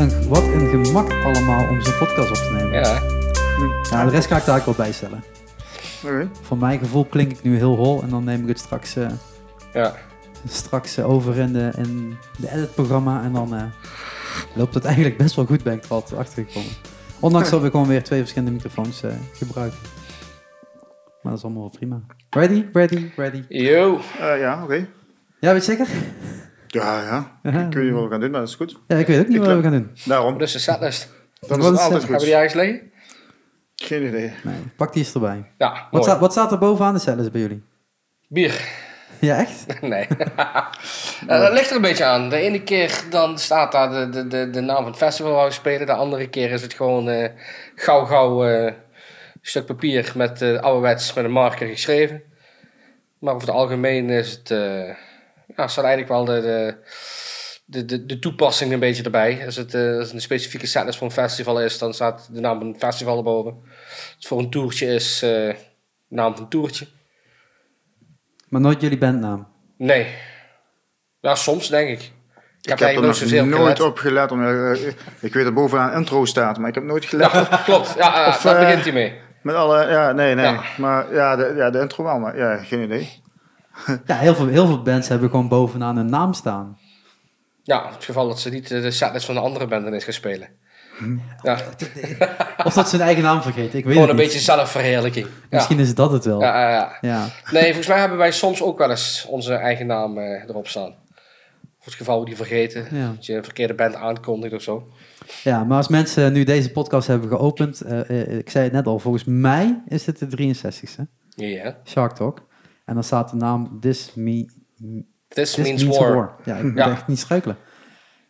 een, wat een gemak allemaal om zo'n podcast op te nemen. Ja. Ja, de rest ga ik daar ook wel bij stellen. Voor mijn gevoel klink ik nu heel hol en dan neem ik het straks, eh, Ja. straks eh, over in de, in de editprogramma en dan eh, loopt het eigenlijk best wel goed, ben ik er al achter gekomen. Ondanks dat we gewoon weer twee verschillende microfoons eh, gebruiken. Maar dat is allemaal wel prima. Ready, ready, ready. Yo. Eh, ja, oké. Ja, weet je zeker? Ja, ja. Ik weet niet wat we gaan doen, maar dat is goed. Ja, ik weet ook niet Ik wat we gaan doen. Daarom. Is de setlist. Dat Wat is altijd het? Hebben we goed. die ergens liggen? Geen idee. Nee, pak die eens erbij. Ja, Wat, mooi. staat, wat staat er bovenaan de cellen bij jullie? Bier. Ja, echt? Nee. Eh, dat ligt er een beetje aan. De ene keer dan staat daar de, de, de, de naam van het festival waar we spelen. De andere keer is het gewoon eh, gauw gauw eh, stuk papier met uh, ouderwets met een marker geschreven. Maar over het algemeen is het... ja, staat eigenlijk wel de, de, de, de, de toepassing een beetje erbij. Als het, eh, als het een specifieke setlist voor een festival is, dan staat de naam van het festival erboven. Als het voor een toertje is, eh, de naam van het toertje. Maar nooit jullie bandnaam. Nee. Ja, soms denk ik. Ik heb, Ik heb er nog nooit gelet. op gelet. Om, eh, ik weet dat bovenaan intro staat, maar ik heb nooit gelet. Ja, klopt. Ja, Of, daar begint hij mee. Met alle, ja, nee, nee. Ja. Maar ja de, ja, de intro wel, maar ja, geen idee. Ja, heel veel, heel veel bands hebben gewoon bovenaan een naam staan. Ja, in het geval dat ze niet eh, de setlist van de andere band ineens gaan spelen. Ja, Of dat ze hun eigen naam vergeten, ik weet gewoon een niet. beetje zelfverheerlijking. Ja. Misschien is dat het wel. Ja, ja, ja. Ja. Nee, volgens mij hebben wij soms ook wel eens onze eigen naam eh, erop staan. Voor het geval we die vergeten. Dat je een verkeerde band aankondigt of zo. ja, maar als mensen nu deze podcast hebben geopend, eh, eh, ik zei het net al, volgens mij is dit de 63ste, Ja. Shark Talk. En dan staat de naam This, me, This, This means, war. Ja, ik moet Ja. echt niet struikelen.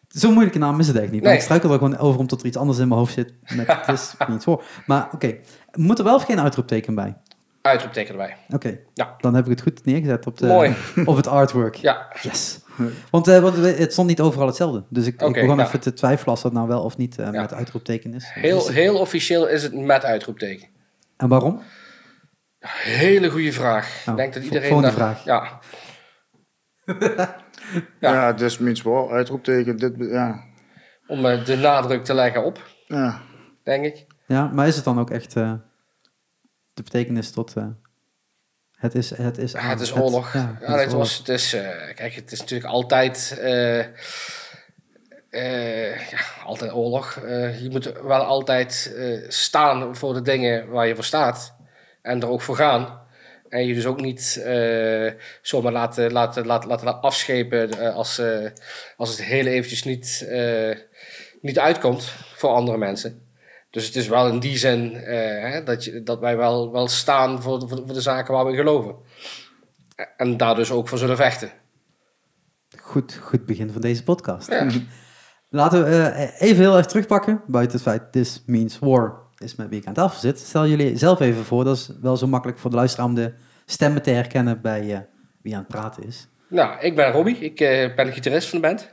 Zo'n moeilijke naam is het echt niet. Maar Nee. ik struikel er gewoon over omdat er iets anders in mijn hoofd zit met This means war. Maar oké, moet er wel of geen uitroepteken bij? Uitroepteken erbij. Oké, Ja. dan heb ik het goed neergezet op, de, Mooi. op het artwork. Ja. Yes. Want, eh, want we- het stond niet overal hetzelfde. Dus ik, ik begon ja. even te twijfelen als dat nou wel of niet eh, Ja. met uitroepteken is. Heel, Dus- heel officieel is het met uitroepteken. en waarom? Hele goede vraag. Ik denk dat iedereen... volgende daar- vraag. Ja. Ja, Ja. this means war, uitroepteken, dit, ja. Om eh, de nadruk te leggen op, ja. denk ik. Ja, maar is het dan ook echt eh, de betekenis tot... eh, het is, het is, Ja, het is oorlog. ja, Ja, het is het was, het is, eh, kijk, het is natuurlijk altijd, eh, eh, ja, altijd oorlog. Eh, je moet wel altijd eh, staan voor de dingen waar je voor staat. En er ook voor gaan. En je dus ook niet eh, zomaar laten, laten, laten, laten afschepen eh, als, eh, als het heel eventjes niet, niet uitkomt voor andere mensen. Dus het is wel in die zin hè, dat, je, dat wij wel, wel staan voor de, voor de- zaken waar we in geloven. En daar dus ook voor zullen vechten. Goed, goed begin van deze podcast. Ja. Laten we even heel erg terugpakken. Buiten het feit, this means war is met wie ik aan tafel zit. Stel jullie zelf even voor. Dat is wel zo makkelijk voor de luisteraar om de stemmen te herkennen bij eh, wie aan het praten is. Nou, ik ben Robbie. Ik eh, ben de gitarist van de band.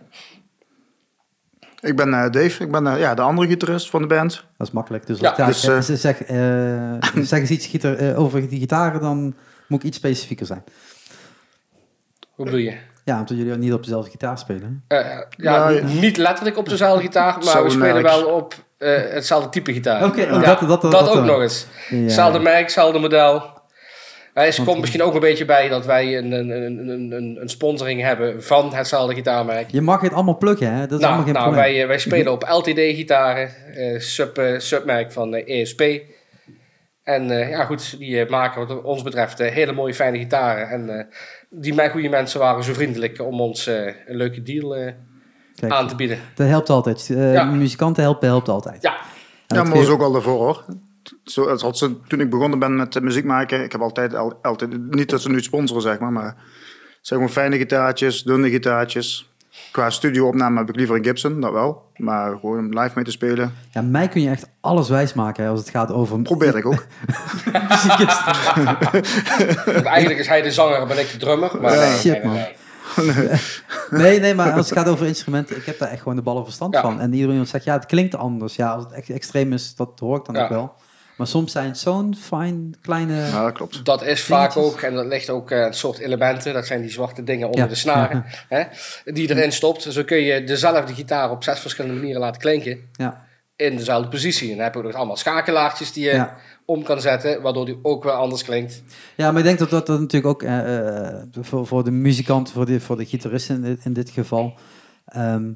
Ik ben eh, Dave, ik ben ja, de andere gitarist van de band. Dat is makkelijk. Dus, Ja, dus, zeg, zeg, eh, zeg eens iets gitaar, eh, over die gitaren, dan moet ik iets specifieker zijn. Hoe bedoel je? Ja, omdat jullie niet op dezelfde gitaar spelen. Eh, ja, ja. niet letterlijk op dezelfde gitaar, maar we spelen wel op eh, hetzelfde type gitaar. Oké, ja, dat- dat, dat- dat- dat ook nog eens. Ja. Hetzelfde merk, hetzelfde model. Hij komt misschien ook een beetje bij dat wij een, een, een, een, een- een sponsoring hebben van hetzelfde gitaarmerk. Je mag het allemaal pluggen, hè? Dat is Nou, allemaal geen nou probleem. wij, eh, wij spelen op LTD-gitaren, eh, sub, submerk van eh, ESP. En eh, ja, goed, die maken wat ons betreft hele mooie, fijne gitaren. En eh, die mijn goede mensen waren zo vriendelijk om ons een leuke deal Kijk, aan te bieden. dat helpt altijd. Eh, Ja. Muzikanten helpen, helpt altijd. Ja, Ja, dat maar was geeft- ook al daarvoor hoor. Zo, als, als ze, toen ik begonnen ben met eh, muziek maken, ik heb altijd, al- altijd, niet dat ze nu sponsoren zeg maar, maar het zijn gewoon fijne gitaartjes, dunne gitaartjes. Qua studio-opname heb ik liever een Gibson, dat wel. Maar gewoon om live mee te spelen, Ja, mij kun je echt alles wijsmaken hè, als het gaat over probeer ik ook. eigenlijk is hij de zanger en ben ik de drummer. Maar Ja. nee, Shit, nee, nee, man. Nee. Nee, nee, maar als het gaat over instrumenten, ik heb daar echt gewoon de ballen verstand Ja. van. En iedereen zegt, ja, het klinkt anders. Ja, als het echt extreem is, dat hoor ik dan Ja. ook wel. Maar soms zijn het zo'n fijn, kleine... Ja, dat klopt. Dat is vaak Dingetjes. ook, en dat ligt ook eh, een soort elementen, dat zijn die zwarte dingen onder Ja, de snaren, hè, die erin stopt. Zo kun je dezelfde gitaar op zes verschillende manieren laten klinken Ja, in dezelfde positie. En dan heb je ook nog allemaal schakelaartjes die je ja. Om kan zetten, waardoor die ook weer anders klinkt. ja, maar ik denk dat dat, dat natuurlijk ook eh, voor, voor de muzikant, voor de, voor de gitarist in dit, in dit geval... ehm,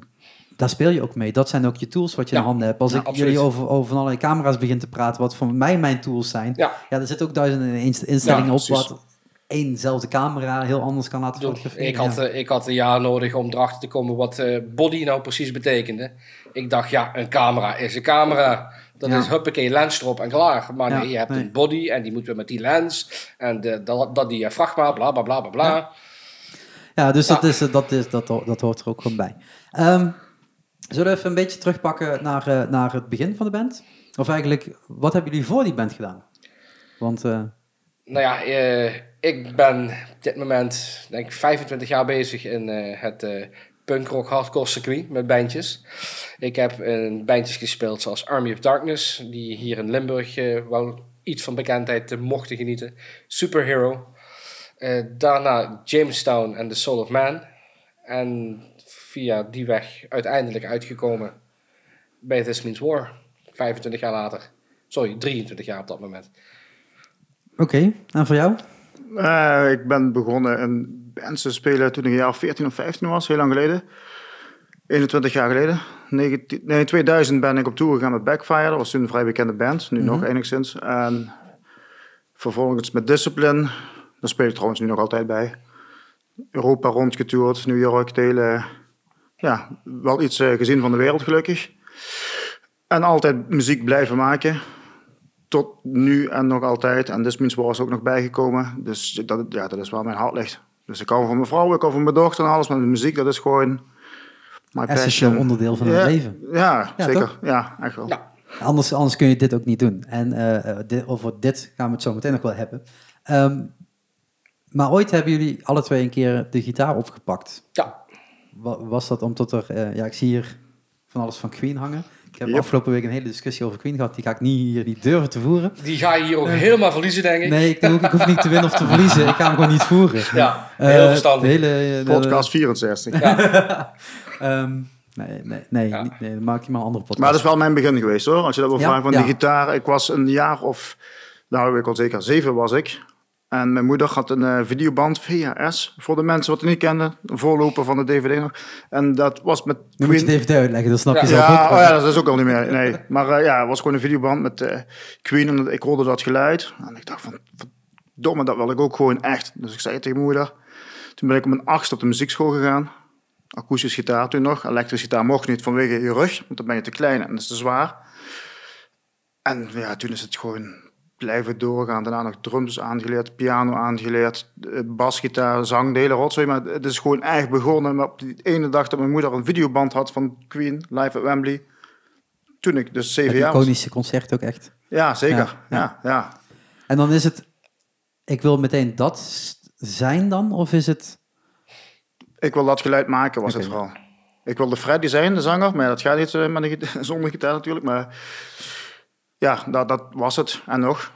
daar speel je ook mee. Dat zijn ook je tools wat je Ja. in handen hebt. Als Ja, ik absoluut. jullie over, over van allerlei camera's begin te praten, wat voor mij mijn tools zijn. Ja. Ja, er zitten ook duizenden instellingen op wat éénzelfde camera heel anders kan laten fotograferen. Ik had, eh, ik had een jaar nodig om erachter te komen wat body nou precies betekende. Ik dacht, ja, een camera is een camera. Dat Ja. is huppakee, lens erop en klaar. Maar Ja, nee, je hebt nee. een body en die moet weer met die lens. En de, dat, dat diafragma, bla bla bla bla bla. Ja. Ja, dus Ja. Dat, is, eh, dat, is, dat, dat hoort er ook gewoon bij. Ehm, zullen we even een beetje terugpakken naar, eh, naar het begin van de band? Of eigenlijk, wat hebben jullie voor die band gedaan? Want, eh, Nou ja, eh, ik ben op dit moment denk ik 25 jaar bezig in eh, het eh punkrock hardcore circuit met bandjes. Ik heb in bandjes gespeeld zoals Army of Darkness, die hier in Limburg eh, wel iets van bekendheid mochten genieten. Superhero. Eh, daarna Jamestown en The Soul of Man. En via die weg uiteindelijk uitgekomen bij This Means War. 25 jaar later. Sorry, 23 jaar op dat moment. Oké, en voor jou? Eh, ik ben begonnen in bands te spelen toen ik een jaar of 14 of 15 was, heel lang geleden. 21 jaar geleden. 19, nee, in 2000 ben ik op tour gegaan met Backfire. Dat was toen een vrij bekende band, nu nog enigszins. En vervolgens met Discipline, daar speel ik trouwens nu nog altijd bij. Europa rondgetoerd, New York, de hele, ja, wel iets eh, gezien van de wereld gelukkig. En altijd muziek blijven maken tot nu en nog altijd. En This Means War is ook nog bijgekomen. Dus dat, ja, dat is waar mijn hart ligt. Dus ik hou van mijn vrouw, ik hou van mijn dochter en alles. Maar de muziek, dat is gewoon my Essentieel onderdeel van ja, het leven. Ja, Ja, zeker. toch? Ja, echt wel. Ja. Anders, anders kun je dit ook niet doen. En dit, over dit gaan we het zo meteen nog wel hebben. Ehm, maar ooit hebben jullie alle twee een keer de gitaar opgepakt. Ja, Wa- Was dat omdat er... eh, ja, ik zie hier van alles van Queen hangen. Ik heb Yep. afgelopen week een hele discussie over Queen gehad. Die ga ik niet hier niet durven te voeren. die ga je hier ook helemaal verliezen, denk ik. Nee, ik, hoef- ik hoef niet te winnen of te verliezen. Ik ga hem gewoon niet voeren. Ja, Eh, heel verstandig. De hele, eh, de- Podcast 64. Ehm, nee, nee, nee, Ja. niet- nee, dan maak je maar een andere podcast. Maar dat is wel mijn begin geweest hoor. Als je dat wil Ja, vragen van ja. die gitaar. Ik was een jaar of, nou ik al zeker zeven was ik. En mijn moeder had een eh, videoband VHS. Voor de mensen wat het niet kenden. Een voorloper van de DVD nog. En dat was met Nu moet je het even uitleggen, dat snap je Ja. zelf ook. Ja, wel. oh ja, dat is ook al niet meer. Nee. Maar eh, ja, het was gewoon een videoband met eh, Queen. En ik hoorde dat geluid. En ik dacht van, verdomme, dat wil ik ook gewoon echt. Dus ik zei het tegen mijn moeder. Toen ben ik om mijn achtste op de muziekschool gegaan. Akoestisch gitaar toen nog. Elektrisch gitaar mocht niet vanwege je rug. Want dan ben je te klein en dat is te zwaar. En ja, toen is het gewoon blijven doorgaan. Daarna nog drums aangeleerd, piano aangeleerd, eh, basgitaar, zang, de hele rotzooi. Maar het is gewoon echt begonnen op die ene dag dat mijn moeder een videoband had van Queen, live at Wembley. Toen ik dus zeven jaar was. iconische concert ook echt. Ja, zeker. Ja, Ja, ja. ja. En dan is het, ik wil meteen dat zijn dan, of is het... Ik wil dat geluid maken, was het vooral. Ik wilde Freddy zijn, de zanger, maar dat gaat niet eh, met een gita- zonder gitaar natuurlijk. Maar ja, dat, dat was het. En nog,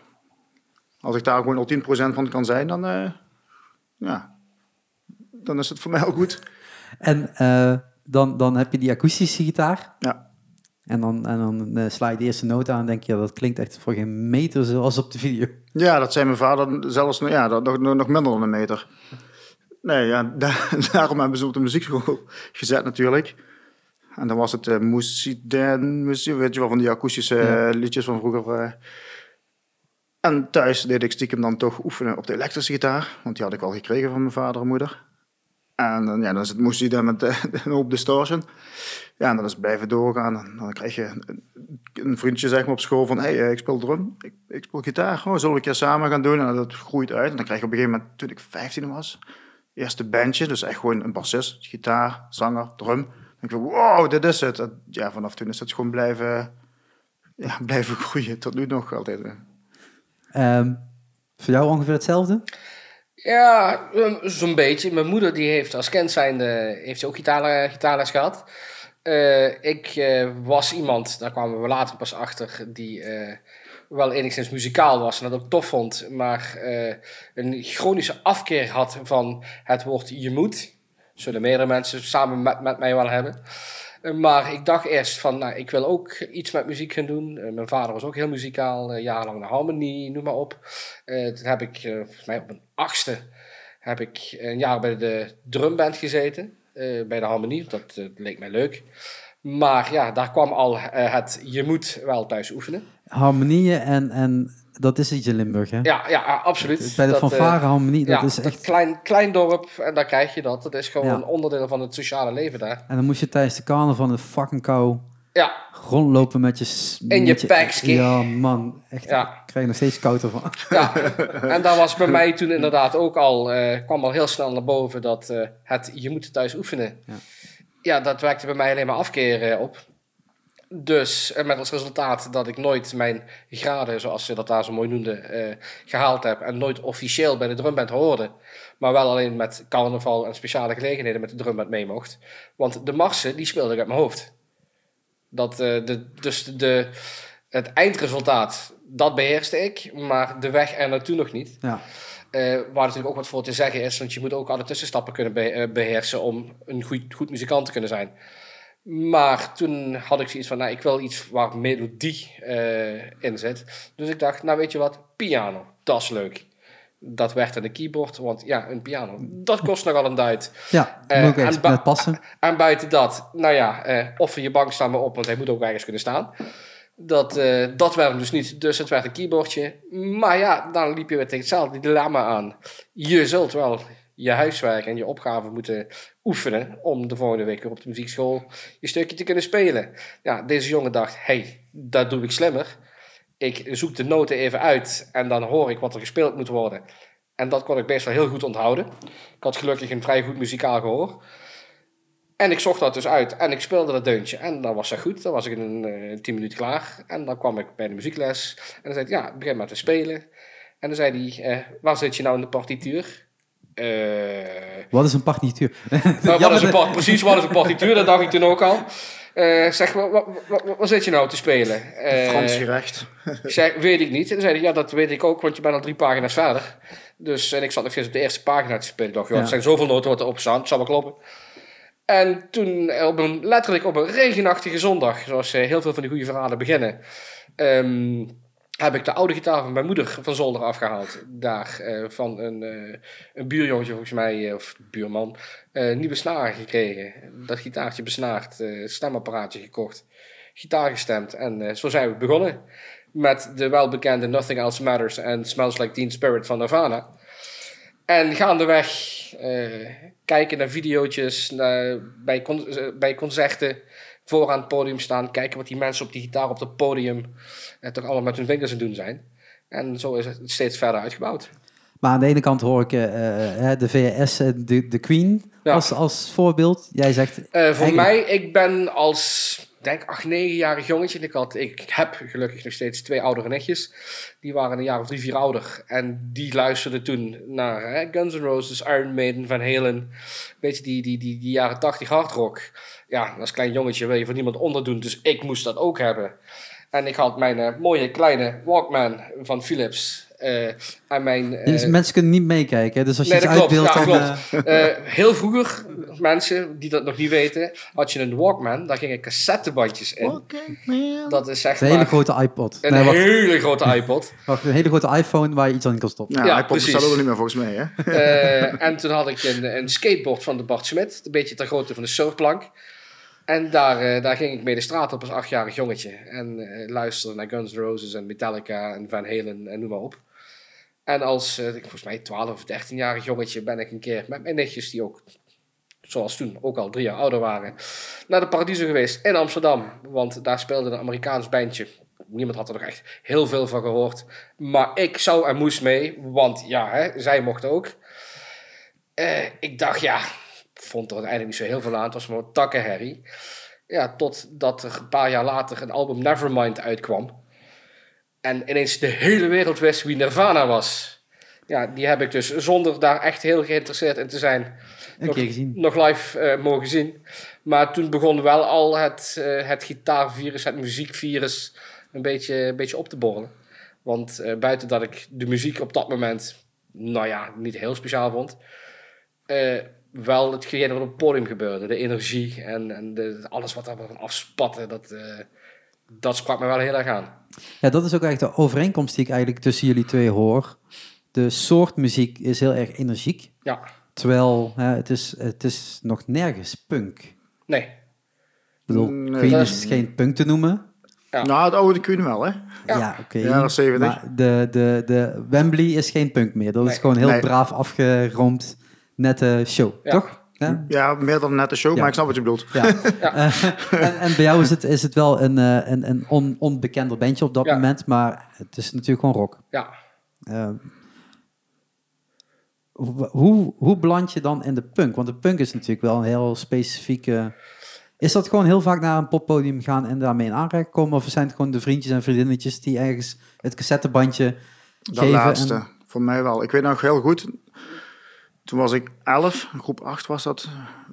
als ik daar gewoon al 10% van kan zijn, dan, eh, ja, dan is het voor mij al goed. En eh, dan, dan heb je die akoestische gitaar. Ja. En dan, en dan eh, sla je de eerste noot aan en denk je, ja, dat klinkt echt voor geen meter zoals op de video. Ja, dat zei mijn vader zelfs ja, dat, nog, nog minder dan een meter. Nee, ja, daar- daarom hebben ze op de muziekschool gezet natuurlijk. En dan was het uh, Moussidin, Moussi- weet je wel, van die akoestische Ja. eh, liedjes van vroeger. eh. En thuis deed ik stiekem dan toch oefenen op de elektrische gitaar. Want die had ik al gekregen van mijn vader en moeder. En dan, ja, dan is het Moussidin met eh, een hoop distortion. Ja, en dan is het blijven doorgaan. En dan krijg je een, vriendje zeg maar, op school van... hey, eh, ik speel drum, ik, ik speel gitaar. Oh, zullen we een keer samen gaan doen? En dat groeit uit. En dan krijg je op een gegeven moment, toen ik 15 was... Eerste bandje, dus echt gewoon een bassist, gitaar, zanger, drum. Ik van, wow, dit is het. En ja, vanaf toen is het gewoon blijven, ja, blijven groeien. Tot nu nog altijd. eh. Ehm, voor jou ongeveer hetzelfde? Ja, um, zo'n beetje. Mijn moeder die heeft als kind zijnde, heeft ze ook gitaar, gitaarles gehad. Eh, ik eh, was iemand, daar kwamen we later pas achter, die eh, wel enigszins muzikaal was en dat ook tof vond, maar eh, een chronische afkeer had van het woord je moet. Zullen meerdere mensen samen met, met mij wel hebben. Eh, Maar ik dacht eerst van, nou, ik wil ook iets met muziek gaan doen. Eh, mijn vader was ook heel muzikaal, eh, jarenlang de harmonie, noem maar op. Toen heb ik, volgens mij op mijn achtste, heb ik een jaar bij de drumband gezeten. bij de harmonie, dat leek mij leuk. Maar ja, daar kwam al het, je moet wel thuis oefenen. Harmonieën en, en dat is iets in Limburg, hè? Ja, ja absoluut. Bij de Dat, eh, fanfare harmonie, dat ja, is dat echt... klein, klein dorp en daar krijg je dat. Dat is gewoon Ja. een onderdeel van het sociale leven daar. En dan moest je tijdens de carnaval van de fucking kou Ja, rondlopen met je... In je pakski. Ja, man. Echt, Ja. ik krijg nog steeds koud ervan. ja. en daar was bij mij toen inderdaad ook al, eh, kwam al heel snel naar boven dat eh, het je moet thuis oefenen. Ja. Ja, dat werkte bij mij alleen maar afkeer eh, op. Dus eh, met als resultaat dat ik nooit mijn graden, zoals ze dat daar zo mooi noemden, eh, gehaald heb. En nooit officieel bij de drumband hoorde. Maar wel alleen met carnaval en speciale gelegenheden met de drumband mee mocht. Want de marsen, die speelde ik uit mijn hoofd. Dat, eh, de, dus de, het eindresultaat, dat beheerste ik. Maar de weg er naartoe nog niet. Ja. Waar natuurlijk ook wat voor te zeggen is, want je moet ook alle tussenstappen kunnen be- eh, beheersen om een goed, goed muzikant te kunnen zijn. Maar toen had ik zoiets van, nou, ik wil iets waar melodie eh, in zit. Dus ik dacht, nou weet je wat, piano, dat is leuk. Dat werd aan de keyboard, want ja, een piano, dat kost nogal een duit. Ja, moet ook en passen. En buiten dat, nou ja, eh, offer je bank staan maar op, want hij moet ook ergens kunnen staan. Dat, eh, dat werd hem dus niet, dus het werd een keyboardje. Maar ja, dan liep je weer tegen hetzelfde dilemma aan. Je zult wel je huiswerk en je opgave moeten oefenen om de volgende week weer op de muziekschool je stukje te kunnen spelen. Ja, deze jongen dacht, hey, dat doe ik slimmer. Ik zoek de noten even uit en dan hoor ik wat er gespeeld moet worden. En dat kon ik best wel heel goed onthouden. Ik had gelukkig een vrij goed muzikaal gehoor. En ik zocht dat dus uit en ik speelde dat deuntje. En dan was dat goed. Dan was ik in een eh, tien minuten klaar. En dan kwam ik bij de muziekles. En dan zei hij, ja, begin maar te spelen. En dan zei hij, eh, waar zit je nou in de partituur? Eh, Wat is een partituur? nou, wat is een part, precies, wat is een partituur? Dat dacht ik toen ook al. Eh, zeg, waar, waar, waar- waar zit je nou te spelen? Eh, Frans gerecht. ik zei, weet ik niet. En dan zei hij, ja, dat weet ik ook, want je bent al drie pagina's verder. Dus, en ik zat nog steeds op de eerste pagina te spelen. Ik dacht, joh, Ja. er zijn zoveel noten wat erop staan, het zal wel kloppen. En toen, eh, op een, letterlijk op een regenachtige zondag, zoals eh, heel veel van die goede verhalen beginnen, ehm, heb ik de oude gitaar van mijn moeder van zolder afgehaald. Daar eh, van een, eh, een buurjongetje, volgens mij, eh, of buurman, nieuwe snaren gekregen. Dat gitaartje besnaard, stemapparaatje gekocht, gitaar gestemd. En zo zijn we begonnen met de welbekende Nothing Else Matters en Smells Like Teen Spirit van Nirvana. En gaandeweg kijken naar video's, bij, bij concerten, voor aan het podium staan, kijken wat die mensen op die gitaar op het podium eh, toch allemaal met hun vingers het doen zijn. En zo is het steeds verder uitgebouwd. Maar aan de ene kant hoor ik eh, eh, de VS, eh, de, de Queen, Ja. als, als voorbeeld. Jij zegt... Voor mij, ik ben als, denk 8, 9-jarig jongetje. en Ik, had, ik heb gelukkig nog steeds twee oudere nichtjes. Die waren een jaar of drie, vier ouder. En die luisterden toen naar hè, Guns N' Roses, Iron Maiden, Van Halen. Weet je, die, die, die, die jaren 80 hardrock. Ja, als klein jongetje wil je voor niemand onderdoen. Dus ik moest dat ook hebben. En ik had mijn mooie kleine Walkman van Philips. Eh, en mijn... eh, Dus mensen kunnen niet meekijken. hè? Dus als je Nee, iets dat klopt. uitbeeldt, Ja, dan... klopt. eh, heel vroeger, mensen die dat nog niet weten, had je een Walkman, daar gingen cassettebandjes in. Dat is zeg een hele grote iPod. een Nee, wacht, hele grote iPod. wacht, een hele grote iPhone waar je iets aan kan stoppen. Ja, Ja, iPod bestaat ook niet meer volgens mij, hè? Eh, en toen had ik een, een skateboard van de Bart Smit, een beetje ter grootte van een surfplank. En daar, eh, daar ging ik mee de straat op als achtjarig jongetje. En luisterde naar Guns N' Roses en Metallica en Van Halen en noem maar op. En als, eh, ik- volgens mij 12 of 13-jarig jongetje ben ik een keer met mijn nichtjes, die ook, zoals toen, ook al drie jaar ouder waren, naar de Paradiso geweest in Amsterdam. Want daar speelde een Amerikaans bandje. Niemand had er nog echt heel veel van gehoord. Maar ik zou en moest mee, want ja, hè, zij mochten ook. Eh, ik dacht, ja, vond er uiteindelijk niet zo heel veel aan. Het was maar takkenherrie. Ja, totdat er een paar jaar later een album Nevermind uitkwam. En ineens de hele wereld wist wie Nirvana was. Ja, die heb ik dus zonder daar echt heel geïnteresseerd in te zijn nog, live eh, mogen zien. Maar toen begon wel al het, eh, het gitaarvirus, het muziekvirus een beetje, een beetje op te borrelen. Want eh, buiten dat ik de muziek op dat moment, nou ja, niet heel speciaal vond. wel hetgeen wat op het podium gebeurde. De energie en, en de, alles wat daar van afspatte. Dat, dat sprak me wel heel erg aan. Ja, dat is ook eigenlijk de overeenkomst die ik eigenlijk tussen jullie twee hoor. De soort muziek is heel erg energiek. Ja, Terwijl hè, het, is, het is nog nergens punk. nee. Ik bedoel, Nee, Queen is is- geen punk te noemen. Ja. Nou, het oude Queen wel, hè? Ja. Ja, oké. Ja, dat is 70. Maar de, de, de Wembley is geen punk meer. Dat is gewoon heel Nee. braaf afgeroomd, nette show, Ja. toch? Ja. Ja, meer dan een nette show, Ja. maar ik snap wat je bedoelt. Ja. Eh, en, en bij jou is het, is het wel een, eh, een, een on, onbekender bandje op dat Ja. moment, maar het is natuurlijk gewoon rock. Ja. Eh, hoe- hoe, beland je dan in de punk? Want de punk is natuurlijk wel een heel specifieke... Is dat gewoon heel vaak naar een poppodium gaan en daarmee in aanraking komen? Of zijn het gewoon de vriendjes en vriendinnetjes die ergens het cassettebandje Dat geven? laatste, en- voor mij wel. Ik weet nog heel goed, toen was ik 11, groep 8 was dat.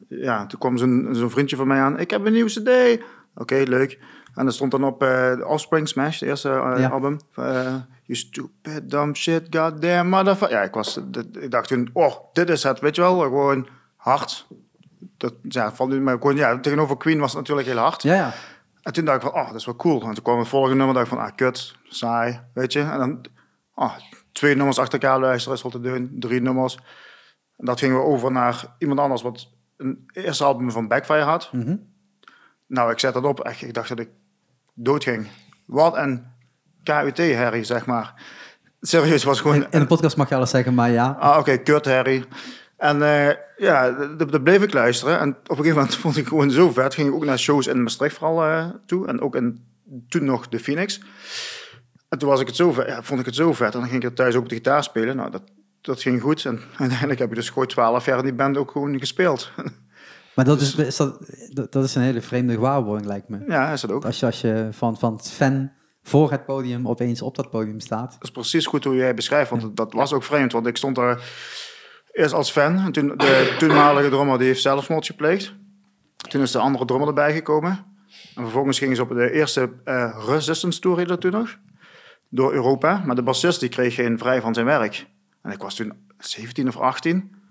Ja, toen kwam zo'n zo'n vriendje van mij aan. Ik heb een nieuwe cd. Oké, leuk. En er stond dan op eh Offspring Smash, de eerste eh, Ja. album. Eh, you stupid, dumb shit, goddamn motherfucker. Ja, ik, was, ik dacht toen, oh, dit is het, weet je wel. Gewoon hard. Dat, ja, valt nu, maar gewoon, ja, tegenover Queen was het natuurlijk heel hard. Ja, ja. En toen dacht ik van, oh, dat is wel cool. En toen kwam het volgende nummer, dacht ik van, ah, kut, saai, weet je. En dan, oh, twee nummers achter elkaar luisteren is wel te doen, drie nummers. Dat gingen we over naar iemand anders wat een eerste album van Backfire had. Mhm. Nou, ik zet dat op, echt, ik dacht dat ik dood ging. Wat een KUT-herrie, zeg maar. Serieus, was gewoon... In, in de podcast mag je alles zeggen, maar ja. Ah, oké, kut Harry. En eh, ja, dat bleef ik luisteren. En op een gegeven moment vond ik gewoon zo vet. Ging ik ook naar shows in Maastricht vooral eh, toe. En ook in, toen nog de Phoenix. En toen was ik het zo vet, ja, vond ik het zo vet. En dan ging ik er thuis ook op de gitaar spelen. Nou, dat, dat ging goed. En uiteindelijk heb ik dus gewoon twaalf jaar in die band ook gewoon gespeeld. Maar dat is, is dat, dat- is een hele vreemde gewaarwording, lijkt me. ja, is dat ook. Als je, als je van, van het fan voor het podium opeens op dat podium staat. Dat is precies goed hoe jij beschrijft, want dat- dat was ook vreemd. Want ik stond daar eerst als fan. En toen de toenmalige drummer die heeft zelfmoord gepleegd. Toen is de andere drummer erbij gekomen. En vervolgens gingen ze op de eerste eh, Resistance Tour, dat toen nog. Door Europa. Maar de bassist die kreeg geen vrij van zijn werk. En ik was toen 17 of 18.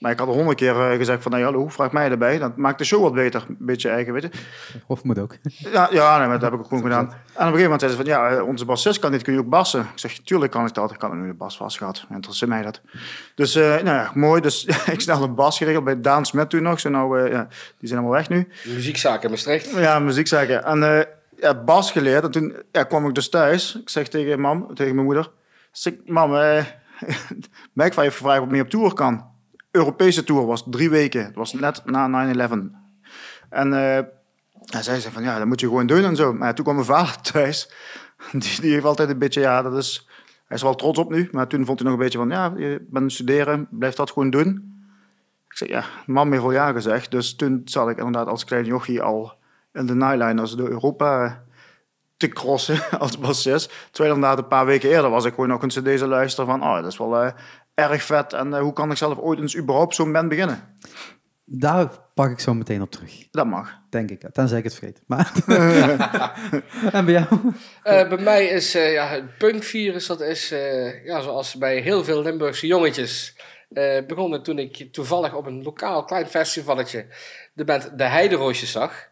Maar ik had al honderd keer eh, gezegd van, nou hallo, vraag mij erbij. Dat maakt de show wat beter. Een beetje eigen, weet je. Of moet ook. Ja, ja nee, maar dat heb ik ook gewoon gedaan. En op een gegeven moment zei ze van, ja, eh, onze bassist kan dit, kun je ook bassen? Ik zeg, tuurlijk kan ik dat. Ik kan nu de bas vast gehad. Interesseert mij dat. Dus, eh, nou ja, mooi. Dus ik snel een bas geregeld bij Daan Smet toen nog. Zo nou, eh, ja, die zijn allemaal weg nu. Muziekzaken in Maastricht. Ja, muziekzaken. En eh, ja, bas geleerd. En toen ja, kwam ik dus thuis. Ik zeg tegen mam, tegen mijn moeder. Zeg, mam, eh Backfire heeft gevraagd of ik mee op tour kan. Europese tour was drie weken. Het was net na 9-11. En eh hij zei ze van, ja, dat moet je gewoon doen en zo. Maar toen kwam mijn vader thuis. Die, die heeft altijd een beetje, ja, dat is... Hij is wel trots op nu. Maar toen vond hij nog een beetje van, ja, je bent studeren. Blijf dat gewoon doen. Ik zei, ja, mam heeft al ja gezegd. Dus toen zat ik inderdaad als klein jochie al in de Nighliners door Europa te crossen als bassist. Terwijl inderdaad een paar weken eerder was ik gewoon nog een cd te luisteren van, oh, dat is wel eh, erg vet. En eh, hoe kan ik zelf ooit eens überhaupt zo'n band beginnen? Daar pak ik zo meteen op terug. Dat mag. Denk ik. Tenzij ik het vergeet. Maar en bij jou? Eh, bij mij is eh, ja, het punkvirus, dat is eh, ja, zoals bij heel veel Limburgse jongetjes. eh, begonnen toen ik toevallig op een lokaal klein festivalletje de band De Heideroosjes zag.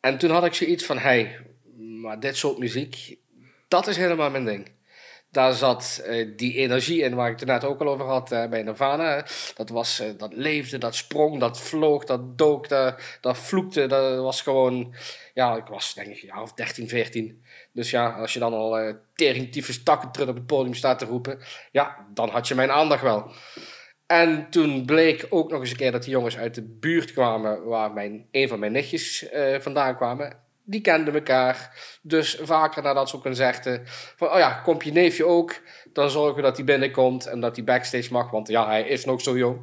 En toen had ik zoiets van, hey, maar dit soort muziek, dat is helemaal mijn ding. Daar zat eh, die energie in waar ik het net ook al over had eh, bij Nirvana. Dat, was, eh, dat leefde, dat sprong, dat vloog, dat dook, dat, vloekte. Dat was gewoon... Ja, ik was denk ik jaar of 13, 14. Dus ja, als je dan al eh teringtiefes takkentrut op het podium staat te roepen... Ja, dan had je mijn aandacht wel. En toen bleek ook nog eens een keer dat die jongens uit de buurt kwamen... waar mijn, een van mijn nichtjes eh, vandaan kwamen. Die kenden elkaar. Dus vaker naar dat soort concerten. Van, oh ja, komt je neefje ook? Dan zorgen we dat hij binnenkomt en dat hij backstage mag. Want ja, hij is nog zo jong.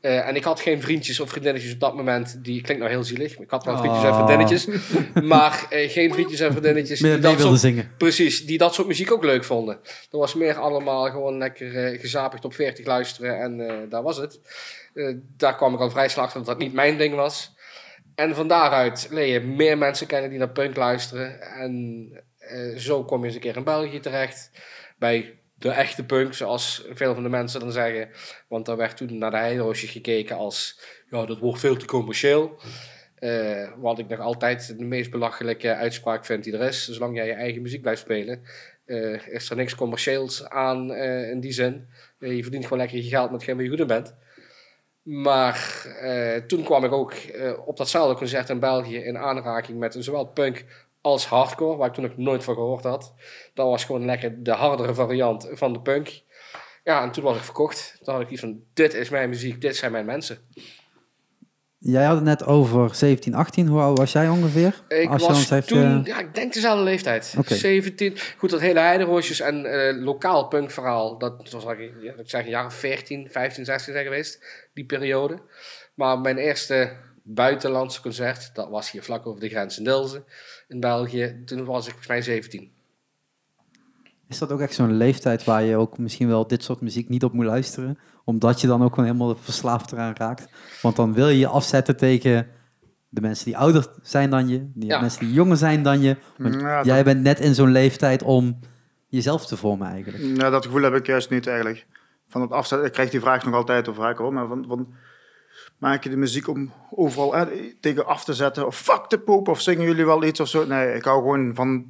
Eh, en ik had geen vriendjes of vriendinnetjes op dat moment. Die klinkt nou heel zielig. maar Ik had wel vriendjes en vriendinnetjes. Maar eh, geen vriendjes en vriendinnetjes. Die dat soort, zingen. precies, die dat soort muziek ook leuk vonden. Dat was meer allemaal gewoon lekker eh gezapigd op 40 luisteren. En daar was het. Daar kwam ik al vrij snel achter dat dat niet mijn ding was. En van daaruit leer je meer mensen kennen die naar punk luisteren. En eh, zo kom je eens een keer in België terecht. Bij de echte punk, zoals veel van de mensen dan zeggen. Want daar werd toen naar de heideroosjes gekeken als... Ja, dat wordt veel te commercieel. Eh, wat ik nog altijd de meest belachelijke uitspraak vind die er is. Zolang jij je eigen muziek blijft spelen, eh, is er niks commercieels aan in die zin. Je verdient gewoon lekker je geld met geen je goed in bent. Maar eh, toen kwam ik ook eh, op datzelfde concert in België in aanraking met zowel punk als hardcore, waar ik toen nog nooit van gehoord had. Dat was gewoon lekker de hardere variant van de punk. Ja, en toen was ik verkocht. Toen had ik iets van, dit is mijn muziek, dit zijn mijn mensen. Jij had het net over 17, 18. Hoe oud was jij ongeveer? Ik Als was zegt, toen, eh, ja, ik denk dezelfde leeftijd. Oké. 17. Goed, dat hele heideroosjes en eh, lokaal punkverhaal, dat was ja, ik zeg een jaar of 14, 15, 16 zijn geweest, die periode. Maar mijn eerste buitenlandse concert, dat was hier vlak over de grens in Dilsen, in België. Toen was ik volgens mij 17. Is dat ook echt zo'n leeftijd waar je ook misschien wel dit soort muziek niet op moet luisteren? Omdat je dan ook gewoon helemaal verslaafd eraan raakt. Want dan wil je je afzetten tegen de mensen die ouder zijn dan je, die Ja. mensen die jonger zijn dan je. Want Ja, dat- jij bent net in zo'n leeftijd om jezelf te vormen eigenlijk. Nou, dat gevoel heb ik juist niet eigenlijk. Van het afzetten, ik krijg die vraag nog altijd of vaker hoor, maar van, van maak je de muziek om overal eh, tegen af te zetten of fuck de poep of zingen jullie wel iets of zo? Nee, ik hou gewoon van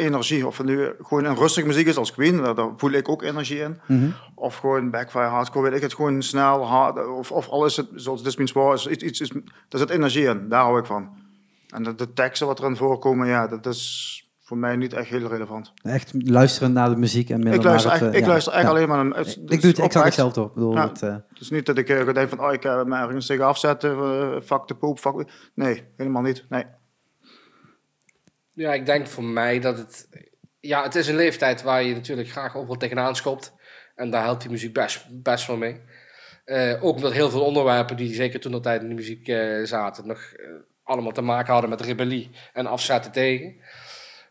energie. Of het nu gewoon een rustige muziek is als Queen, daar, daar voel ik ook energie in. Mhm. Of gewoon backfire hardcore, weet ik het, gewoon snel, hard, of, of al is het, zoals This Means War, is iets, iets, is, er zit energie in, daar hou ik van. En de, de teksten wat erin voorkomen, ja, dat is voor mij niet echt heel relevant. Echt luisteren naar de muziek en minder Ik luister, naar echt, eh, ik ja, luister echt ja. alleen maar het- Ik doe het exact hetzelfde. Ik bedoel, Ja. het, eh, Het is niet dat ik uh, denk van, oh, ik heb me ergens tegen afzetten, uh, fuck de poep, fuck... Nee, helemaal niet. Nee. Ja, ik denk voor mij dat het... Ja, het is een leeftijd waar je natuurlijk graag overal tegenaan schopt. En daar helpt die muziek best, best wel mee. Eh, ook omdat heel veel onderwerpen die zeker toen de tijd in de muziek eh, zaten... nog eh, allemaal te maken hadden met rebellie en afzetten tegen.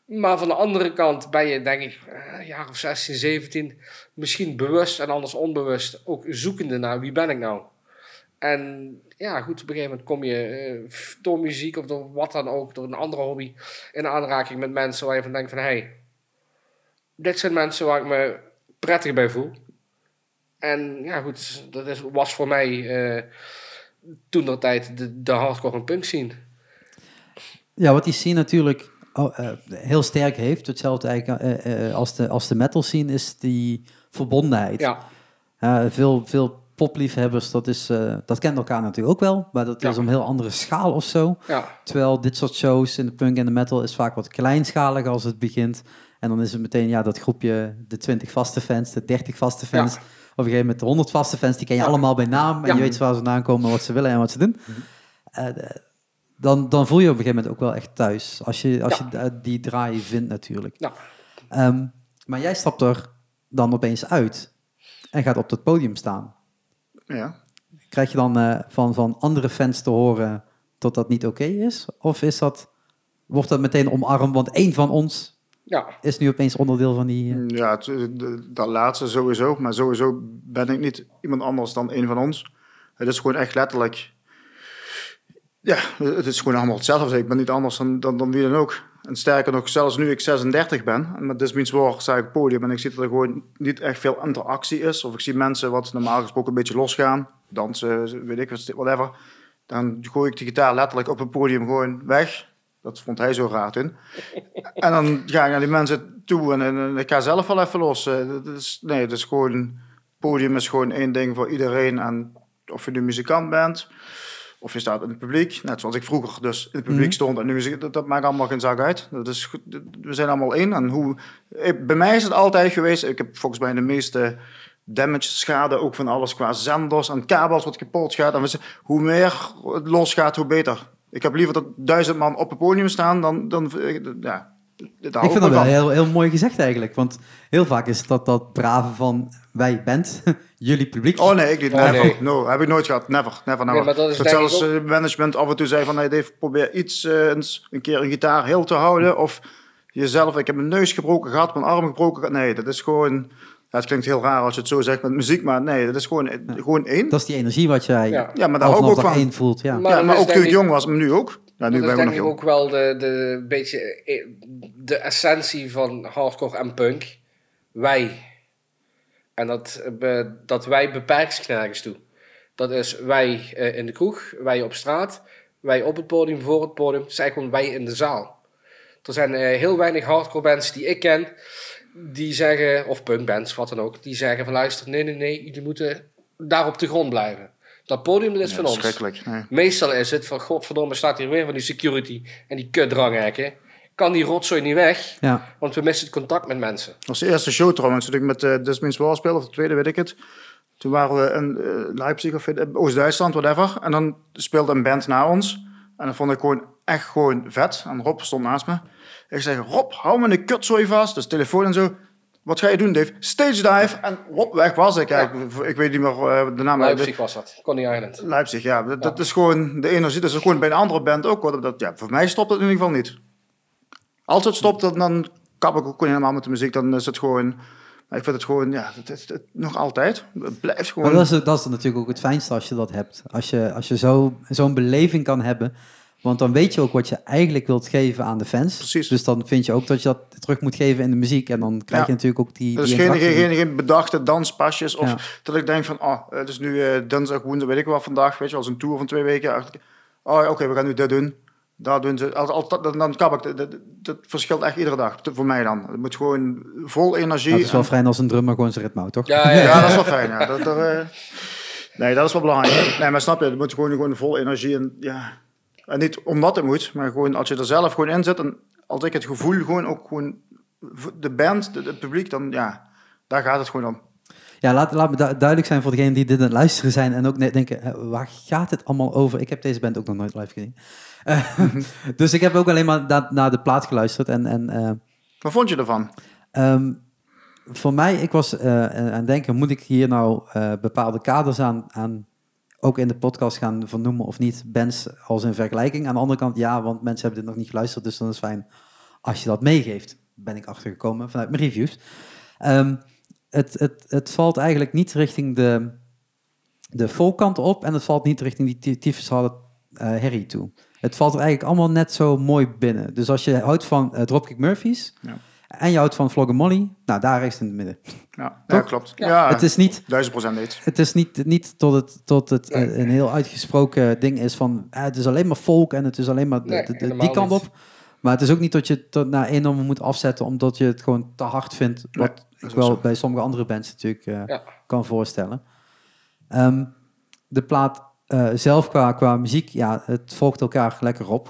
Maar van de andere kant ben je, denk ik, een jaar of 16, 17... misschien bewust en anders onbewust ook zoekende naar wie ben ik nou. En ja, goed, op een gegeven moment kom je eh, door muziek of door wat dan ook, door een andere hobby, in aanraking met mensen waar je van denkt van, hé, hey, dit zijn mensen waar ik me prettig bij voel. En ja, goed, dat is, was voor mij eh, toen dat tijd de, de hardcore en punk scene. Ja, wat die scene natuurlijk oh, eh, heel sterk heeft, hetzelfde eigenlijk als, de, als de metal scene, is die verbondenheid. Ja, veel, veel popliefhebbers, dat, is, eh, dat kent elkaar natuurlijk ook wel, maar dat Ja. is om een heel andere schaal of zo. ja, Terwijl dit soort shows in de punk en de metal is vaak wat kleinschaliger als het begint. En dan is het meteen ja, dat groepje, de 20 vaste fans, de 30 vaste fans. Ja. Op een gegeven moment de 100 vaste fans, die ken je allemaal bij naam. En je weet waar ze vandaan komen, wat ze willen en wat ze doen. Eh, de- dan, dan voel je op een gegeven moment ook wel echt thuis. Als je, als je eh, die draai vindt natuurlijk. Ehm, maar jij stapt er dan opeens uit en gaat op dat podium staan. Ja. Krijg je dan eh, van, van andere fans te horen dat dat niet oké is? Of is dat, wordt dat meteen omarmd? Want één van ons ja, is nu opeens onderdeel van die... eh, Ja, het- de- dat laatste sowieso. Maar sowieso ben ik niet iemand anders dan een van ons. Het is gewoon echt letterlijk... Ja, het is gewoon allemaal hetzelfde. Ik ben niet anders dan, dan, dan wie dan ook. En sterker nog, zelfs nu ik 36 ben, en met This Means War sta ik op het podium en ik zie dat er gewoon niet echt veel interactie is. Of ik zie mensen wat normaal gesproken een beetje losgaan, dansen, weet ik wat, whatever. Dan gooi ik de gitaar letterlijk op het podium gewoon weg. Dat vond hij zo raar toen. En dan ga ik naar die mensen toe en, en, en ik ga zelf wel even los. Eh, Dat is, nee, het is gewoon, podium is gewoon één ding voor iedereen. En of je nu muzikant bent, of je staat in het publiek. Net zoals ik vroeger dus in het publiek Mhm. stond en nu dat, dat maakt allemaal geen zak uit. Dat is, we zijn allemaal één. En hoe, ik- bij mij is het altijd geweest, ik heb volgens mij de meeste damage, schade, ook van alles qua zenders en kabels wat kapot gaat. En we hoe meer het losgaat, hoe beter. Ik heb liever dat duizend man op het podium staan dan, dan ja, daar ik vind dat wel heel, heel mooi gezegd eigenlijk. Want heel vaak is dat dat brave van wij bent, jullie publiek. Oh nee, ik niet. Oh, never. nee. No, heb ik nooit gehad. Never, never, never. Nee, dat zelfs eh, management af en toe zei van, hey Dave, probeer iets, eh, eens een keer een gitaar heel te houden. Of jezelf, ik heb mijn neus gebroken gehad, mijn arm gebroken gehad. Nee, dat is gewoon, ja, het klinkt heel raar als je het zo zegt met muziek, maar nee, dat is gewoon, gewoon één. Dat is die energie wat jij Ja. Ja, maar daar ook van. één voelt. Ja. Maar ja, maar ook toen ik- jong was, maar nu ook. Nu dat is denk ik ook wel de, de, beetje eh, de essentie van hardcore en punk. Wij. En dat, dat wij beperkt zich nergens toe. Dat is wij eh, in de kroeg, wij op straat, wij op het podium, voor het podium. Het zijn gewoon wij in de zaal. Er zijn eh, heel weinig hardcore bands die ik ken, die zeggen, of punkbands, wat dan ook, die zeggen van luister, nee, nee, nee, jullie moeten daar op de grond blijven. Dat podium dat is Ja, van ons. Schrikkelijk. Nee. Meestal is het van godverdomme staat hier weer van die security en die kutdranghekken. Kan die rotzooi niet weg, Ja, want we missen het contact met mensen. Dat was de eerste show trouwens, toen ik met uh, This Means War speelde, of de tweede, weet ik het. Toen waren we in eh, Leipzig of eh, Oost-Duitsland, whatever. En dan speelde een band na ons. En dat vond ik gewoon echt gewoon vet. En Rob stond naast me. Ik zeg, Rob, hou me de kutzooi vast. Dus telefoon en zo. Wat ga je doen, Dave? Stage dive. En Rob, weg was ik. Ja, ik, ik weet niet meer eh, de naam. Leipzig was dat, Coney Island. Leipzig, ja. Dat, dat is gewoon de energie. Dat is gewoon bij een andere band ook. hoor. Dat, ja, voor mij stopt het in ieder geval niet. Als het stopt, dan, dan kap ik ook gewoon helemaal met de muziek. Dan is het gewoon... maar Ik vind het gewoon, ja, het, is het, nog altijd. Het blijft gewoon... maar dat is, dat is natuurlijk ook het fijnste als je dat hebt. Als je, als je zo, zo'n beleving kan hebben. Want dan weet je ook wat je eigenlijk wilt geven aan de fans. Precies. Dus dan vind je ook dat je dat terug moet geven in de muziek. En dan krijg je Ja. natuurlijk ook die, Er is die geen, geen, geen bedachte danspasjes. Of Ja. dat ik denk van, oh, het is nu eh, dinsdag, woensdag, weet ik wel vandaag. Weet je, als een tour van twee weken. Oh, oké, we gaan nu dit doen. Dat doen ze. Als, als, dat, dan, dan kap ik. Dat, dat, dat verschilt echt iedere dag. Voor mij dan. Het moet gewoon vol energie. Het is wel en- fijn als een drummer gewoon zijn ritme houdt, toch? Ja, ja, dat is wel fijn. Ja. Dat, er, eh, nee, dat is wel belangrijk. Nee, maar snap je, het moet gewoon, gewoon vol energie. En, ja. En niet omdat het moet, maar gewoon als je er zelf gewoon in zit. En als ik het gevoel gewoon ook gewoon... De band, het publiek, dan ja, daar gaat het gewoon om. Ja, laat, laat me du- duidelijk zijn voor degenen die dit aan het luisteren zijn en ook net denken, waar gaat het allemaal over? Ik heb deze band ook nog nooit live gezien. Eh, dus ik heb ook alleen maar na- naar de plaat geluisterd. En, en eh, Wat vond je ervan? ehm, voor mij, ik was eh, aan het denken, moet ik hier nou bepaalde kaders aan, aan, ook in de podcast gaan vernoemen of niet, bands als een vergelijking? Aan de andere kant, ja, want mensen hebben dit nog niet geluisterd, dus dan is fijn als je dat meegeeft. Ben ik achtergekomen vanuit mijn reviews. Ehm, het, het, het valt eigenlijk niet richting de, de volkant op en het valt niet richting die ty- tyfus harde eh, herrie toe. Het valt er eigenlijk allemaal net zo mooi binnen. Dus als je houdt van eh, Dropkick Murphys Ja. En je houdt van Flogger Molly, nou daar is het in het midden. Ja, ja Toch? klopt. Ja. Ja, Het is niet, duizend procent niet. het is niet, niet tot het, tot het eh, Nee. een heel uitgesproken ding is van eh, het is alleen maar folk en het is alleen maar de- Nee, de- de- helemaal die kant niet. op. Maar het is ook niet dat je het tot naar enorm moet afzetten omdat je het gewoon te hard vindt. Wat dat ik wel bij sommige andere bands natuurlijk eh, Ja. kan voorstellen. Ehm, de plaat eh, zelf qua, qua muziek, ja, het volgt elkaar lekker op.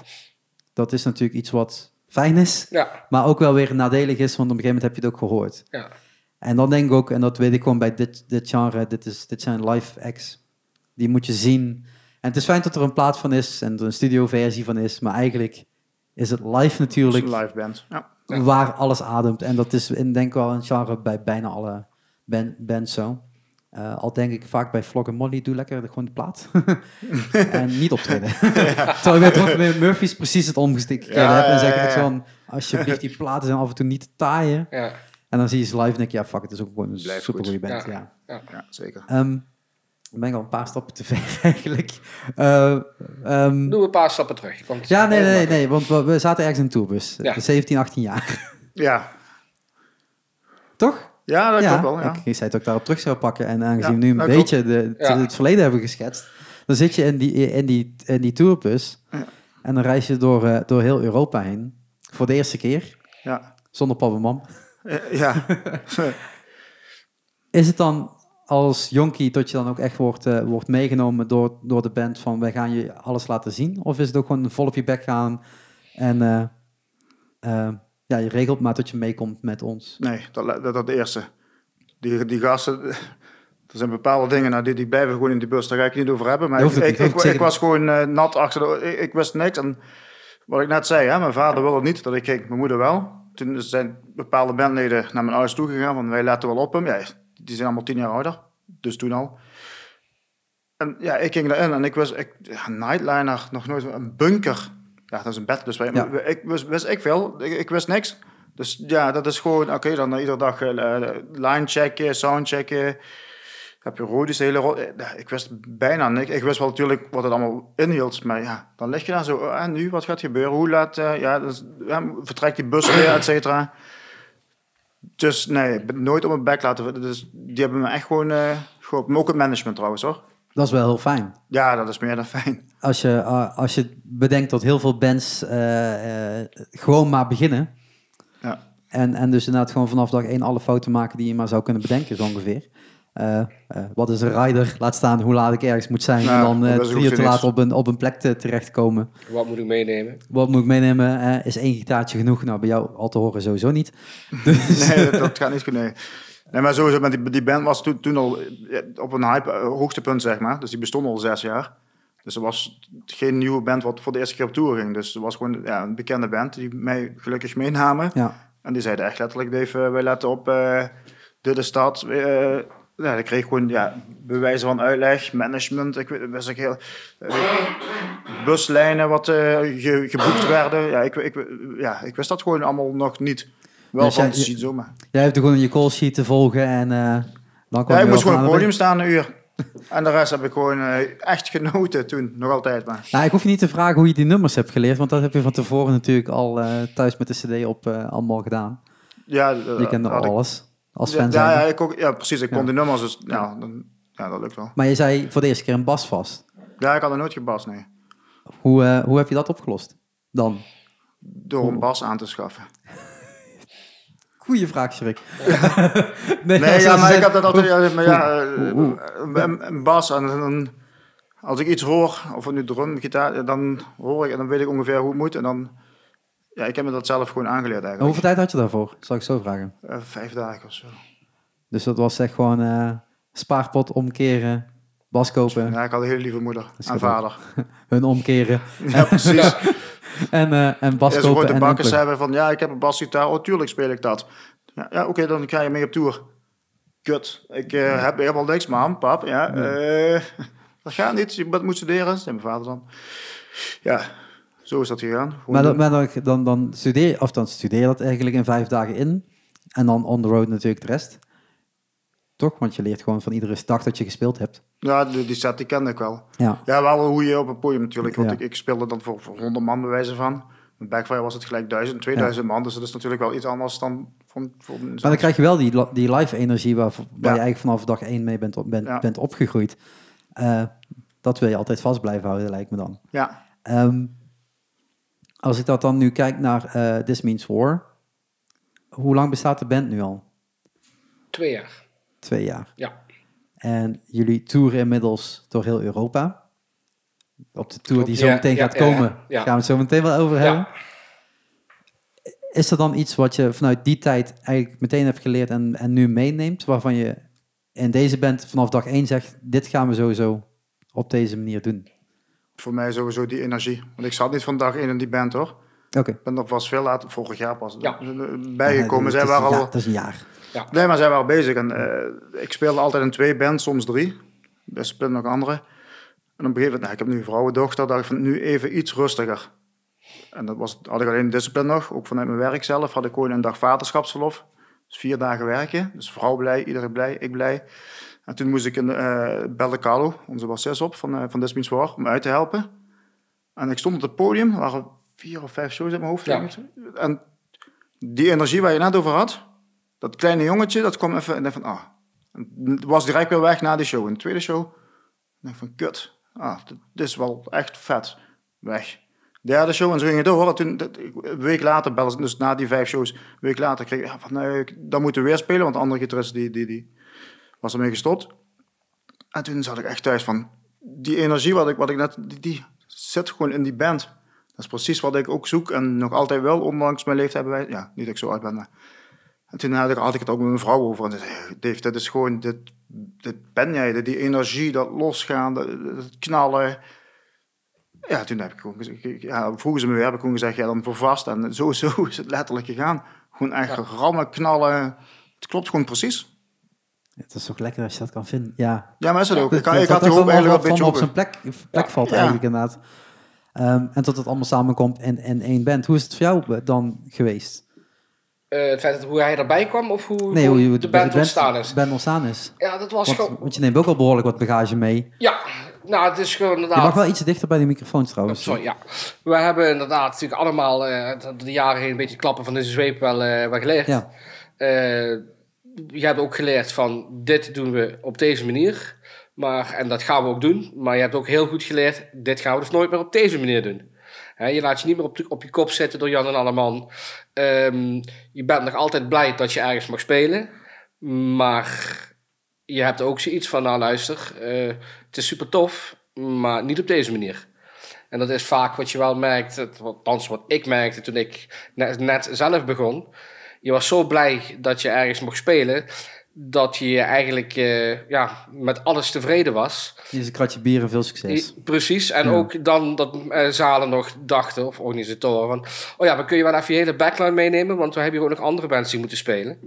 Dat is natuurlijk iets wat fijn is, Ja, maar ook wel weer nadelig is, want op een gegeven moment heb je het ook gehoord. ja. En dan denk ik ook, en dat weet ik gewoon bij dit, dit genre, dit, is, dit zijn live acts. Die moet je zien. En het is fijn dat er een plaat van is en er een studioversie van is, maar eigenlijk is het live Het is natuurlijk een live band. Ja. Waar alles ademt. En dat is in, denk ik wel een genre bij bijna alle ban- bands zo. Eh, al denk ik vaak bij Vlog en Molly, doe lekker de- gewoon de plaat. en niet optreden. Terwijl ik bij met Murphy's precies het omgekeerde Ja, heb. En zeg ik ja. van, alsjeblieft, die platen zijn af en toe niet te taaien. ja. En dan zie je ze live en denk je, ja fuck, het is ook gewoon een Blijft super goede goed. band. Ja. Ja. ja, zeker. Ehm, dan ben ik al een paar stappen te ver eigenlijk. Eh, ehm, Doe een paar stappen terug. Ja, nee, nee, nee, want we, we zaten ergens in een tourbus. Ja. 17, 18 jaar. Ja, Toch? Ja dat klopt wel. Ja. Ik, zei dat ik daarop terug zou pakken. En aangezien we nu een beetje de, het, het verleden hebben geschetst, dan zit je in die, in die, in die tourbus en dan reis je door, eh, door heel Europa heen. Voor de eerste keer, Ja. zonder papa en mam. Eh, ja. Is het dan als jonkie dat je dan ook echt wordt, eh, wordt meegenomen door, door de band van wij gaan je alles laten zien? Of is het ook gewoon vol op je bek gaan en ja, je regelt maar dat je meekomt met ons? Nee, dat, dat, dat de eerste. Die, die gasten, er zijn bepaalde dingen, nou, die, die blijven gewoon in die bus, daar ga ik niet over hebben. Maar ik, ik, ik, was gewoon eh, nat achter de, ik, wist niks. En wat ik net zei, hè, mijn vader wilde niet dat ik ging, mijn moeder wel. Toen zijn bepaalde bandleden naar mijn ouders toegegaan, van wij letten wel op hem. Ja, die zijn allemaal tien jaar ouder, dus toen al. En ja, ik ging erin en ik wist, ik, ja, Nightliner, nog nooit, een bunker. Ja, dat is een bed, dus wij, Ja. ik wist, wist ik veel, ik, ik wist niks. Dus ja, dat is gewoon, oké, dan iedere dag eh, line checken, sound checken. heb je Rodis, de hele ro- eh, Ik wist bijna niks. Ik wist wel natuurlijk wat het allemaal inhield. Maar ja, dan lig je daar zo. oh, En nu, wat gaat gebeuren? Hoe laat... eh, ja, dus, ja, vertrekt die bus weer, et cetera. Dus nee, ik ben nooit op mijn bek laten... Dus die hebben me echt gewoon... eh geholpen. Maar ook het management trouwens, hoor. Dat is wel heel fijn. Ja, dat is meer dan fijn. Als je, eh, als je bedenkt dat heel veel bands eh, eh, gewoon maar beginnen. Ja. En, en dus inderdaad gewoon vanaf dag één alle fouten maken die je maar zou kunnen bedenken, zo ongeveer. Eh, eh, wat is een rider? Laat staan hoe laat ik ergens moet zijn. Nou, en dan eh, drie uur te laat op een, op een plek te, terechtkomen. Wat moet ik meenemen? Wat moet ik meenemen? Is één gitaartje genoeg? Nou, bij jou al te horen sowieso niet. Dus, Nee, dat, dat gaat niet goed, nee. Nee, maar sowieso, met die, die band was toen, toen al op een hype, hoogtepunt, zeg maar. Dus die bestond al zes jaar. Dus er was geen nieuwe band wat voor de eerste keer op tour ging. Dus er was gewoon ja, een bekende band die mij gelukkig meenamen. ja. En die zeiden echt letterlijk, Dave, eh, wij letten op uh, de, de stad. eh, ja, ik kreeg gewoon ja, bewijzen van uitleg, management. Ik weet, wist ik heel, buslijnen wat ge- geboekt werden. Ja ik, ik, ja, ik wist dat gewoon allemaal nog niet. Wel Dus van jij- te zien zomaar. Jij hebt gewoon je call sheet te volgen en dan kwam Ja, je ik moest gewoon op het podium staan een uur. En de rest heb ik gewoon eh, echt genoten toen, nog altijd. Maar. Nou, ik hoef je niet te vragen hoe je die nummers hebt geleerd, want dat heb je van tevoren natuurlijk al eh, thuis met de CD op eh, allemaal gedaan. Ja, Je kende ik- alles als Ja, fan ja, ja, ik ook, ja, precies. Ik kon die nummers, dus ja, dan, ja, dat lukt wel. Maar je zei voor de eerste keer een bas vast. Ja, ik had er nooit gebast, nee. Hoe, hoe heb je dat opgelost? Dan? Door een bas aan te schaffen. Goeie vraag, Schrik. Nee, ja, maar ik had zegt- dat altijd, ja, maar ja, eh, een, een bas en dan, als ik iets hoor, of nu drum, gitaar, dan hoor ik en dan weet ik ongeveer hoe het moet. En dan, ja, ik heb me dat zelf gewoon aangeleerd En eigenlijk. Hoeveel tijd had je daarvoor? Zal ik zo vragen. Eh, vijf dagen of zo. Dus dat was echt gewoon eh, spaarpot omkeren, bas kopen, Ja, ik had een hele lieve moeder en vader. hun omkeren Ja, precies. en, eh, en bas Ja, kopen de en bakkers hebben van, ja, ik heb een basgitaar. Oh, tuurlijk speel ik dat. Ja, ja oké, dan ga je mee op tour. Kut, ik eh, heb helemaal niks, mam, pap. Ja, eh, dat gaat niet, je moet studeren. Zei mijn vader dan. Ja, zo is dat gegaan. Maar, dan, maar dan, dan, dan studeer je, of dan studeer je dat eigenlijk in vijf dagen in. En dan on the road natuurlijk de rest. Toch? Want je leert gewoon van iedere dag dat je gespeeld hebt. Ja, die, die set die kende ik wel. Ja. Ja, wel hoe je op een podium natuurlijk. Want Ja. ik, ik speelde dan voor, voor 100 man bij wijze van. Met Backfire was het gelijk 1000, 2000 man. Dus dat is natuurlijk wel iets anders dan van... Maar dan krijg je wel die, die live energie waar, waar Ja. je eigenlijk vanaf dag één mee bent, op- bent, Ja. bent opgegroeid. Eh, dat wil je altijd vast blijven houden, lijkt me dan. Ja, Ehm, als ik dat dan nu kijk naar eh This Means War. Hoe lang bestaat de band nu al? Twee jaar. Twee jaar. Ja. En jullie toeren inmiddels door heel Europa. Op de tour die zo meteen gaat ja, komen, ja, ja. gaan we het zo meteen wel over hebben. Ja. Is er dan iets wat je vanuit die tijd eigenlijk meteen hebt geleerd en, en nu meeneemt, waarvan je in deze band vanaf dag één zegt, dit gaan we sowieso op deze manier doen? voor mij sowieso die energie. Want ik zat niet van dag één in die band hoor. Oké. Ik ben er pas veel later, vorig jaar pas, Ja. bijgekomen. Ja, Zij het is- waren ja, al... dat is een jaar. Nee, maar zij waren bezig. En, eh, ik speelde altijd in twee bands, soms drie. Er speelden nog andere. En op een gegeven moment, nou, ik heb nu een vrouwendochter, dacht ik van nu even iets rustiger. En dat was, had ik alleen discipline nog, ook vanuit mijn werk zelf, had ik gewoon een dag vaderschapsverlof. Dus vier dagen werken, dus vrouw blij, iedereen blij, ik blij. En toen moest ik een, eh belde Carlo, onze bassist op van, uh, van This Means War, om uit te helpen. En ik stond op het podium, er waren vier of vijf shows in mijn hoofd. Ja. En die energie waar je net over had, dat kleine jongetje, dat kwam even en dacht van, ah. En was direct weer weg na de show. In de tweede show, dacht van, kut. Ah, dit, is wel echt vet. Weg. Derde show en zo ging het door. En toen, dat- een week later, bellen dus na die vijf shows, een week later kreeg ik ja, van, nee, dan moeten we weer spelen, want de andere gitarist die, die, die was ermee gestopt. En toen zat ik echt thuis van, die energie wat ik, wat ik net, die, die zit gewoon in die band. Dat is precies wat ik ook zoek en nog altijd wel, ondanks mijn leeftijd bij, ja, niet dat ik zo oud ben, maar en toen had ik, had ik het ook met mijn vrouw over. En ze zei, Dave, dit is gewoon, dit, dit ben jij. dit- Die energie, dat losgaan, dat, dat knallen. Ja, toen heb ik gewoon gezegd, ja, vroegen ze me weer, heb ik gewoon gezegd, ja, dan voor vast. En zo, zo is het letterlijk gegaan. Gewoon echt rammen, knallen. Het klopt gewoon precies. Het is toch lekker als je dat kan vinden. Ja, Ja, maar is het ook. Ik, had eigenlijk wel een beetje op op. zijn plek, plek Ja. valt Ja. eigenlijk inderdaad. Ehm, en tot het allemaal samenkomt in, in één band. Hoe is het voor jou dan geweest? Eh, het feit dat, hoe hij erbij kwam of hoe, Nee, hoe je de band ontstaan is. band ontstaan is. Ja, dat was Want, gewoon... want je neemt ook al behoorlijk wat bagage mee. Ja, nou, het is gewoon Je inderdaad... mag wel iets dichter bij de microfoon trouwens. Sorry, ja. We hebben inderdaad natuurlijk allemaal eh, de jaren heen een beetje klappen van deze zweep wel, eh, wel geleerd. Ja. Eh, je hebt ook geleerd van dit doen we op deze manier. Maar, en dat gaan we ook doen. Maar je hebt ook heel goed geleerd, dit gaan we dus nooit meer op deze manier doen. Je laat je niet meer op, op je kop zetten door Jan en Alleman. Ehm, je bent nog altijd blij dat je ergens mag spelen. Maar je hebt ook zoiets van, nou luister, eh, het is super tof, maar niet op deze manier. En dat is vaak wat je wel merkt, althans wat ik merkte toen ik net, net zelf begon. Je was zo blij dat je ergens mocht spelen, dat je eigenlijk eh, ja, met alles tevreden was. Is een kratje bier en veel succes. Precies, en Ja. ook dan dat eh, zalen nog dachten, of organisatoren, van... Oh ja, maar kun je wel even je hele backline meenemen? Want we hebben hier ook nog andere bands die moeten spelen.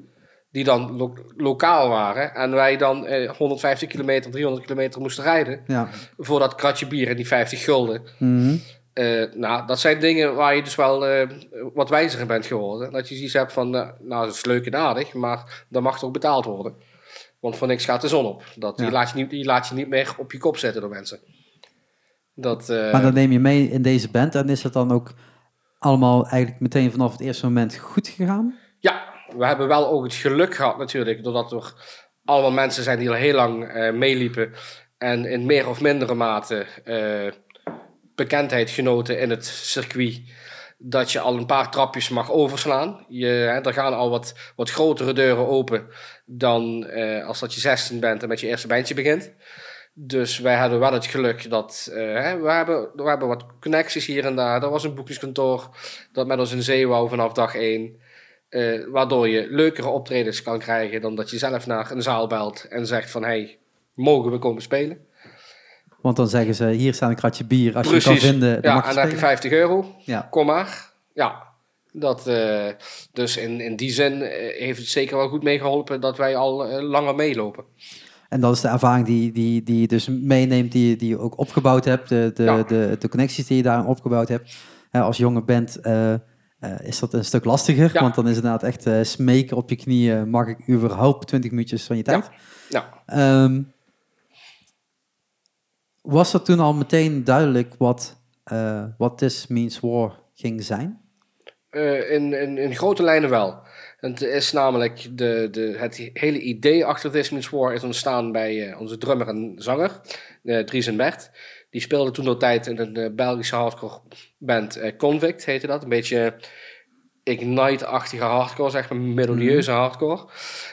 Die dan lo- lokaal waren. En wij dan eh, 150 kilometer, 300 kilometer moesten rijden. Ja. Voor dat kratje bier en die 50 gulden. Mhm. Eh, nou, dat zijn dingen waar je dus wel eh, wat wijzer in bent geworden. Dat je zoiets hebt van, eh, nou, dat is leuk en aardig, maar dan mag toch betaald worden. Want voor niks gaat de zon op. Dat, Ja. die, laat je niet, die laat je niet meer op je kop zetten door mensen. Dat, Maar dat neem je mee in deze band en is het dan ook allemaal eigenlijk meteen vanaf het eerste moment goed gegaan? Ja, we hebben wel ook het geluk gehad natuurlijk, doordat er allemaal mensen zijn die al heel lang meeliepen en in meer of mindere mate bekendheid genoten in het circuit, dat je al een paar trapjes mag overslaan. Je, hè, er gaan al wat, wat grotere deuren open dan eh, als dat je 16 bent en met je eerste bandje begint. Dus wij hadden wel het geluk dat eh, we, hebben, we hebben wat connecties hier en daar. Er was een boekingskantoor dat met ons in zee wou vanaf dag 1. Eh, waardoor je leukere optredens kan krijgen dan dat je zelf naar een zaal belt en zegt van hey, mogen we komen spelen? Want dan zeggen ze, hier staat een kratje bier. Als je het kan vinden, dan ja, en dan heb je spelen. 50 euro, Ja. kom maar. Ja, dat, eh, dus in, in die zin eh, heeft het zeker wel goed meegeholpen dat wij al eh, langer meelopen. En dat is de ervaring die, die, die je dus meeneemt, die, je- die je ook opgebouwd hebt. De, de, Ja. de, de connecties die je daarin opgebouwd hebt. Als jonge band eh, eh, is dat een stuk lastiger. Ja. Want dan is het inderdaad echt smeken op je knieën. Mag ik überhaupt 20 minuutjes van je tijd? Nou, Ehm, was er toen al meteen duidelijk wat, wat This Means War ging zijn? Eh, in, in, in grote lijnen wel. Het is namelijk de, de, het hele idee achter This Means War is ontstaan bij eh, onze drummer en zanger, eh Dries en Bert. Die speelden toen de tijd in een eh, Belgische hardcore band Convict, heette dat. Een beetje Ignite-achtige hardcore, zeg maar, melodieuze hardcore.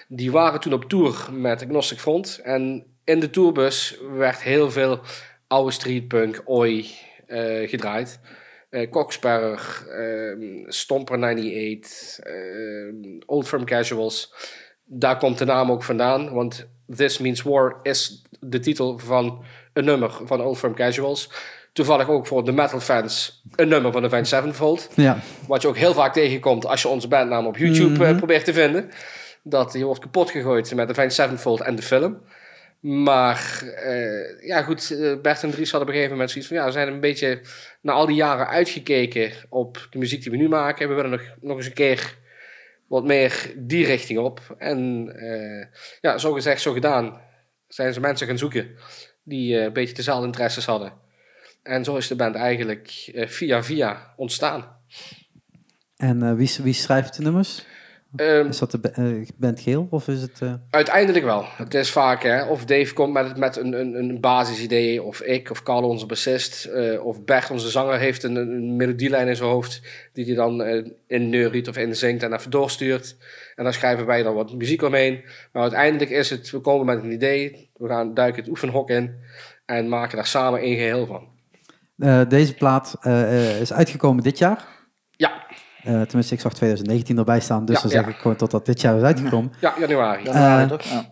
Die waren toen op tour met Agnostic Front. En in de tourbus werd heel veel oude streetpunk, oi, eh, gedraaid. Eh Cocksparrer, ehm, Stomper 98, ehm, Old Firm Casuals. Daar komt de naam ook vandaan, want This Means War is de titel van een nummer van Old Firm Casuals. Toevallig ook voor de metal fans een nummer van Avenged Sevenfold. Ja, Wat je ook heel vaak tegenkomt als je onze bandnaam op YouTube eh, probeert te vinden. Dat die wordt kapot gegooid met Avenged Sevenfold en de film. Maar eh, ja, goed, eh, Bert en Dries hadden op een gegeven moment zoiets van... Ja, we zijn een beetje na al die jaren uitgekeken op de muziek die we nu maken. We willen nog, nog eens een keer wat meer die richting op. En eh, ja, zo gezegd, zo gedaan zijn ze mensen gaan zoeken die een beetje dezelfde interesses hadden. En zo is de band eigenlijk via via ontstaan. en wie, wie schrijft de nummers? Ehm, Is dat de eh, band Geel of is het... eh, Uiteindelijk wel. Het is vaak, hè, of Dave komt met, met een, een, een basisidee, of ik, of Carlo, onze bassist, eh, of Bert, onze zanger, heeft een, een melodielijn in zijn hoofd, die hij dan in neuriet of in zingt en even doorstuurt. En dan schrijven wij dan wat muziek omheen. Maar uiteindelijk is het, we komen met een idee, we gaan duiken het oefenhok in en maken daar samen één geheel van. deze plaat is uitgekomen dit jaar. Eh, tenminste, ik zag 2019 erbij staan, dus Ja, dan ja. zeg ik gewoon tot dat dit jaar is uitgekomen. ja januari. Januari Eh, toch? Ja.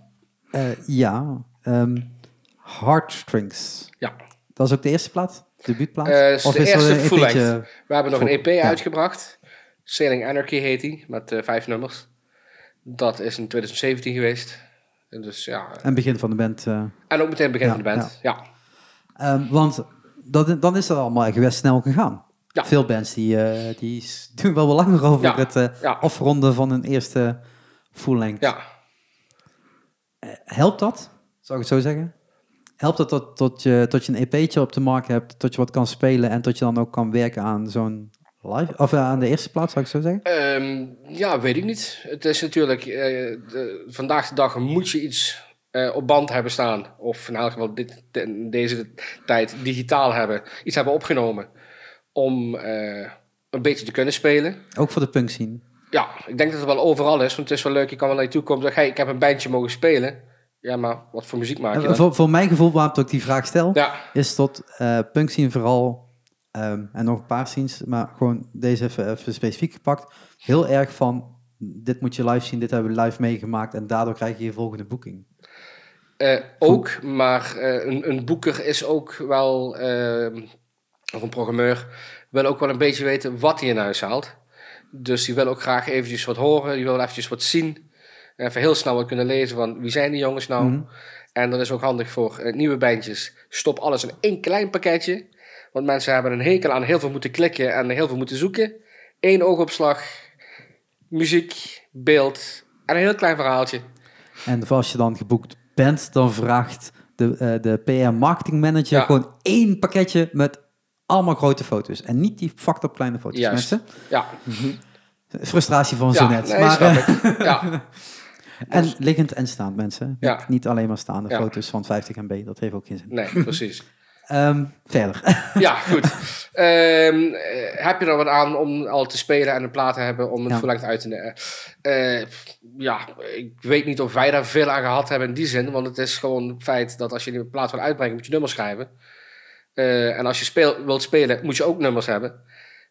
Eh, ja, ehm, Heartstrings. Ja. Dat is ook de eerste plaat? Debuutplaat? Is de er eerste een full EP'tje? We hebben nog een EP Ja. uitgebracht. Sailing Anarchy heet die, met eh, vijf nummers. Dat is in 2017 geweest. En Dus ja, En begin van de band. eh, en ook meteen begin Ja, van de band. Ja. ehm, want dat, dan is dat allemaal echt best snel gegaan. Ja. Veel bands die, eh, die s- doen wel wel langer over Ja. het eh, Ja. afronden van een eerste full length. Ja, Helpt dat? Zou ik het zo zeggen? Helpt het tot, tot, je, tot je een EP'tje op de markt hebt, tot je wat kan spelen en tot je dan ook kan werken aan zo'n live, of eh, aan de eerste plaats, zou ik zo zeggen? Ehm, ja, weet ik niet. Het is natuurlijk, eh, de- vandaag de dag moet je iets eh, op band hebben staan. Of in elk geval dit, de- deze tijd digitaal hebben. Iets hebben opgenomen. Om eh, een beetje te kunnen spelen. Ook voor de punk scene. Ja, ik denk dat het wel overal is. Want het is wel leuk, je kan wel naar je toe komen en zeggen... Hey, ik heb een bandje mogen spelen. Ja, maar wat voor muziek maak je Eh, dan? voor, voor mijn gevoel, waarom ik die vraag stel, Ja, is tot eh punk scene vooral, ehm, en nog een paar scenes, maar gewoon deze even, even specifiek gepakt, heel erg van, dit moet je live zien, dit hebben we live meegemaakt en daardoor krijg je je volgende boeking. Ook, maar een, een boeker is ook wel, eh, of een programmeur, wil ook wel een beetje weten wat hij in huis haalt. Dus die wil ook graag eventjes wat horen, die wil eventjes wat zien. Even heel snel wat kunnen lezen van wie zijn die jongens nou. Mhm. En dat is ook handig voor eh, nieuwe bandjes. Stop alles in één klein pakketje. Want mensen hebben een hekel aan heel veel moeten klikken en heel veel moeten zoeken. Eén oogopslag, muziek, beeld en een heel klein verhaaltje. En als je dan geboekt bent, dan vraagt de, eh, de PR marketing manager Ja. gewoon één pakketje met allemaal grote foto's. En niet die fucked up kleine foto's, Juist. mensen. Ja, Frustratie van zo net. nee, maar, eh. Ja, en liggend en staand, mensen. Ja. Niet, niet alleen maar staande Ja. foto's van 50 MB. Dat heeft ook geen zin. nee, precies. Ehm, verder. Ja, goed. Ehm, eh, heb je er wat aan om al te spelen en een plaat te hebben om het Ja. verlengd uit te nemen? Eh, ja, ik weet niet of wij daar veel aan gehad hebben in die zin. Want het is gewoon het feit dat als je een plaat wil uitbrengen, moet je nummers schrijven. Eh, en als je wilt spelen, moet je ook nummers hebben.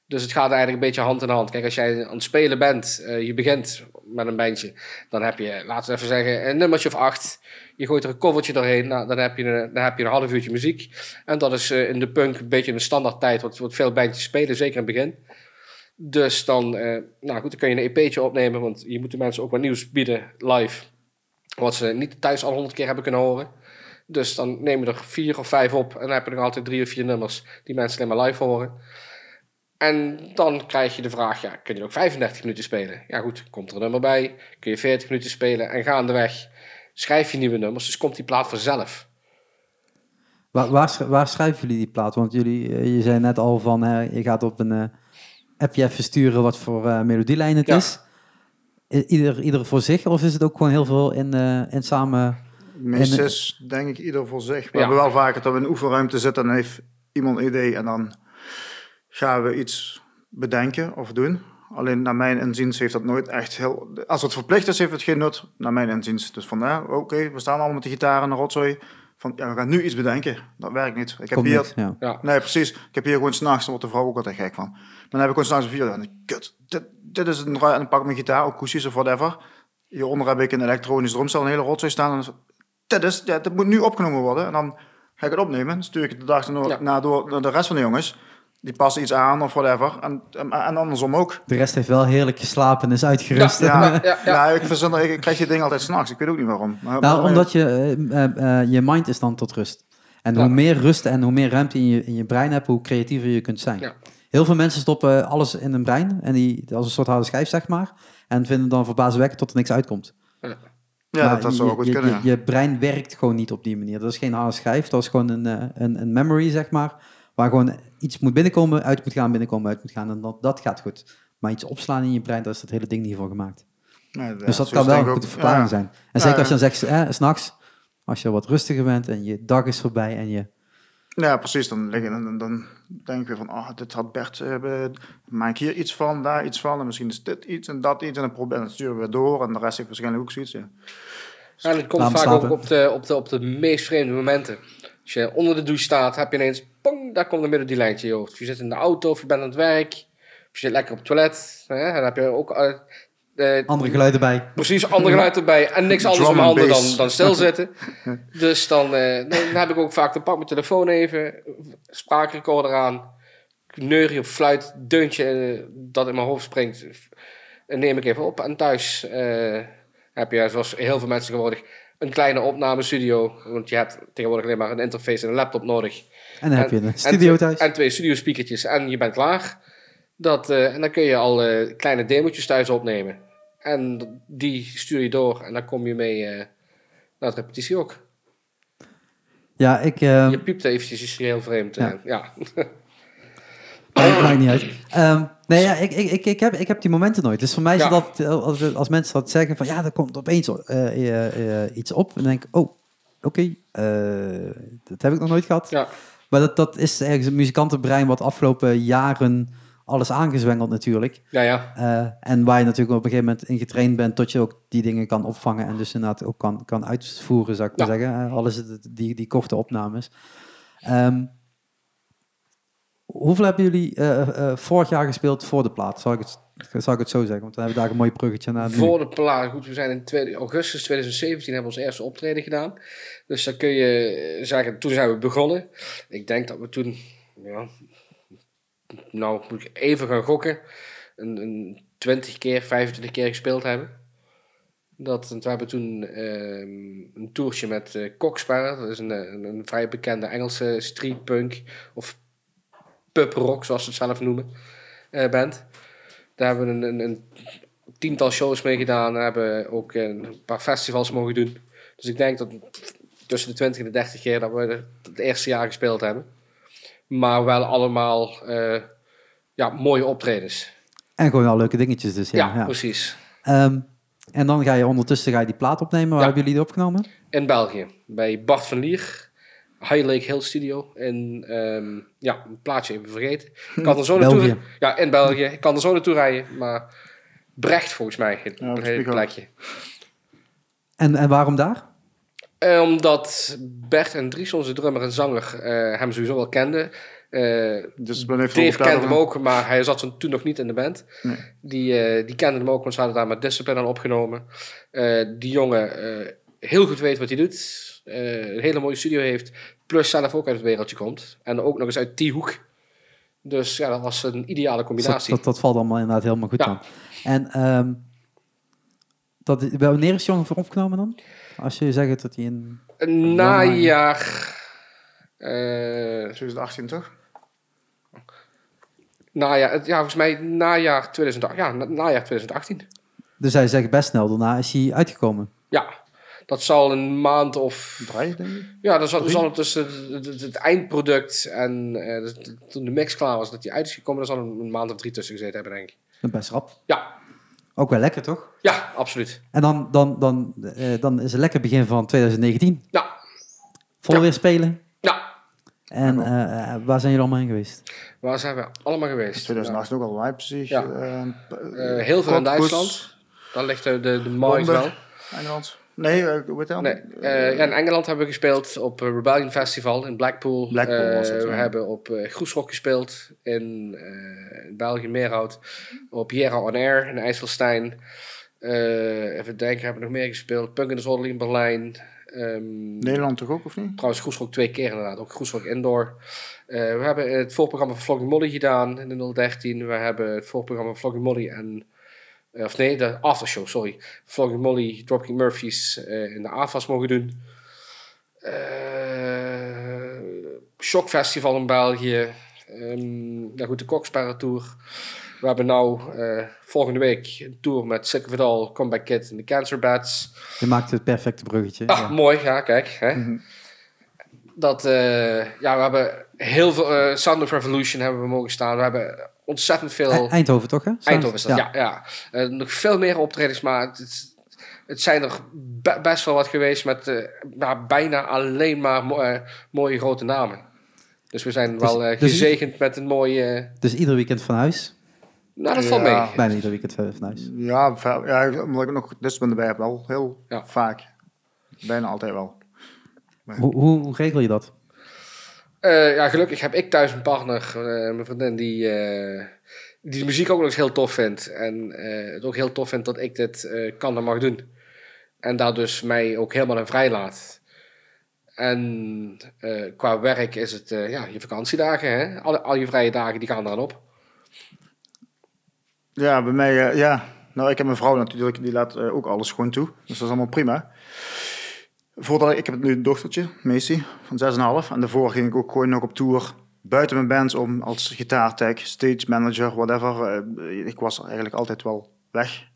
Dus het gaat eigenlijk een beetje hand in hand. Kijk, als jij aan het spelen bent, eh, je begint met een bandje, dan heb je, laten we even zeggen, een nummertje of acht. Je gooit er een covertje doorheen, nou, dan, heb je een, dan heb je een half uurtje muziek. En dat is eh, in de punk een beetje een standaard tijd, wat, wat veel bandjes spelen, zeker in het begin. Dus dan, nou goed, dan kun je een EP'tje opnemen, want je moet de mensen ook wat nieuws bieden live. Wat ze niet thuis al honderd keer hebben kunnen horen. Dus dan neem je er vier of vijf op en dan heb je nog altijd drie of vier nummers die mensen alleen maar live horen. En dan krijg je de vraag, ja, kun je ook 35 minuten spelen? Ja goed, komt er een nummer bij, kun je 40 minuten spelen en gaandeweg schrijf je nieuwe nummers, dus komt die plaat vanzelf. Waar, waar, waar schrijven jullie die plaat? Want jullie, eh, je zei net al van, eh, je gaat op een eh, appje even sturen wat voor eh, melodielijn het Ja. is. Ieder, ieder voor zich? Of is het ook gewoon heel veel in, in samen... Meestal En- denk ik ieder voor zich. We Ja. hebben wel vaker dat we in een oefenruimte zitten en dan heeft iemand een idee en dan gaan we iets bedenken of doen. Alleen naar mijn inziens heeft dat nooit echt heel... Als het verplicht is, heeft het geen nut, naar mijn inziens. Dus van, ja, oké, we staan allemaal met de gitaar en de rotzooi. Van, ja, we gaan nu iets bedenken. Dat werkt niet. Ik heb Komt hier... niks, ja. Ja, Nee, precies. Ik heb hier gewoon s'nachts, dan wordt de vrouw ook altijd gek van. Dan heb ik gewoon s'nachts een video en ik, kut, dit, dit is een, en dan pak ik mijn gitaar, akoestisch of whatever. Hieronder heb ik een elektronisch drumstel, een hele rotzooi staan. En is, ja, dit moet nu opgenomen worden. En dan ga ik het opnemen. Stuur ik het de dag erna Ja. na door naar de rest van de jongens. Die passen iets aan of whatever. En, en, en andersom ook. De rest heeft wel heerlijk geslapen en is uitgerust. Ja, Ja, ja, ja. ja. ik, verzin, ik, krijg die dingen altijd s'nachts. Ik weet ook niet waarom. Maar, Nou, maar- omdat je, eh, eh, eh, je mind is dan tot rust. En Ja. hoe meer rust en hoe meer ruimte in je, in je brein hebt, hoe creatiever je kunt zijn. Ja. Heel veel mensen stoppen alles in hun brein, en die, als een soort harde schijf, zeg maar. En vinden dan verbazingwekkend tot er niks uitkomt. Ja, dat, dat zou je, goed kunnen. je, brein werkt gewoon niet op die manier. Dat is geen harde schijf, dat is gewoon een, eh, een, een memory, zeg maar. Waar gewoon iets moet binnenkomen, uit moet gaan, binnenkomen, uit moet gaan. En dat, dat gaat goed. Maar iets opslaan in je brein, daar is dat hele ding niet voor gemaakt. Dus dat kan wel een goede verklaring Ja. zijn. En zeker als je dan zegt, eh, s'nachts, als je wat rustiger bent en je dag is voorbij en je... Ja, precies. Dan, liggen, dan, dan, denk ik weer van, oh, dit had Bert, eh, be- maak ik hier iets van, daar iets van. En misschien is dit iets en dat iets. En dan, proberen, dan sturen we weer door. En de rest heeft waarschijnlijk ook zoiets. Ja. En het komt vaak ook op de, op, de, op de meest vreemde momenten. Als je onder de douche staat, heb je ineens, pong, daar komt een melodielijntje in je hoofd. Of je zit in de auto, of je bent aan het werk, of je zit lekker op het toilet. Hè, dan heb je ook eh, Andere geluiden bij. precies ander geluid erbij en niks anders om and handen dan, dan stilzitten. dus dan, eh, dan heb ik ook vaak, dan pak mijn telefoon even, spraakrecorder aan, neurie of fluit, deuntje eh, dat in mijn hoofd springt, en neem ik even op. En thuis eh, heb je, zoals heel veel mensen tegenwoordig, een kleine opnamestudio. Want je hebt tegenwoordig alleen maar een interface en een laptop nodig. En dan heb je En- een studio en, thuis. En twee studio speakertjes en je bent klaar. Dat, eh, en dan kun je al eh, kleine demo's thuis opnemen. En die stuur je door en dan kom je mee eh, naar repetitie ook. Ja, ik... eh, Je piept eventjes, is heel vreemd. Ja. eh, ja. maakt, maakt niet uit. Ehm, nee, ja, ik, ik, ik, heb, ik heb die momenten nooit. Dus voor mij is Ja. dat, eh, als, als mensen dat zeggen van ja, er komt opeens eh, eh, iets op. En dan denk ik, oh, oké, dat heb ik nog nooit gehad. ja. Maar dat, dat is ergens een muzikantenbrein wat afgelopen jaren alles aangezwengeld natuurlijk. ja, ja. Eh, en waar je natuurlijk op een gegeven moment in getraind bent tot je ook die dingen kan opvangen en dus inderdaad ook kan, kan uitvoeren, zou ik maar zeggen. Eh, alles die, die korte opnames. Ehm, hoeveel hebben jullie eh, vorig jaar gespeeld voor de plaat? Zal ik het, zal ik het zo zeggen? Want dan hebben we daar een mooi bruggetje naar. Voor de plaat, goed, we zijn in augustus 2017 hebben we ons eerste optreden gedaan. Dus dan kun je zeggen, toen zijn we begonnen. Ik denk dat we toen, ja, nou moet ik even gaan gokken, een, een 20 keer, 25 keer gespeeld hebben. Dat, we hebben toen ehm, een toertje met eh Coxsparrow, dat is een, een, een vrij bekende Engelse streetpunk of pub rock, zoals ze het zelf noemen, eh, band. Daar hebben we een, een, een tiental shows mee gedaan. We hebben ook een paar festivals mogen doen. Dus ik denk dat tussen de 20 en de 30 keer dat we het eerste jaar gespeeld hebben. Maar wel allemaal eh, ja, mooie optredens. En gewoon al leuke dingetjes dus. Ja, Ja, ja. precies. Ehm, en dan ga je ondertussen ga je die plaat opnemen. Waar Ja. hebben jullie die opgenomen? In België. Bij Bart van Lier. High Lake Hill Studio. In, ehm, ja, een plaatje even vergeten. Ik kan er zo naartoe... Ja, in België. Ik kan er zo naartoe rijden. Maar Brecht volgens mij. Het, Ja, plekje. En, en waarom daar? Eh, omdat Bert en Dries, onze drummer en zanger, eh, hem sowieso wel kenden. Eh, Dus ik ben even Dave kende hem ook, maar hij zat toen nog niet in de band. Nee. Die, eh, die kende hem ook, want ze hadden daar met Discipline aan opgenomen. Eh, die jongen eh, heel goed weet wat hij doet. Eh, een hele mooie studio heeft. Plus zelf ook uit het wereldje komt. En ook nog eens uit die hoek. Dus ja, dat was een ideale combinatie. dat, dat valt allemaal inderdaad helemaal goed Ja. aan. En ehm, dat, wanneer is Jongen voor opgenomen dan? Als je zegt dat hij in... Een najaar... eh 2018 toch? najaar, het- ja, volgens mij najaar 2018. Ja, na- najaar 2018. Dus hij zegt best snel daarna is hij uitgekomen. Ja, dat zal een maand of... Drie, denk ik. Ja, dan zal, zal tussen het, het- het eindproduct en eh, toen de mix klaar was, dat die uit is gekomen, dan zal een, een maand of drie tussen gezeten hebben, denk ik. Dat is Best rap. Ja, Ook wel lekker, toch? ja, absoluut. En dan, dan, dan, eh, dan is het lekker begin van 2019. Ja, Vol Ja. weer spelen. ja. En eh, eh, waar zijn jullie allemaal heen geweest? Waar zijn we allemaal geweest? 2008 ook al Leipzig. Ja. heel veel in Duitsland. Dan ligt de, de, de Bomber. wel. Engeland. Nee, uh, hoe heet dat? Nee, eh, ja, in Engeland hebben we gespeeld op eh, Rebellion Festival in Blackpool. Blackpool Eh, was het, we ja. hebben op uh, Groesrock gespeeld in, eh, in België, Meerhout. Op Jera On Air in IJsselstein. Eh, even denken, hebben we nog meer gespeeld? Punk in the Zolder in Berlijn. Ehm, Nederland toch ook, of niet? Trouwens, Groesrock twee keer inderdaad. Ook Groesrock Indoor. Eh, we hebben het voorprogramma van Flogging Molly gedaan in de 013. We hebben het voorprogramma van Flogging Molly en... eh, of nee, de aftershow, sorry. Flogging Molly, Dropkick Murphys eh, in de AFAS mogen doen. Eh Shock Festival in België. Ehm nou goed, de Koksparre Tour. We hebben nou eh, volgende week een tour met Sick All, Comeback Kid en de Cancer Bats. Je maakt het perfecte bruggetje. Ah, Ja. mooi, ja, kijk. Hè? Mhm. Dat, ja, we hebben heel veel, Sound of Revolution hebben we mogen staan. We hebben ontzettend veel... E- Eindhoven toch, hè? Eindhoven is dat, ja. ja, Eh, nog veel meer optredens, maar het, het zijn er be- best wel wat geweest met eh, nou, bijna alleen maar mo- eh, mooie grote namen. Dus we zijn wel eh, dus- gezegend met een mooie... Dus ieder weekend van huis. nou, dat valt Ja. mee. Bijna ieder weekend van huis. Ja, ja, omdat ik nog discipline erbij heb, wel heel Ja. vaak. Bijna altijd wel. Hoe, hoe, hoe regel je dat? Eh, ja, gelukkig heb ik thuis een partner, eh, mijn vriendin, die, eh, die de muziek ook nog eens heel tof vindt. En het ook heel tof vindt dat ik dit kan en mag doen. En daar dus mij ook helemaal in vrij laat. En qua werk is het ja, je vakantiedagen, hè? Al, al je vrije dagen die gaan eraan op. Ja, bij mij, ja. Nou, ik heb mijn vrouw natuurlijk, die laat ook alles gewoon toe. Dus dat is allemaal prima. Voordat ik, heb nu een dochtertje, Macy, van 6,5. En daarvoor ging ik ook gewoon nog op tour buiten mijn bands om als gitaartech, stage manager, whatever. Eh, ik was eigenlijk altijd wel weg.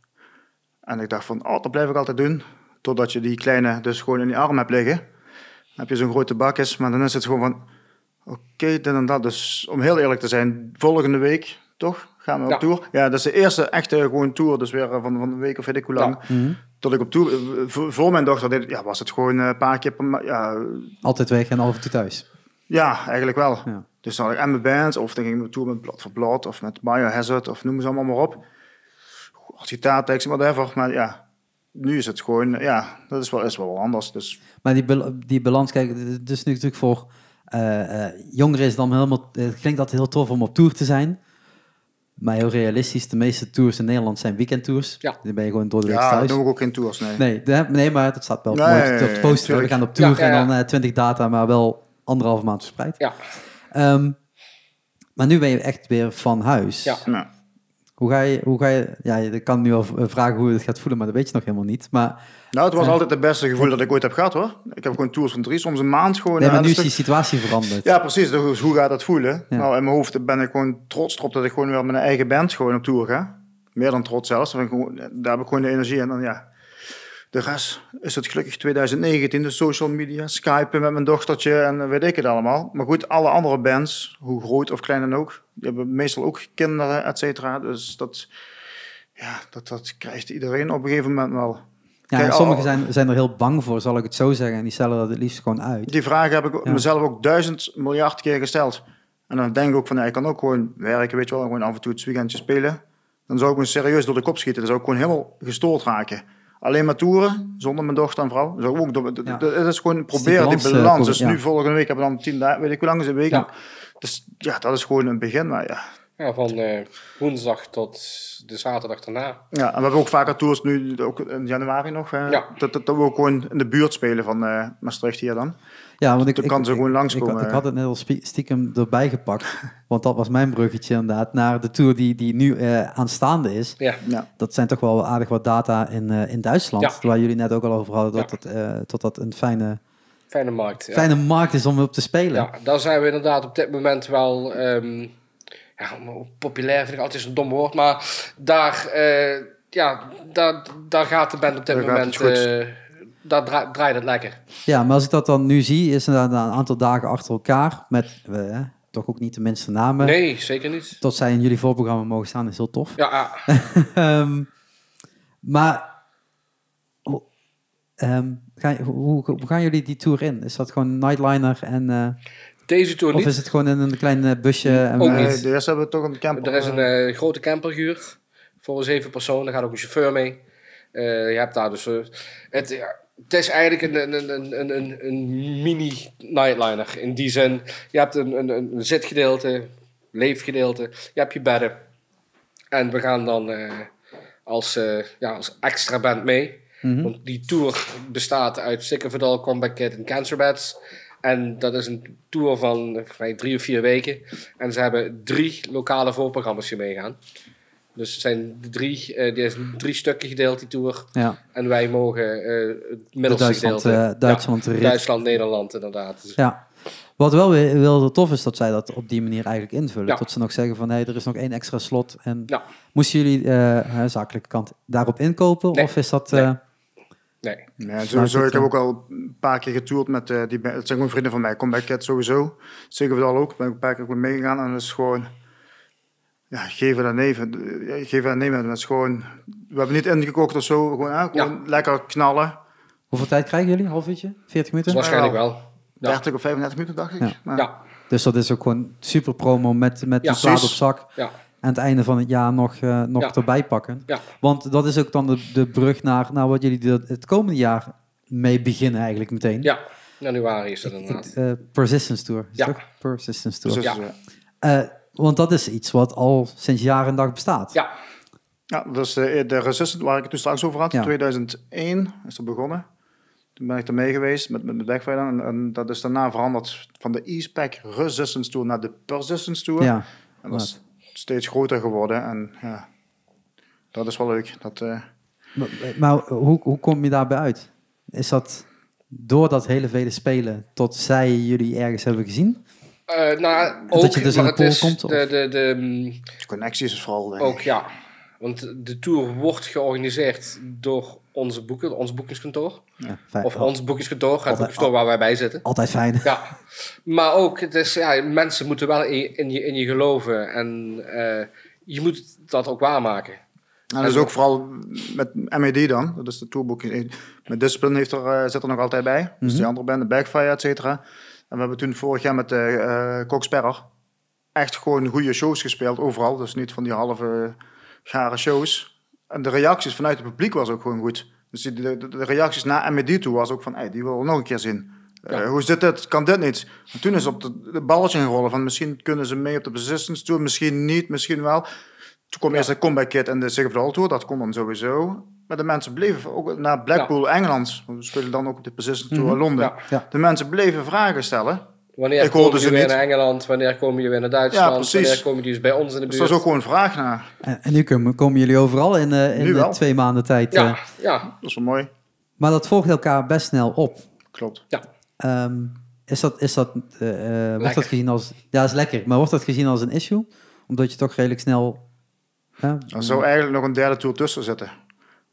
En ik dacht van, oh, dat blijf ik altijd doen. Totdat je die kleine dus gewoon in je arm hebt liggen. Dan heb je zo'n grote bakjes, maar dan is het gewoon van, oké, dit en dat. Dus om heel eerlijk te zijn, volgende week, toch? Gaan we op Ja. tour. Ja, dat is de eerste echte gewoon tour, dus weer van, van een week of weet ik hoe lang. Mhm. Tot ik op tour, eh, voor, voor mijn dochter deed, ja, was het gewoon eh, een paar keer per ja, Altijd weg en af en toe thuis. ja, eigenlijk wel. Ja. Dus dan had ik en mijn bands, of dan ging ik op tour met Blad voor Blad, of met Biohazard, of noem ze allemaal maar op. Als gitaartekst, whatever. Maar ja, nu is het gewoon, ja, dat is wel, is wel anders. Dus Maar die, die balans, kijk, is nu natuurlijk voor eh, eh, jongeren is het dan helemaal... Het klinkt altijd heel tof om op tour te zijn. Maar heel realistisch, de meeste tours in Nederland zijn weekendtours. Ja. Dan ben je gewoon door de week ja, thuis. doen we ook geen tours, nee. Nee, de- nee, maar het staat wel Nee, mooi nee, op nee, de poster. We gaan op tour Ja, ja, en dan ja. eh, 20 data, maar wel anderhalve maand verspreid. Ja, Ehm, maar nu ben je echt weer van huis. Ja. Nou, Hoe ga je, hoe ga je, ja, je kan nu al v- vragen hoe je het gaat voelen, maar dat weet je nog helemaal niet. Maar, nou, het was altijd het beste gevoel dat ik ooit heb gehad, hoor. Ik heb gewoon tours van drie, soms een maand gewoon. nee, ja, maar nu is die situatie veranderd. Ja, precies. Dus hoe gaat dat voelen? Ja. Nou, in mijn hoofd ben ik gewoon trots erop dat ik gewoon weer met mijn eigen band gewoon op tour ga. Meer dan trots zelfs. Daar heb ik gewoon de energie en dan ja. De rest is het gelukkig 2019, de social media, skypen met mijn dochtertje en weet ik het allemaal. Maar goed, alle andere bands, hoe groot of klein dan ook, die hebben meestal ook kinderen, et cetera. Dus dat, ja, dat, dat krijgt iedereen op een gegeven moment wel. Ja, Kijk, sommigen zijn, zijn er heel bang voor, zal ik het zo zeggen. En die stellen dat het liefst gewoon uit. Die vraag heb ik Ja. mezelf ook duizend miljard keer gesteld. En dan denk ik ook van, ja, ik kan ook gewoon werken, weet je wel, gewoon af en toe het weekendje spelen. Dan zou ik me serieus door de kop schieten. Dan zou ik gewoon helemaal gestoord raken. Alleen maar toeren, zonder mijn dochter en vrouw. Zou ik ook, Ja. dat is gewoon die proberen die balans, eh, Dus nu volgende week hebben we dan tien dagen, weet ik hoe lang is een week. Ja. Dus ja, dat is gewoon een begin. Maar ja. Ja van eh, woensdag tot de zaterdag daarna. ja, en we hebben ook vaker tours nu, ook in januari nog. hè, Ja. dat, dat, dat we ook gewoon in de buurt spelen van eh, Maastricht hier dan. Ja, want ik, Dan ik, kan ze ik- gewoon ik, langskomen. ik had het net al stiekem erbij gepakt. want dat was mijn bruggetje inderdaad. Naar de tour die, die nu eh, aanstaande is. Ja, Ja. Dat zijn toch wel aardig wat data in, eh, in Duitsland. Ja. Waar jullie net ook al over hadden. Dat, Ja. het, eh, dat dat een fijne, fijne markt. Ja. fijne markt is om op te spelen. Ja, daar zijn we inderdaad op dit moment wel. ehm, ja, populair vind ik altijd zo'n dom woord, maar daar, eh, ja, daar, daar gaat de band op dit Daar gaat moment. het goed. eh, daar dra- draait het lekker. Ja, maar als ik dat dan nu zie, is het een aantal dagen achter elkaar. Met eh, toch ook niet de minste namen. Nee, zeker niet. Tot zij in jullie voorprogramma mogen staan, is heel tof. Ja, ja. Ehm, maar hoe, ehm, ga, hoe, hoe gaan jullie die tour in? Is dat gewoon nightliner en eh, deze tour of niet. is het gewoon in een klein eh, busje? En, Ook eh, niet. Nee, de eerste hebben we toch een camper. Er is een eh, eh, grote camper gehuurd voor zeven personen. Er gaat ook een chauffeur mee. Eh, je hebt daar dus. het, ja, het is eigenlijk een, een, een, een, een, een mini nightliner. In die zin, je hebt een, een, een zitgedeelte, leefgedeelte, je hebt je bedden. En we gaan dan eh, als, eh, ja, als extra band mee. mhm. Want die tour bestaat uit Sicker Vidal, Comeback Kid en Cancer Beds. En dat is een tour van drie of vier weken. En ze hebben drie lokale voorprogramma's hier meegaan. Dus het zijn drie, eh die is drie stukken gedeeld, die tour. ja, En wij mogen eh, het de middelste Duitsland, gedeelte. eh, Duitsland ja. Duitsland, Nederland inderdaad. Dus, Ja. Wat wel weer heel tof is dat zij dat op die manier eigenlijk invullen. Ja. Dat ze nog zeggen van hé, er is nog één extra slot. En moesten jullie, zakelijke kant, daarop inkopen? Nee. Of is dat... Nee. Nee. Sowieso. Ik heb ook al een paar keer getoerd met eh, die. Het zijn gewoon vrienden van mij. Comeback Cat sowieso. Zeker wel ook. Ben ik een paar keer gewoon meegegaan. En dat is gewoon... Ja, geven en nemen. Ja, Geven en nemen. Dat is gewoon... We hebben niet ingekocht of zo. Gewoon, gewoon lekker knallen. hoeveel tijd krijgen jullie? Half uurtje? 40 minuten? Waarschijnlijk wel. Ja. 30 of 35 minuten, dacht ik. Ja. Maar, Ja, Dus dat is ook gewoon super promo met, met Ja, die plaat op zak. ja, aan het einde van het jaar nog, eh, nog Ja. erbij pakken. Ja. Want dat is ook dan de, de brug naar, naar wat jullie de- het komende jaar mee beginnen eigenlijk meteen. ja. Januari is dat inderdaad. eh, Persistence Tour. Is Ja. toch? Persistence Tour. dus, Ja. eh, want dat is iets wat al sinds jaar en dag bestaat. Ja, Ja, dat is de, de Resistant waar ik het toen straks over had. Ja. 2001 is dat begonnen. Toen ben ik er mee geweest met, met de Backfire. En, en dat is daarna veranderd van de E-Spec Resistance Tour naar de Persistence Tour. Ja. En dat is steeds groter geworden. En ja, dat is wel leuk. Dat, eh, Maar, maar hoe, hoe kom je daarbij uit? Is dat door dat hele vele spelen tot zij jullie ergens hebben gezien? Eh, nou, Dat je dus in de het pool is komt, of? de, de, de, de connecties is vooral... ook ja. Want de tour wordt georganiseerd door onze boeken, ons boekingskantoor. Ja, fijn. Of ons boekingskantoor, het boekingskantoor waar wij bij zitten. Altijd fijn. Ja, maar ook, het is, ja, mensen moeten wel in, je- in, je, in je geloven en eh, je moet dat ook waarmaken. En dat is ook vooral met MED dan, dat is de tourboeking. Met Discipline heeft er, eh, zit er nog altijd bij. Dus die andere band, de Backfire, et cetera. En we hebben toen vorig jaar met de eh echt gewoon goede shows gespeeld, overal. Dus niet van die halve gare shows. En de reacties vanuit het publiek was ook gewoon goed. Dus die, de, de- de reacties na MED toe was ook van, hey, die we nog een keer zien. Eh, hoe zit dit? Kan dit niet? En toen is op de, de balletje rollen van misschien kunnen ze mee op de Persistence Tour, misschien niet, misschien wel. Toen kwam eerst de Comeback Kid en de All Tour, dat kon dan sowieso. Maar de mensen bleven ook naar Blackpool, Engeland. We spelen dan ook op de Persistence Tour in Londen. Ja. Ja. De mensen bleven vragen stellen. Wanneer Ik komen ze jullie weer naar Engeland? Wanneer komen jullie weer naar Duitsland? Ja, precies. Wanneer komen jullie dus bij ons in de Dus buurt? dat is ook gewoon een vraag naar. En, en nu komen, komen jullie overal in, eh, in twee maanden tijd. ja, eh. ja, Dat is wel mooi. maar dat volgt elkaar best snel op. Klopt. ja. Ehm, is dat, is dat, eh, wordt Lekker. dat gezien als... Ja, is lekker. Maar wordt dat gezien als een issue? Omdat je toch redelijk snel... hè, Er zou eigenlijk nog een derde tour tussen zitten.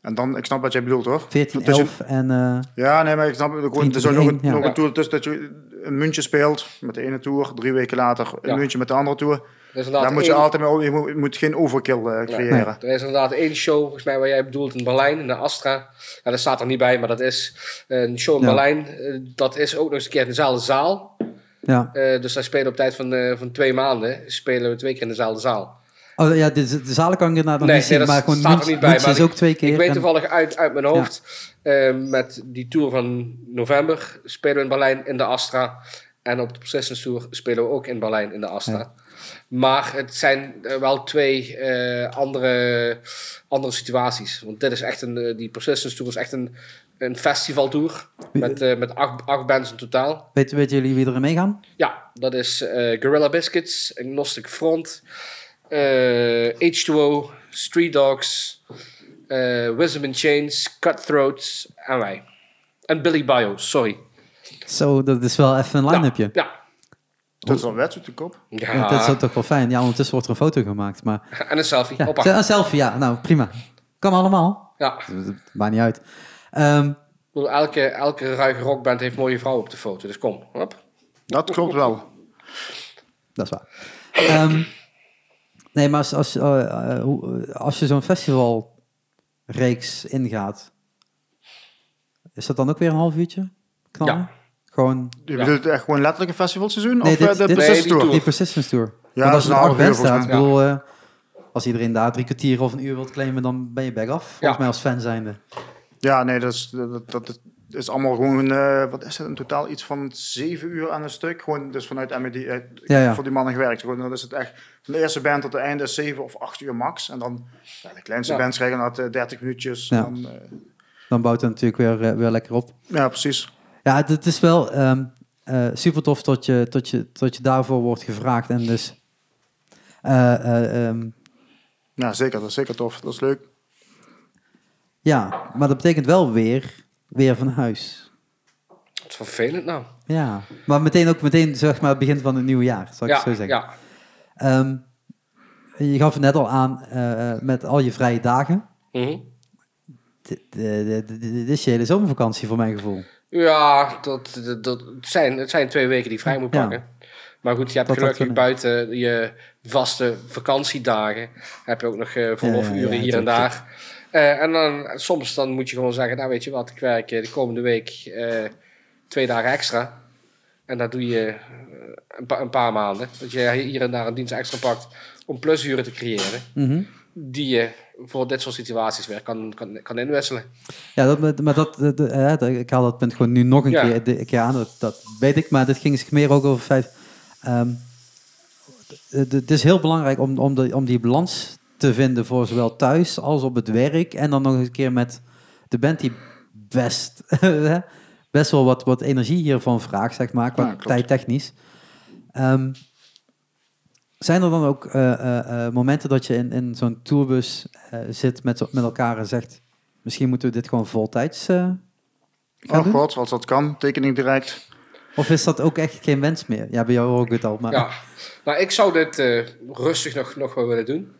En dan, ik snap wat jij bedoelt hoor. 14, Dat je- 11 en... eh, Ja, nee, maar ik snap het. Gewoon, Drie er zou nog een, ja. nog een tour tussen dat je een muntje speelt met de ene tour. Drie weken later een Ja. muntje met de andere tour. Er is inderdaad Daar moet je één- altijd mee, je moet, je moet geen overkill eh, creëren. Er is inderdaad één show, volgens mij, waar jij bedoelt, in Berlijn, in de Astra. Ja, dat staat er niet bij, maar dat is een show in Ja. Berlijn. Eh, dat is ook nog eens een keer in dezelfde zaal. ja. Eh, dus wij spelen op tijd van, eh, van twee maanden, spelen we twee keer in dezelfde zaal. Oh ja, de, de zalen kan ik inderdaad nog Nee, niet zien, dat maar gewoon staat er niet bij, München maar is ik- ook twee keer. Ik weet en- toevallig uit, uit mijn hoofd, eh, met die tour van november spelen we in Berlijn in de Astra. En op de Persistence Tour spelen we ook in Berlijn in de Astra. Ja. Maar het zijn eh, wel twee eh, andere, andere situaties. Want dit is echt een, die Persistence Tour is echt een, een festivaltour. Met, met acht, acht bands in totaal. Weet, weten jullie wie er meegaan? Ja, dat is Gorilla Biscuits, Agnostic Front, H2O, Street Dogs, eh, Wisdom in Chains, Cutthroats en wij. En Billy Bio, sorry. Zo, dat is wel even een line-upje. Ja. Dat is al wet op de kop. Ja. Ja, dat is ook toch wel fijn. Ja, ondertussen wordt er een foto gemaakt. Maar En een selfie. ja, Hoppa. een selfie, ja. Nou, prima. Kan allemaal. Ja. Dat Maakt niet uit. Ehm, Ik bedoel, elke, elke ruige rockband heeft mooie vrouwen op de foto, dus kom. Hop. Dat klopt wel. dat is waar. Ehm, nee, maar als, als, eh, eh, als je zo'n festivalreeks ingaat, is dat dan ook weer een half uurtje? Knallen? Ja. Gewoon Je Ja. bedoelt echt gewoon letterlijk een festivalseizoen? Nee, of dit- eh, de dit- Persistence Nee, die Tour? tour. die Persistence Tour. Ja, Want dat als is een een uur band staat, ik bedoel, eh, als iedereen daar drie kwartier of een uur wilt claimen, dan ben je back af. Volgens Ja. mij als fan zijnde. Ja, nee, dat is, dat, dat is allemaal gewoon, eh, wat is het, in totaal iets van zeven uur aan een stuk. Gewoon, dus vanuit MED, eh, Ja, ja. voor die mannen gewerkt. Gewoon, dan is het echt, van de eerste band tot de einde is zeven of acht uur max. En dan, ja, de kleinste Ja. bands krijgen dat eh, 30 minuutjes. Ja. Dan, eh, Dan bouwt het natuurlijk weer, weer lekker op. ja, precies. Ja, het, het is wel ehm, eh, super tof dat je, tot je, tot je daarvoor wordt gevraagd. En dus, eh, eh, ehm, Ja, zeker. Dat is zeker tof. Dat is leuk. ja, maar dat betekent wel weer, weer van huis. Wat vervelend nou. Ja, maar meteen ook meteen, zeg maar, het begin van het nieuwe jaar, zal ik Ja, het zo zeggen. ja. Ehm, je gaf het net al aan, eh, met al je vrije dagen. Mhm. Dit, is je hele zomervakantie voor mijn gevoel. Ja, dat, dat, dat het, zijn, het zijn twee weken die vrij moet Ja. pakken. Maar goed, je hebt Dat gelukkig buiten je vaste vakantiedagen... heb je ook nog eh verlofuren Ja, ja, ja, hier en daar. Eh, en dan soms dan moet je gewoon zeggen... nou weet je wat, ik werk eh, de komende week eh, twee dagen extra. En dat doe je een, pa- een paar maanden. Dat je hier en daar een dienst extra pakt om plusuren te creëren... Mhm. die je voor dit soort situaties weer kan, kan, kan inwisselen. Ja, dat, maar dat, ik haal dat punt gewoon nu nog een Ja. keer, de- keer aan. Dat, dat weet ik, maar dit ging zich meer ook over het feit... ehm, het het is heel belangrijk om, om, de, om die balans te vinden voor zowel thuis als op het werk. En dan nog eens een keer met de band die best, best wel wat, wat energie hiervan vraagt, zeg maar, qua Ja, tijdtechnisch. Ehm, Zijn er dan ook eh, eh, eh, momenten dat je in, in zo'n tourbus eh, zit met, met elkaar en zegt... Misschien moeten we dit gewoon voltijds eh, gaan Oh doen? god, als dat kan, tekening direct. Of is dat ook echt geen wens meer? Ja, bij jou ook het al, maar... Ja, nou, ik zou dit eh, rustig nog, nog wel willen doen.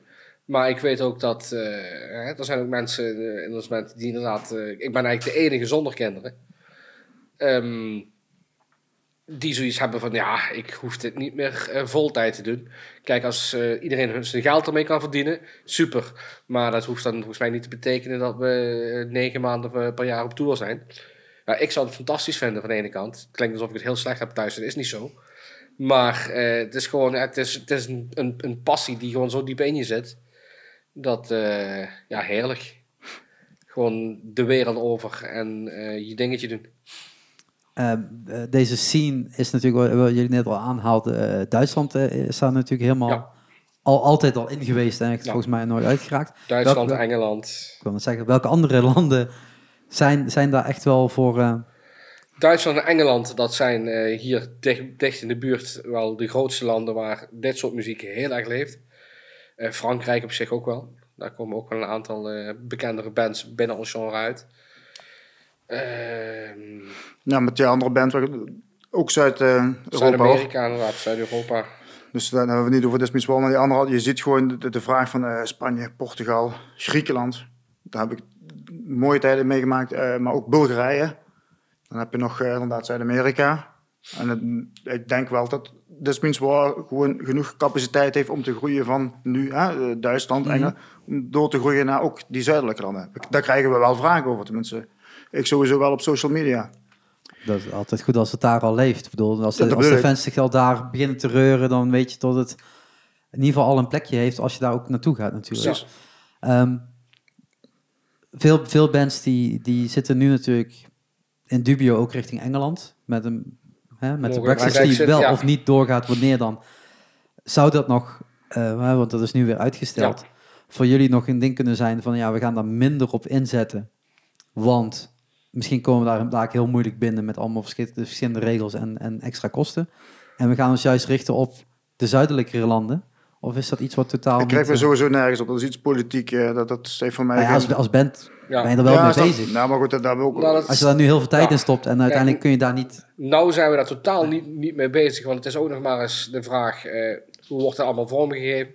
Maar ik weet ook dat eh, er zijn ook mensen eh, in ons moment die inderdaad... eh, ik ben eigenlijk de enige zonder kinderen. Ehm, die zoiets hebben van, ja, ik hoef dit niet meer eh, voltijd te doen. Kijk, als eh, iedereen zijn geld ermee kan verdienen, super. Maar dat hoeft dan volgens mij niet te betekenen dat we eh, negen maanden per- jaar op tour zijn. Ik zou het fantastisch vinden van de ene kant. Het klinkt alsof ik het heel slecht heb thuis, dat is niet zo. Maar eh, het is gewoon, het is, het is een, een passie die gewoon zo diep in je zit. Dat, eh, ja, heerlijk. Gewoon de wereld over en eh, je dingetje doen. Eh, deze scene is natuurlijk, wat- jullie net al aanhaalden, Duitsland is daar natuurlijk helemaal Ja. al, altijd al in geweest en echt Ja. volgens mij nooit uitgeraakt. Duitsland, Welke- Engeland. Ik wil zeggen, welke andere landen zijn, zijn daar echt wel voor... Duitsland en Engeland, dat zijn hier dicht, dicht in de buurt wel de grootste landen waar dit soort muziek heel erg leeft. Eh, Frankrijk op zich ook wel. Daar komen ook wel een aantal eh, bekendere bands binnen ons genre uit. Ehm, Ja, met die andere band, ook Zuid-Europa. hoor. Zuid-Amerika inderdaad, Zuid-Europa. Dus dan hebben we niet over Desmis maar die andere, je ziet gewoon de, de vraag van eh, Spanje, Portugal, Griekenland. Daar heb ik mooie tijden meegemaakt, eh, maar ook Bulgarije. Dan heb je nog eh, inderdaad Zuid-Amerika. En het- ik denk wel dat Desmis Wall gewoon genoeg capaciteit heeft om te groeien van nu, hè, eh, Duitsland, Mhm. Engeland, om door te groeien naar ook die zuidelijke landen. Daar krijgen we wel vragen over, tenminste. Ik sowieso wel op social media. dat is altijd goed als het daar al leeft. Ik bedoel, als Ja, de, als ik. fans zich al daar beginnen te reuren, dan weet je dat het in ieder geval al een plekje heeft als je daar ook naartoe gaat natuurlijk. Ehm, veel, veel bands die, die zitten nu natuurlijk in dubio ook richting Engeland. Met, een, hè, met de Brexit die wel ja. of niet doorgaat, wanneer dan. Zou dat nog, eh, want dat is nu weer uitgesteld, Ja. voor jullie nog een ding kunnen zijn van ja, we gaan daar minder op inzetten. Want misschien komen we daar, daar heel moeilijk binnen met allemaal verschillende, verschillende regels en, en extra kosten. En we gaan ons juist richten op de zuidelijkere landen. Of is dat iets wat totaal Ik krijg niet, me eh, sowieso nergens op. Dat is iets politiek. eh, dat, dat heeft voor mij ja, als, geen- als band Ja. ben je er wel Ja, mee dat- bezig. Nou, maar goed, dat, daar ook... Nou, dat- Als je daar nu heel veel tijd Ja. in stopt en uiteindelijk Ja. kun je daar niet... Nou zijn we daar totaal niet, niet mee bezig, want het is ook nog maar eens de vraag eh, hoe wordt het allemaal vormgegeven.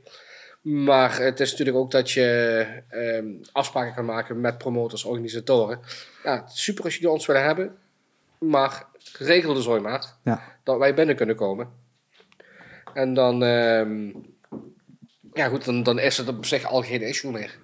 Maar het is natuurlijk ook dat je ehm, afspraken kan maken met promotors, organisatoren. Ja, super als jullie ons willen hebben, maar regel de zooi maar Ja. dat wij binnen kunnen komen. En dan, ehm, ja goed, dan, dan is het op zich al geen issue meer.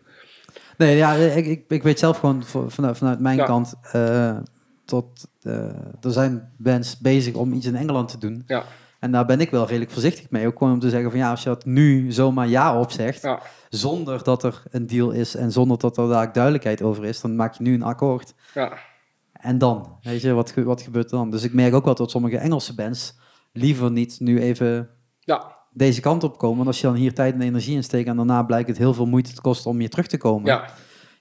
Nee, ja, ik, ik, ik weet zelf gewoon vanuit, vanuit mijn Ja. kant... eh, tot, eh, er zijn bands bezig om iets in Engeland te doen. Ja, En daar ben ik wel redelijk voorzichtig mee. Ook gewoon om te zeggen van ja, als je dat nu zomaar ja op zegt... ja, zonder dat er een deal is en zonder dat er daar duidelijkheid over is... dan maak je nu een akkoord. ja, En dan, weet je, wat, wat gebeurt er dan? Dus ik merk ook wel dat sommige Engelse bands liever niet nu even ja, deze kant op komen. Want als je dan hier tijd en energie in steekt en daarna blijkt het heel veel moeite te kosten om hier terug te komen. ja.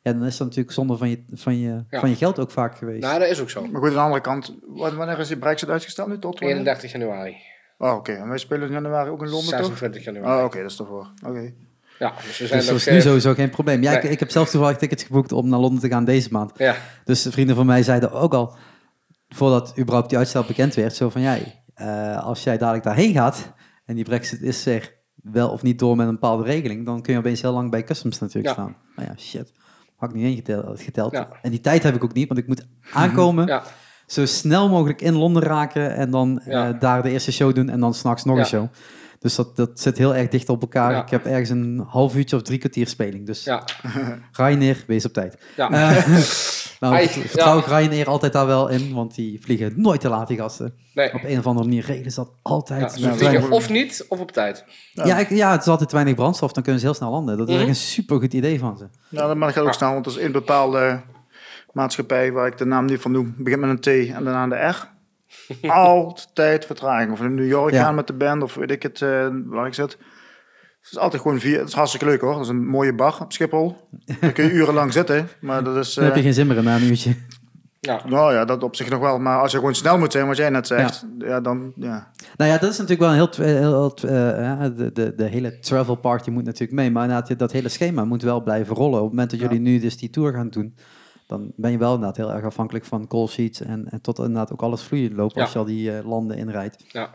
Ja, dan is dat natuurlijk zonde van je, van je, Ja. van je geld ook vaak geweest. Nou, dat is ook zo. Maar goed, aan de andere kant, wa- wanneer is die Brexit uitgesteld nu? Tot wanneer? 31 januari, Oh, oké. En wij spelen in januari ook in Londen, toch? 26 januari. Oh, oké, dat is ervoor. Oké. Ja, dus we zijn dus dat is nu eh, sowieso geen probleem. Ja, ik, nee. ik heb zelf toevallig tickets geboekt om naar Londen te gaan deze maand. Ja, Dus de vrienden van mij zeiden ook al, voordat überhaupt die uitstel bekend werd, zo van, jij, eh, als jij dadelijk daarheen gaat en die brexit is er wel of niet door met een bepaalde regeling, dan kun je opeens heel lang bij customs natuurlijk staan. Nou ja, shit. Had ik niet ingeteld. Geteld. En die tijd heb ik ook niet, want ik moet aankomen, ja, zo snel mogelijk in Londen raken en dan eh, daar de eerste show doen en dan s'nachts nog Ja. een show. Dus dat, dat zit heel erg dicht op elkaar. Ja. Ik heb ergens een half uurtje of drie kwartier speling. Dus ja, Ryanair, wees op tijd. ja. Eh, nou, Ai, ik vertrouw ja. Ryanair altijd daar wel in, want die vliegen nooit te laat, die gasten. Nee. Op een of andere manier regelen ze dat altijd. Ja, ze Ja, vliegen of niet, of op tijd. ja, ik- ja, het is altijd te weinig brandstof, dan kunnen ze heel snel landen. Dat is Mhm. echt een supergoed idee van ze. Ja, maar dat gaat ook Ja. snel, want er is één bepaalde maatschappij waar ik de naam niet van noem. Begint met een T en daarna een R. altijd vertraging. Of naar New York Ja. gaan met de band, of weet ik het, eh, waar ik zit. Het is altijd gewoon vier. Het is hartstikke leuk hoor. Dat is een mooie bar op Schiphol. Daar kun je urenlang zitten, maar dat is... Dan heb je eh, geen zin meer in na een uurtje. Ja. Nou ja, dat op zich nog wel. Maar als je gewoon snel moet zijn, wat jij net zegt, ja, dan ja. Nou ja, dat is natuurlijk wel een heel... heel, heel eh, ja, de, de, de hele travel party moet natuurlijk mee. Maar inderdaad, dat hele schema moet wel blijven rollen. Op het moment dat Ja. jullie nu dus die tour gaan doen... dan ben je wel inderdaad heel erg afhankelijk van call sheets... en, en tot inderdaad ook alles vloeiend loopt Ja. als je al die eh, landen inrijdt. Ja.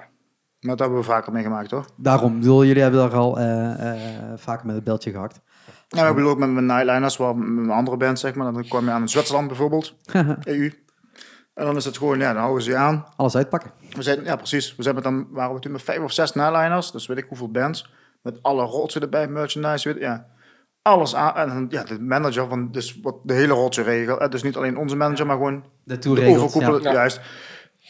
Maar dat hebben we vaker meegemaakt, hoor. Daarom, bedoel, jullie hebben daar al eh, eh, vaker met het beltje gehakt. Ja, ik bedoel ook met mijn Nightliners, waar met mijn andere band, zeg maar. Dan kwam je aan in Zwitserland bijvoorbeeld, EU. En dan is het gewoon, ja, dan houden ze je aan. alles uitpakken. We zijn, ja, precies. We zijn met dan, waren we toen met vijf of zes Nightliners, dus weet ik hoeveel bands. Met alle rotsen erbij, merchandise, weet, ja. Alles aan. En ja, de manager van, dus wat de hele rotse regel. eh, Dus niet alleen onze manager, maar gewoon De de. Ja. juist.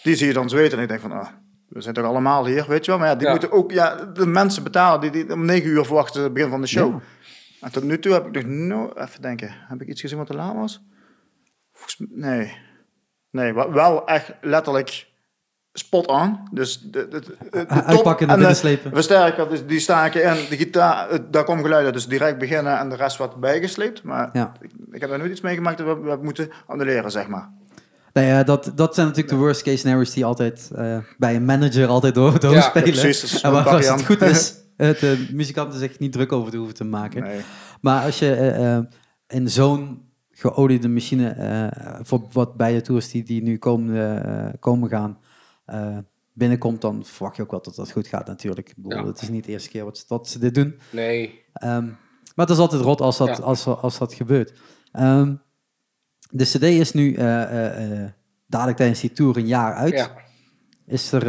Die zie je dan zweten. En ik denk van, ah, we zijn toch allemaal hier, weet je wel. Maar ja, die Ja. moeten ook, ja, de mensen betalen die, die om negen uur verwachten het begin van de show. Ja. En tot nu toe heb ik nog no, even denken, heb ik iets gezien wat te laat was? Volgens nee. Nee, wel echt letterlijk spot on. Dus de, de, de, de top Uitpakken en binnen de slepen. versterker, dus die staken en de gitaar, het- daar komt geluid uit. Dus direct beginnen en de rest wat bijgesleept. Maar Ja. ik, ik heb daar nooit iets meegemaakt dat we, we hebben moeten annuleren, zeg maar. Nou ja, dat, dat zijn natuurlijk de worst case scenario's die altijd eh, bij een manager altijd door, doorspelen. Ja, precies, dat is en waar, een als het goed is, het, de muzikanten zich niet druk over te hoeven te maken. Nee. Maar als je eh, eh, in zo'n geoliede machine, eh, voor wat bij de tours die, die nu komen, eh, komen gaan, eh, binnenkomt, dan verwacht je ook wel dat dat goed gaat natuurlijk. Ik bedoel, Ja. Het is niet de eerste keer wat, ze- dat ze dit doen. Nee. Ehm, maar het is altijd rot als dat, Ja. als, als dat gebeurt. Ehm, de CD is nu eh, eh, eh, dadelijk tijdens die tour een jaar uit. Ja. Is er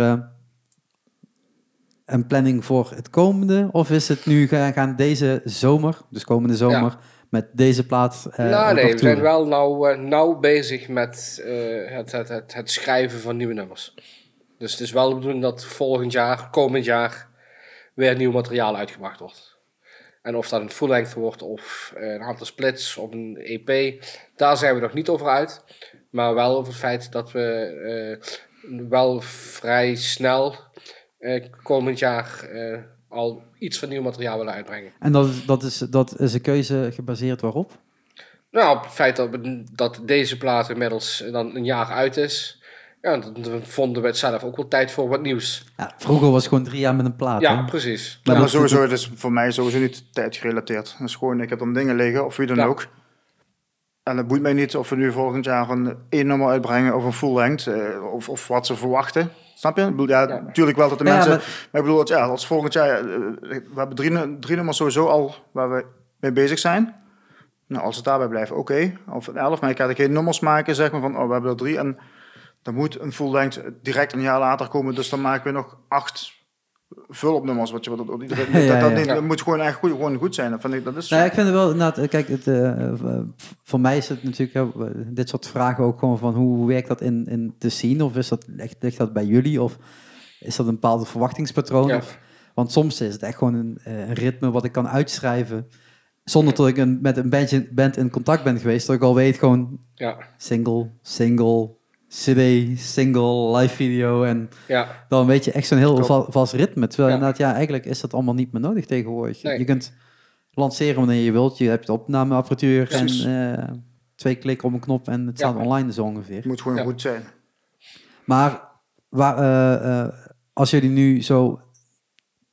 een planning voor het komende? Of is het nu ga- gaan deze zomer, dus komende zomer, met deze plaat? eh, nou, nee, we zijn wel nou, eh, nou bezig met het, het, het, het schrijven van nieuwe nummers. Dus het is wel de bedoeling dat volgend jaar, komend jaar, weer nieuw materiaal uitgebracht wordt. En of dat een full length wordt, of eh, een aantal splits, of een EP, daar zijn we nog niet over uit. Maar wel over het feit dat we eh, wel vrij snel eh, komend jaar al iets van nieuw materiaal willen uitbrengen. En dat, is- dat, is, dat is een keuze gebaseerd waarop? Nou, op het feit dat, dat deze plaat inmiddels dan een jaar uit is. Ja, dan vonden we het zelf ook wel tijd voor wat nieuws. Ja, vroeger was het gewoon drie jaar met een plaat. Ja, hè? precies. Maar Ja, maar dat- sowieso, het is voor mij sowieso niet tijdgerelateerd. Het is gewoon, ik heb dan dingen liggen, of wie dan Ja. ook. En het boeit mij niet of we nu volgend jaar een één nummer uitbrengen of een full length, eh, of, of wat ze verwachten. Snap je? Ik bedoel, ja, natuurlijk wel dat de Ja, mensen... maar- Maar, ik bedoel, dat, ja, als volgend jaar... eh, we hebben drie, nu- drie nummers sowieso al waar we mee bezig zijn. Nou, als het daarbij blijft, oké. Of elf, maar ik ga er geen nummers maken, zeg maar, van, oh, we hebben er drie. En dan moet een full length direct een jaar later komen, dus dan maken we nog acht vulopnummers. Wat je, wat, wat iedereen, Ja, dat, dat, ja. niet- Ja. dat moet gewoon echt goed, gewoon goed zijn. Dat vind ik, dat is... Nou, ja, ik vind het wel inderdaad, eh, kijk, het, eh, eh, voor mij is het natuurlijk, dit soort vragen ook gewoon van hoe werkt dat in, in te zien? Of is dat, ligt, ligt dat bij jullie? Of is dat een bepaald verwachtingspatroon? Ja. Of- want soms is het echt gewoon een, een ritme wat ik kan uitschrijven. Zonder dat ik een, met een bandje, band in contact ben geweest. Dat ik al weet gewoon Ja, single, single, cd, single, live video. En ja, dan weet je echt zo'n heel Klopt. va- vast ritme. Terwijl Ja. inderdaad, ja, eigenlijk is dat allemaal niet meer nodig tegenwoordig. Nee. Je kunt lanceren wanneer je wilt. Je hebt de opnameapparatuur en eh, twee klikken op een knop en het Ja. staat online zo ongeveer. Het moet gewoon Ja. goed zijn. Maar waar, eh, eh, als jullie nu zo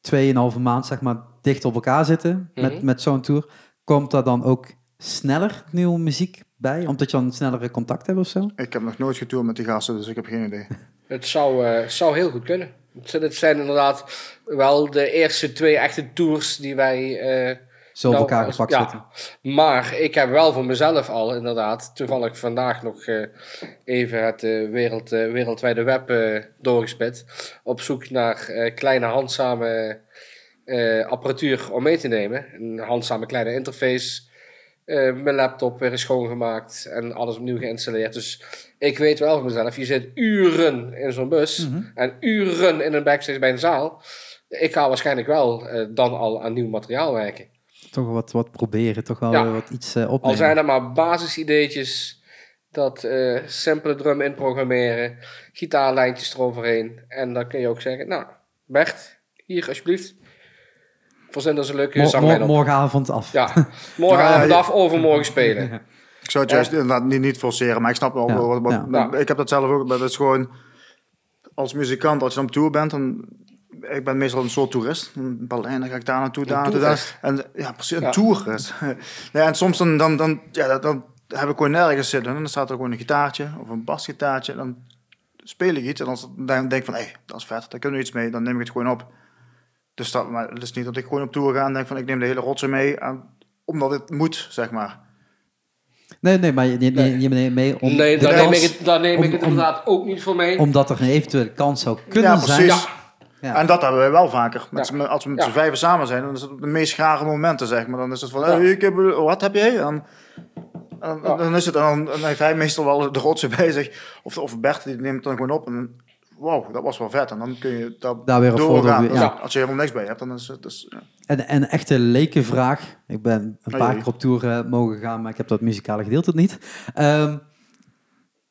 2,5 maand zeg maar dicht op elkaar zitten met, Mhm. met zo'n tour, komt daar dan ook sneller nieuwe muziek bij? Omdat je dan snellere contact hebt of zo? Ik heb nog nooit getoerd met die gasten, dus ik heb geen idee. het zou, eh, zou heel goed kunnen. Het zijn- Het zijn inderdaad wel de eerste twee echte tours die wij... eh, Zo op Nou, elkaar gepakt ja. zitten. Maar ik heb wel voor mezelf al inderdaad, toevallig vandaag nog eh, even het eh, wereld, eh, wereldwijde web eh, doorgespit. Op zoek naar eh, kleine handzame eh, apparatuur om mee te nemen. Een handzame kleine interface. Eh, mijn laptop weer is schoongemaakt en alles opnieuw geïnstalleerd. Dus ik weet wel van mezelf, je zit uren in zo'n bus Mhm. en uren in een backstage bij een zaal. Ik ga waarschijnlijk wel eh, dan al aan nieuw materiaal werken. Toch wat, wat proberen, toch wel Ja. wat iets Al opnemen. zijn er maar basisideetjes, dat simpele drum inprogrammeren, gitaarlijntjes eroverheen. En dan kun je ook zeggen, nou, Bert, hier alsjeblieft. Verzin er eens een leuke Mo- mo- zanglijn op. morgenavond af. Ja, morgen Ja, avond ja. af, overmorgen spelen. Ik zou het juist inderdaad niet, niet forceren, maar ik snap wel. Ja, Wat, wat- ja. Ja. Ik heb dat zelf ook, maar dat is gewoon... Als muzikant, als je op tour bent, dan... Ik ben meestal een soort toerist. In Berlijn, dan ga ik daar naartoe, daar naartoe. Daar. toerist. En ja, precies, een Ja. toerist. ja, en soms dan, dan, dan, ja, dan, dan heb ik gewoon nergens zitten. En dan staat er gewoon een gitaartje of een basgitaartje. Dan speel ik iets en als dan denk ik van, hé, hey, dat is vet, daar kunnen we iets mee. Dan neem ik het gewoon op. Dus dat, maar het is niet dat ik gewoon op tour ga en denk van, ik neem de hele rotzooi mee. En, omdat het moet, zeg maar. Nee, nee, maar je, je, Nee. je neemt mee om nee, de daar kans- neem ik het, daar neem om- ik het om- inderdaad ook niet voor mee. omdat er een eventuele kans zou kunnen Ja, zijn. precies. Ja. En dat hebben wij wel vaker. Met Ja. als we met Ja. z'n vijven samen zijn, dan is het de meest grare momenten, zeg maar. Dan is het van, Ja. hey, ik heb, wat heb jij? En, en, Ja. dan is het, en dan, dan heeft hij meestal wel de rotzooi bij zich. Of, of Bert, die neemt het dan gewoon op. En wow, dat was wel vet. En dan kun je dat Daar weer op doorgaan. Dus ja. Als je helemaal niks bij hebt, dan is het... Dus, ja. En, en een echte lekenvraag. Ik ben een Oh, paar keer op tour eh, mogen gaan, maar ik heb dat muzikale gedeelte niet. Ehm,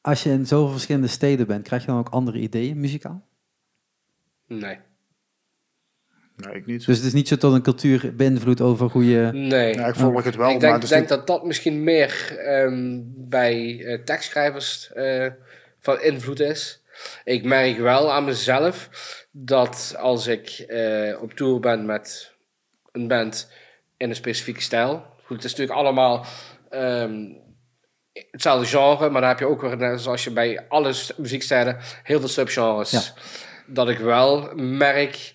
als je in zoveel verschillende steden bent, krijg je dan ook andere ideeën muzikaal? Nee. Nee, ik niet. Dus het is niet zo tot een cultuur beïnvloedt over hoe je... Nee. ja, ik volg het wel, ik maar denk, het denk niet- dat dat misschien meer ehm, bij eh, tekstschrijvers eh, van invloed is. Ik merk wel aan mezelf dat als ik eh, op tour ben met een band in een specifieke stijl. Goed, het is natuurlijk allemaal ehm, hetzelfde genre, maar dan heb je ook weer, net zoals je bij alle st- muziekstijlen, heel veel subgenres. Ja. Dat ik wel merk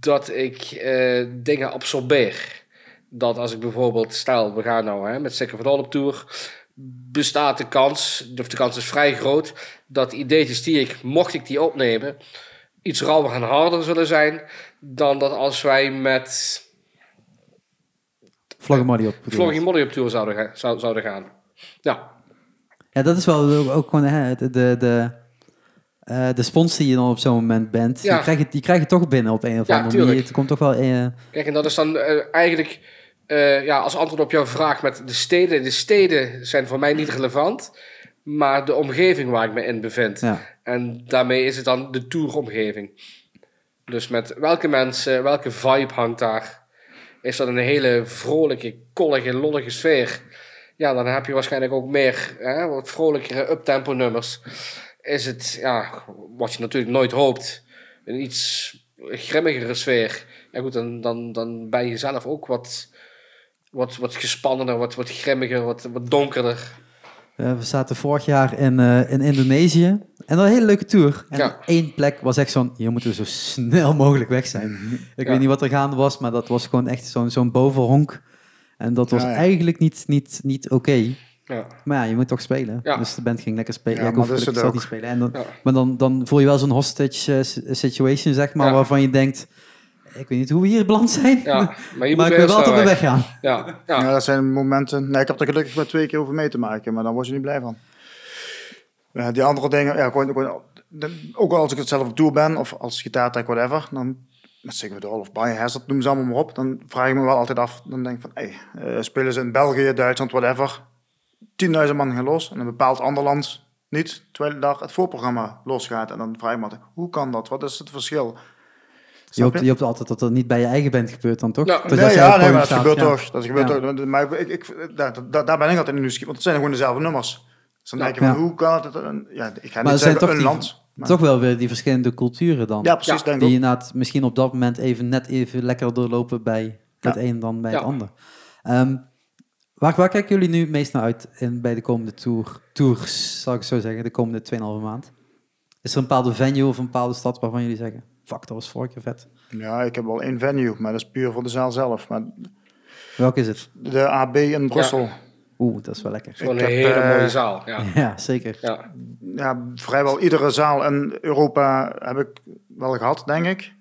dat ik eh, dingen absorbeer. Dat als ik bijvoorbeeld, stel, we gaan nou hè, met Sicker van All op tour, bestaat de kans, of de kans is vrij groot, dat ideetjes die ik, mocht ik die opnemen, iets rauwer en harder zullen zijn dan dat als wij met Vloggemoddy op. op tour zouden, ga- zou, zouden gaan. Ja, Ja, dat is wel ook- ook gewoon hè, de, de, de, eh, de spons die je dan op zo'n moment bent. Ja. Die, krijg je, die krijg je toch binnen op een of Ja, andere manier. Het komt toch wel... eh, kijk, en dat is dan eh, eigenlijk eh, ja, als antwoord op jouw vraag met de steden. De steden zijn voor mij niet relevant, maar de omgeving waar ik me in bevind. ja. En daarmee is het dan de touromgeving. Dus met welke mensen, welke vibe hangt daar? Is dat een hele vrolijke, kollige, lollige sfeer? Ja, dan heb je waarschijnlijk ook meer hè, wat vrolijkere uptempo nummers. Is het, ja, wat je natuurlijk nooit hoopt, een iets grimmigere sfeer. Ja goed, dan, dan, dan ben je zelf ook wat, wat, wat gespannener, wat, wat grimmiger, wat, wat donkerder. Eh, we zaten vorig jaar in, eh, in Indonesië. En dat een hele leuke tour. En Ja. één plek was echt zo'n... Hier moeten we zo snel mogelijk weg zijn. Ik Ja. weet niet wat er gaande was, maar dat was gewoon echt zo'n zo'n bovenhonk. En dat was Ja, eigenlijk niet, niet, niet oké. Ja. Maar ja, je moet toch spelen. Dus de band ging lekker spelen. Ja, ik hoef zelf niet ook. spelen. En dan. Maar dan, dan voel je wel zo'n hostage eh, situation, zeg maar, waarvan je denkt... Ik weet niet hoe we hier beland zijn, Ja, maar je maar moet ik wel dat we weg. weggaan. Ja, ja. Ja, dat zijn momenten. Nee, ik heb er gelukkig maar twee keer over mee te maken, maar dan word je niet blij van. Ja, die andere dingen, ja, gewoon, gewoon, de- ook al als ik het zelf op tour ben of als gitaartech, whatever, dan met Sigurd Hall of Biohazard, noem ze allemaal maar op, dan vraag ik me wel altijd af, dan denk ik van, hey, eh, spelen ze in België, Duitsland, whatever, 10.000 man gaan los en een bepaald ander land niet, terwijl daar het voorprogramma losgaat. En dan vraag ik me altijd, hoe kan dat? Wat is het verschil? Je hoopt, je hoopt altijd dat dat niet bij je eigen band gebeurt dan, toch? Ja. Dus nee, ja, nee, maar dat staat, gebeurt ja. toch. Dat gebeurt Ja. toch. Maar ik, ik, daar, daar, daar ben ik altijd in nieuwsgierig, want het zijn gewoon dezelfde nummers. Dus dan denk je van, hoe kan het? Ja, ik ga Maar niet zeggen toch een die- land. Maar, Toch wel weer die verschillende culturen dan. ja, precies, denk die inderdaad misschien op dat moment even net even lekker doorlopen bij het een dan bij het ander. Ehm, waar, waar kijken jullie nu meest naar uit in, bij de komende tour, tours, zal ik zo zeggen, de komende 2,5 maand? Is er een bepaalde venue of een bepaalde stad waarvan jullie zeggen, fuck, dat was vorige keer vet. Ja, ik heb wel één venue, maar dat is puur voor de zaal zelf. Maar Welke is het? de AB in Brussel, Oeh, dat is wel lekker. Een heb, hele eh, mooie zaal. Ja. Ja, zeker. Ja. ja. vrijwel iedere zaal in Europa heb ik wel gehad, denk ik.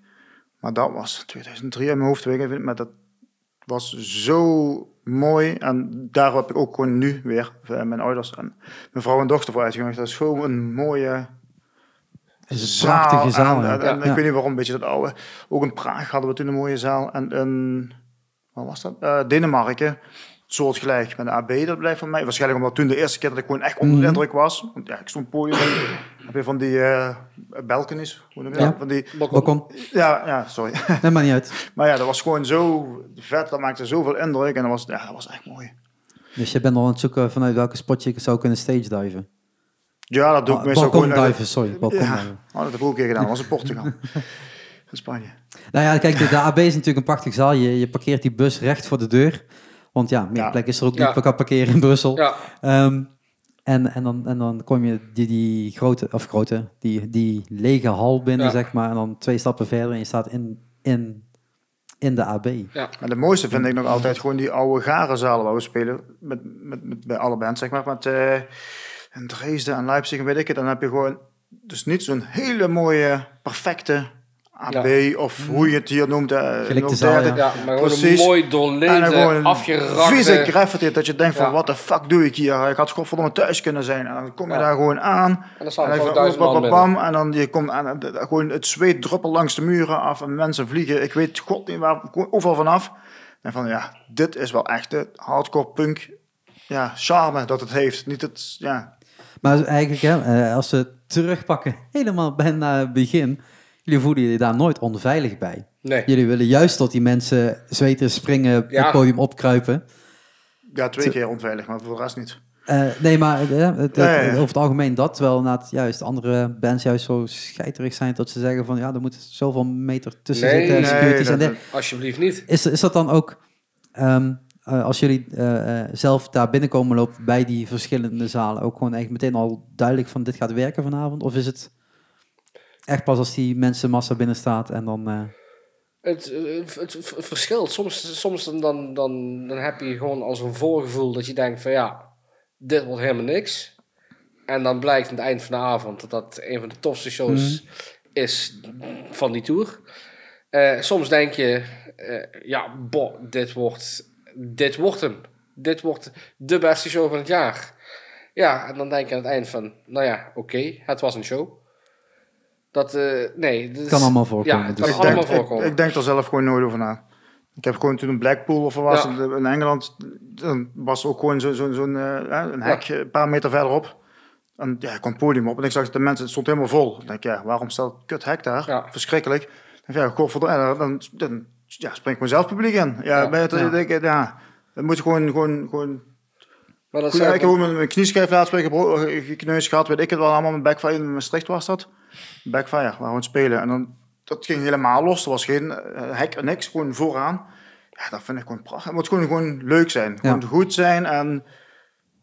Maar dat was 2003 in mijn hoofd, weet ik maar dat was zo mooi. En daar heb ik ook gewoon nu weer eh, mijn ouders en mijn vrouw en dochter voor uitgenodigd. Dat is gewoon een mooie is een prachtige zaal. En, ik weet niet waarom, een beetje dat oude. Ook in Praag hadden we toen een mooie zaal. En in, wat was dat? Eh, Denemarken, soortgelijk met de AB. Dat blijft van mij. Waarschijnlijk omdat toen de eerste keer dat ik gewoon echt onder de Mhm. indruk was. Want ja, ik stond podium. heb je van die uh? Hoe noem je dat? Ja. Van die, Balkon. ja, ja, sorry. Nee, maar niet uit. maar ja, dat was gewoon zo vet. Dat maakte zoveel indruk. En dat was, ja, dat was echt mooi. Dus je bent al aan het zoeken vanuit welke spot je zou kunnen stage diven. Ja, dat doe ik Ah, meestal balkon gewoon... uit- diven, sorry. Balkon Ja. Oh, dat heb ik ook een keer gedaan. Dat was in Portugal. in Spanje. Nou ja, kijk, de, de AB is natuurlijk een prachtig zaal. Je, je parkeert die bus recht voor de deur. Want ja, meer Ja. plek is er ook niet. Ja. We kan parkeren in Brussel. Ja, Ehm, en, en, dan, en dan kom je die, die grote, of grote, die, die lege hal binnen, Ja. zeg maar. En dan twee stappen verder en je staat in, in, in de AB. Maar de mooiste vind ik nog altijd gewoon die oude garenzalen waar we spelen. Met, met, met, bij alle bands, zeg maar. Met eh in Dresden en Leipzig en weet ik het. Dan heb je gewoon dus niet zo'n hele mooie, perfecte AB. Of hoe je het hier noemt. eh, Gelikte zaal, 030. ja maar gewoon Precies. een mooi En doorleefde, gewoon vieze afgerakte... graffiti. Dat je denkt van, Ja. wat de fuck doe ik hier? Ik had godverdomme thuis kunnen zijn. En dan kom je Ja. daar gewoon aan. En dan staan En er duizend en dan je komt aan, en de- gewoon het zweet druppelt langs de muren af en mensen vliegen. Ik weet god niet waar, overal vanaf. En van ja, dit is wel echt de hardcore punk ja, charme dat het heeft. Niet het, ja, Maar eigenlijk, hè, eh, als we terugpakken, helemaal bij het begin. Jullie voelen je daar nooit onveilig bij. Nee. Jullie willen juist dat die mensen zweten, springen, Ja. het podium opkruipen. ja, twee keer onveilig, maar voor de rest niet. Eh, nee, maar eh, het, het- over het algemeen dat. Terwijl inderdaad juist andere bands juist zo scheiterig zijn dat ze zeggen van ja, er moet zoveel meter tussen Nee, zitten. nee, dat- en. Alsjeblieft niet. Is, is dat dan ook, ehm, eh, als jullie eh, eh, zelf daar binnenkomen lopen bij die verschillende zalen, ook gewoon echt meteen al duidelijk van dit gaat werken vanavond? Of is het echt pas als die mensenmassa binnen staat en dan... eh, Het, eh, het, het verschilt. Soms, soms dan, dan, dan, dan heb je gewoon als een voorgevoel dat je denkt van ja, dit wordt helemaal niks. En dan blijkt aan het eind van de avond dat dat een van de tofste shows is van die tour. Eh, soms denk je, eh, ja, boh, dit wordt, dit wordt hem. Dit wordt de beste show van het jaar. Ja, en dan denk je aan het eind van, nou ja, oké, het was een show. Dat, eh, nee. dat is- kan allemaal voorkomen. Ja, het dus. kan Ik allemaal denk, ik, voorkomen. ik denk er zelf gewoon nooit over na. Ik heb gewoon toen een Blackpool of wat was Ja. het, in Engeland, dan was ook gewoon zo'n zo, zo'n, eh, hè, een hek een paar meter verderop. En ja, ik kwam het podium op en ik zag dat de mensen, het stond helemaal vol. Ik denk, ja, waarom staat het kut hek daar? Ja. Verschrikkelijk. Ik denk, ja, godverdomme, en dan, dan ja, springt mezelf publiek in. Ja, Ja. je het, Ja. ik, het moet gewoon, gewoon, gewoon Maar dat Goed, zou ik heb ook mijn, knieschijf laatst weer gebro- eh, gekneusd gehad, weet ik het wel allemaal. Mijn backfire in Maastricht was dat. Backfire, waar we aan het spelen. En dan, dat ging helemaal los. Er was geen eh, hek, niks, gewoon vooraan. Ja, dat vind ik gewoon prachtig. Het moet gewoon, gewoon leuk zijn. Gewoon goed zijn en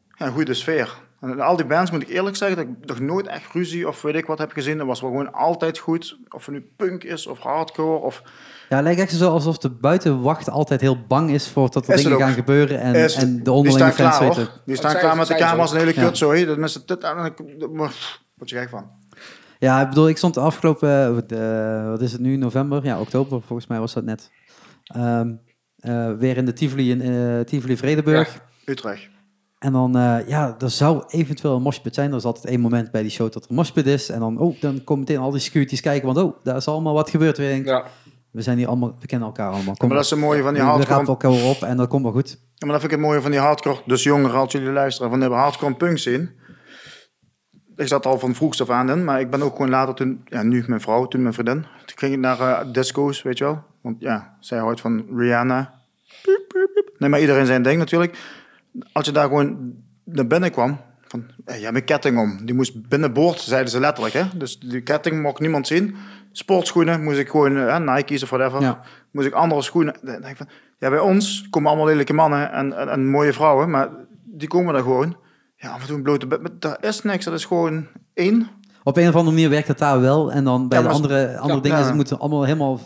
ja, een goede sfeer. En al die bands moet ik eerlijk zeggen dat ik nog nooit echt ruzie of weet ik wat heb gezien. Dat was wel gewoon altijd goed. Of het nu punk is of hardcore of... Ja, het lijkt echt zo alsof de buitenwacht altijd heel bang is voor dat er dingen gaan gebeuren en, Is- en de die onderlinge staan fans klaar weten. hoor. Die Dat staan klaar met de camera's en een hele kut zo. hé. Dan is het dit en dan word je gek van. Ja, ik bedoel, ik stond de afgelopen, eh, wat is het nu, november? Ja, oktober volgens mij was dat net. Ehm, eh, weer in de Tivoli in eh, Tivoli Vredenburg. Utrecht. En dan, eh, ja, er zou eventueel een moshpit zijn. Er is altijd één moment bij die show dat er een moshpit is. En dan, oh, dan komen meteen al die securities kijken, want oh, daar is allemaal wat gebeurd. weer. denk ik, Ja. We zijn hier allemaal, we kennen elkaar allemaal. Kom Maar dat is het mooie van die we hardcore rapen elkaar op en dat komt wel goed. Ja, maar dat vind ik het mooie van die hardcore, dus jongeren als jullie luisteren, van de hardcore punk zien. Ik zat al van vroegst af aan in, maar ik ben ook gewoon later toen, ja, nu mijn vrouw, toen mijn vriendin. Toen ging ik naar eh, disco's, weet je wel. Want ja, zij houdt van Rihanna. Nee, maar iedereen zijn ding natuurlijk. Als je daar gewoon naar binnen kwam, van, je hebt een ketting om. Die moest binnenboord, zeiden ze letterlijk. Hè? Dus die ketting mocht niemand zien. Sportschoenen moest ik gewoon, eh, Nike's of whatever. Ja. Moest ik andere schoenen. Dan denk ik van, ja, bij ons komen allemaal lelijke mannen en, en, en mooie vrouwen, maar die komen daar gewoon. Ja, af en toe een blote bed. Maar daar is niks, dat is gewoon één. Op een of andere manier werkt het daar wel. En dan bij Ja, de andere, andere ja, dingen ja. ze moeten allemaal helemaal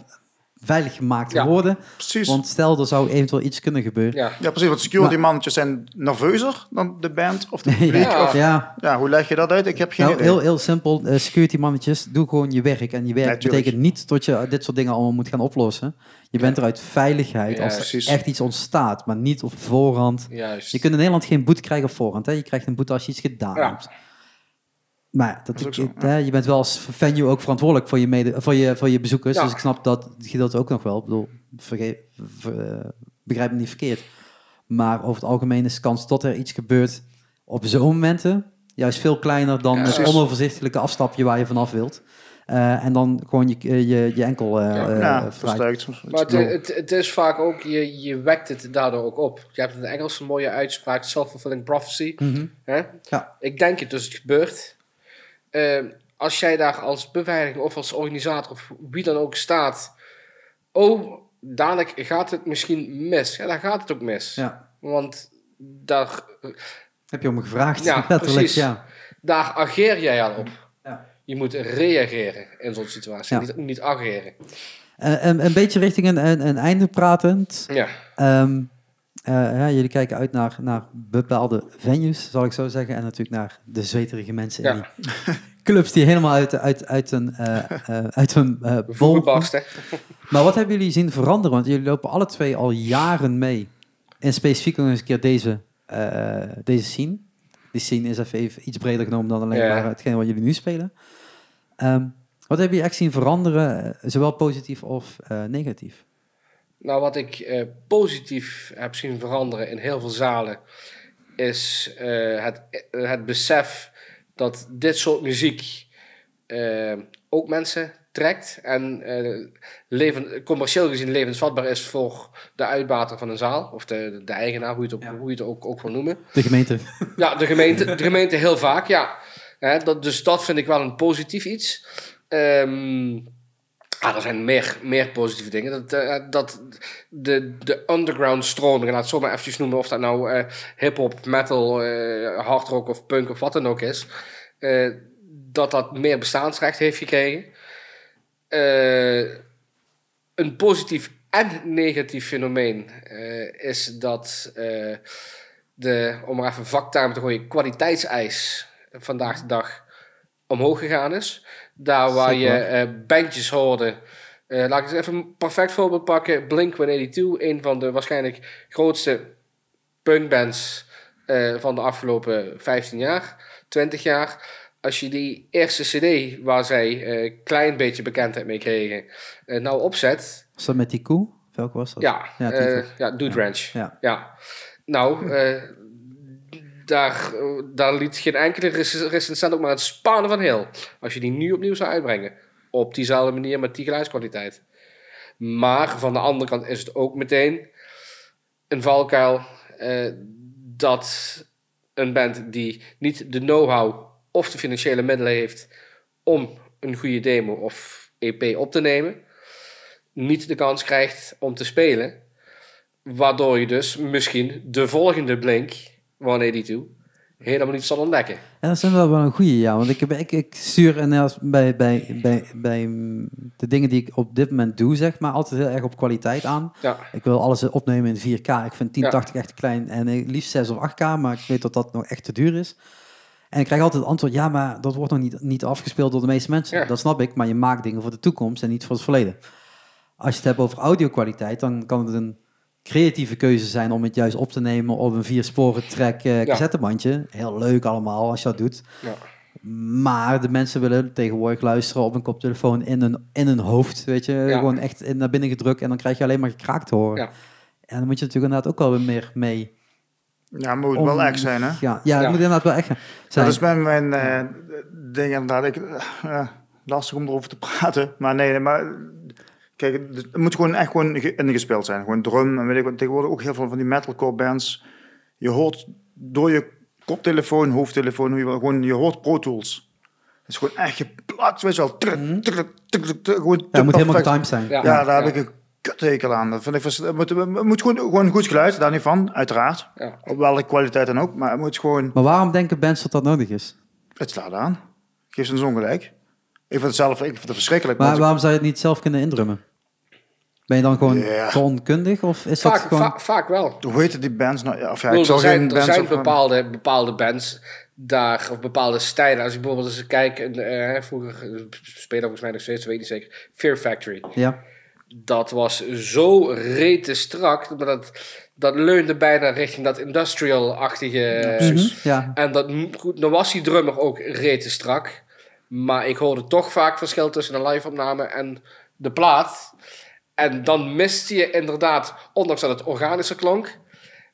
veilig gemaakt Ja. worden. Precies. Want stel, er zou eventueel iets kunnen gebeuren. Ja. ja, precies. Want security Maar- mannetjes zijn nerveuzer dan de band of de publiek. ja, Of, ja. ja, hoe leg je dat uit? Ik heb geen Nou, idee. heel, heel simpel. eh, security mannetjes, doe gewoon je werk. En je werk betekent niet dat je dit soort dingen allemaal moet gaan oplossen. Je bent er uit veiligheid Ja, als er precies. echt iets ontstaat, maar niet op voorhand. Juist. Je kunt in Nederland geen boete krijgen op voorhand. Hè? Je krijgt een boete als je iets gedaan Ja. hebt. Maar dat, is ook ik- zo, hè, je bent wel als venue ook verantwoordelijk voor je, mede, voor je, voor je bezoekers. Ja. Dus ik snap dat gedeelte ook nog wel. Ik bedoel, verge- ver- eh, begrijp me niet verkeerd. Maar over het algemeen is de kans dat er iets gebeurt op zo'n momenten juist veel kleiner dan Ja, het precies. onoverzichtelijke afstapje waar je vanaf wilt. Eh, en dan gewoon je, je, je enkel eh Ja. Maar het, het, het is vaak ook, je, je wekt het daardoor ook op. Je hebt in het Engels een mooie uitspraak, self-fulfilling prophecy. Mhm. Hè? Ja. Ik denk het, dus het gebeurt. Eh, als jij daar als beveiliging of als organisator of wie dan ook staat. Oh, dadelijk gaat het misschien mis. Ja, dan gaat het ook mis. Ja. Want daar, Heb je om me gevraagd? Ja, precies. ja. daar ageer jij al op. Ja. Je moet reageren in zo'n situatie, Ja. niet, niet ageren. Eh, een, een beetje richting een, een, een einde pratend. Ja, Ehm, eh, ja, jullie kijken uit naar, naar bepaalde venues, zal ik zo zeggen. En natuurlijk naar de zweterige mensen in Ja. die clubs die helemaal uit, uit, uit hun, eh eh uit hun eh, bol. Maar wat hebben jullie zien veranderen? Want jullie lopen alle twee al jaren mee. En specifiek nog eens een keer deze, eh, deze scene. Die scene is even, iets breder genomen dan alleen maar hetgeen wat jullie nu spelen. Ehm, wat hebben jullie echt zien veranderen, eh, zowel positief of eh, negatief? Nou, wat ik eh, positief heb zien veranderen in heel veel zalen, is eh, het, eh, het besef dat dit soort muziek ook mensen trekt en eh, leven, commercieel gezien levensvatbaar is voor de uitbater van een zaal, of de, de eigenaar, hoe je het ook, Ja. hoe je het ook, ook wil noemen. De gemeente. Ja, de gemeente, de gemeente heel vaak, ja. Hè, dat, dus dat vind ik wel een positief iets. Ehm, ah, er zijn meer, meer positieve dingen. Dat, eh, dat de, de underground stroming, laat het zo maar eventjes noemen, of dat nou eh, hip-hop, metal, eh hard rock of punk of wat dan ook is, eh, dat dat meer bestaansrecht heeft gekregen. Eh, een positief en negatief fenomeen eh, is dat eh, de, om maar even vaktermen te gooien, kwaliteitseis vandaag de dag omhoog gegaan is. Daar waar je eh, bandjes hoorde. eh, laat ik eens even een perfect voorbeeld pakken. Blink-182, een van de waarschijnlijk grootste punkbands eh, van de afgelopen 15 jaar, 20 jaar. Als je die eerste cd waar zij een klein beetje bekendheid mee kregen, nou opzet, Was dat met die koe? Welke was dat? ja, Ja, ja, Dude Ranch. Ja. Ja. Nou, daar, daar liet geen enkele rec- recensent ook maar het spanen van heel. Als je die nu opnieuw zou uitbrengen. Op diezelfde manier met die geluidskwaliteit. Maar van de andere kant is het ook meteen een valkuil eh, dat een band die niet de know-how of de financiële middelen heeft om een goede demo of EP op te nemen, niet de kans krijgt om te spelen. Waardoor je dus misschien de volgende Blink, 182, helemaal niet zal ontdekken. Ja, dat is wel wel een goede, ja. Want ik, heb, ik, ik stuur en als, bij, bij, bij, bij de dingen die ik op dit moment doe, zeg maar, altijd heel erg op kwaliteit aan. Ja, Ik wil alles opnemen in 4K. Ik vind 1080 echt te klein en liefst 6 of 8K, maar ik weet dat dat nog echt te duur is. En ik krijg altijd het antwoord, ja, maar dat wordt nog niet, niet afgespeeld door de meeste mensen. Ja. Dat snap ik, maar je maakt dingen voor de toekomst en niet voor het verleden. Als je het hebt over audio-kwaliteit, dan kan het een creatieve keuze zijn om het juist op te nemen op een vier sporen track eh cassettebandje. Heel leuk allemaal als je dat doet. ja. Maar de mensen willen tegenwoordig luisteren op een koptelefoon in hun, in hun hoofd, weet je. Ja. Gewoon echt in- naar binnen gedrukt en dan krijg je alleen maar gekraakt te horen. Ja. En dan moet je natuurlijk inderdaad ook wel weer meer mee. Ja, moet om- wel echt zijn, hè? Ja, ja, het Ja. moet inderdaad wel echt zijn. Dat is mijn, mijn eh, ding inderdaad. Ik, eh, lastig om erover te praten. Maar nee, maar... Kijk, het moet gewoon echt gewoon ge- ingespeeld zijn. Gewoon drum en weet ik wat. Tegenwoordig ook heel veel van die metalcore bands. Je hoort door je koptelefoon, hoofdtelefoon, hoe je wil, gewoon, je hoort Pro Tools. Het is gewoon echt geplakt, weet je wel. Truk, gewoon Mhm. ja, het moet helemaal getimed zijn. Ja. Ja, daar heb ik een kuthekel aan. Dat vind ik, het moet, het moet gewoon, gewoon goed geluid, daar niet van, uiteraard. Ja. Op welke kwaliteit dan ook. Maar het moet gewoon... Maar waarom denken bands dat dat nodig is? Het slaat aan. Geef ze een ongelijk. Ik vind het zelf ik vind het verschrikkelijk. Maar want- waarom zou je het niet zelf kunnen indrummen? Ben je dan gewoon Ja. te onkundig? Of is dat Vaak, gewoon... va- vaak wel. Hoe heet die bands nou? Ja, Of ja, Ik ik er zijn, geen er bands zijn bepaalde, bepaalde bands daar, of bepaalde stijlen. Als je bijvoorbeeld eens kijkt, eh, vroeger eh, spelen volgens mij nog steeds, weet ik niet zeker, Fear Factory. Ja, Dat was zo rete strak, maar dat, dat leunde bijna richting dat industrial-achtige... Mhm, ja. En dat, goed, dan was die drummer ook rete strak. Maar ik hoorde toch vaak verschil tussen een live-opname en de plaat. En dan miste je inderdaad, ondanks dat het organischer klonk,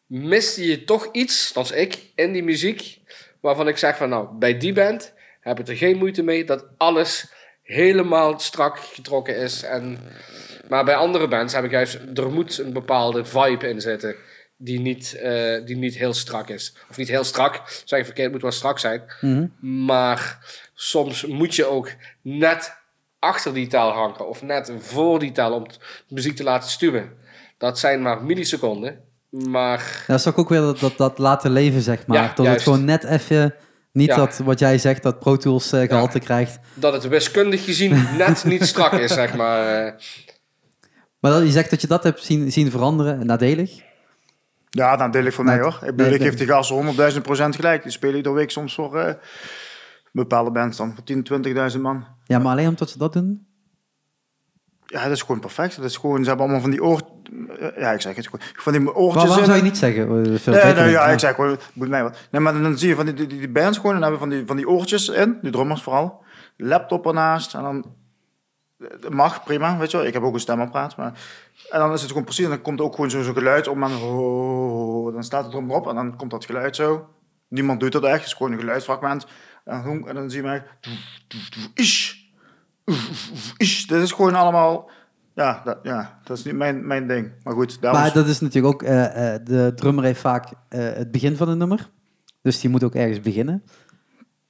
miste je toch iets, als ik, in die muziek. Waarvan ik zeg van nou, bij die band heb ik er geen moeite mee dat alles helemaal strak getrokken is. En, maar bij andere bands heb ik juist, er moet een bepaalde vibe in zitten. Die niet, eh, die niet heel strak is. Of niet heel strak, zeg ik verkeerd, het moet wel strak zijn. Mhm. Maar soms moet je ook net achter die taal hangen. Of net voor die taal om muziek te laten stuwen. Dat zijn maar milliseconden. Maar Ja, dat is toch ook weer dat, dat, dat laten leven, zeg maar. Ja, dat het gewoon net even, niet Ja. dat wat jij zegt, dat Pro Tools eh, gehalte krijgt. dat het wiskundig gezien net niet strak is, zeg maar. eh. Maar dat, je zegt dat je dat hebt zien, zien veranderen, nadelig. Ja, nadelig voor mij hoor. Ik bedoel, ik geef die gasten 100.000 procent gelijk. Die spelen iedere week soms voor eh, bepaalde bands dan. Voor 10, 20.000 man. Ja, maar alleen omdat ze dat doen? Ja, dat is gewoon perfect. Dat is gewoon, ze hebben allemaal van die oor... Ja, ik zeg het gewoon. Van die oortjes Waar, waarom zou je niet zeggen? Veel Nee, nee, ja, ik zeg gewoon, moet mij wat. Nee, maar dan zie je van die, die, die bands gewoon, en dan hebben van die, van die oortjes in, die drummers vooral. Laptop ernaast, en dan mag, prima, weet je wel. Ik heb ook een stemapparaat, maar... En dan is het gewoon precies, en dan komt ook gewoon zo'n zo geluid om, en oh, dan staat het drum erop, en dan komt dat geluid zo. Niemand doet dat echt, het is gewoon een geluidsfragment. En, dan- en dan zie je mij... Ish, ish, dit is gewoon allemaal... Ja, dat, ja, dat is niet mijn, mijn ding. Maar goed, daarom... Maar dat is natuurlijk ook, eh, eh, de drummer heeft vaak eh, het begin van een nummer. Dus die moet ook ergens beginnen.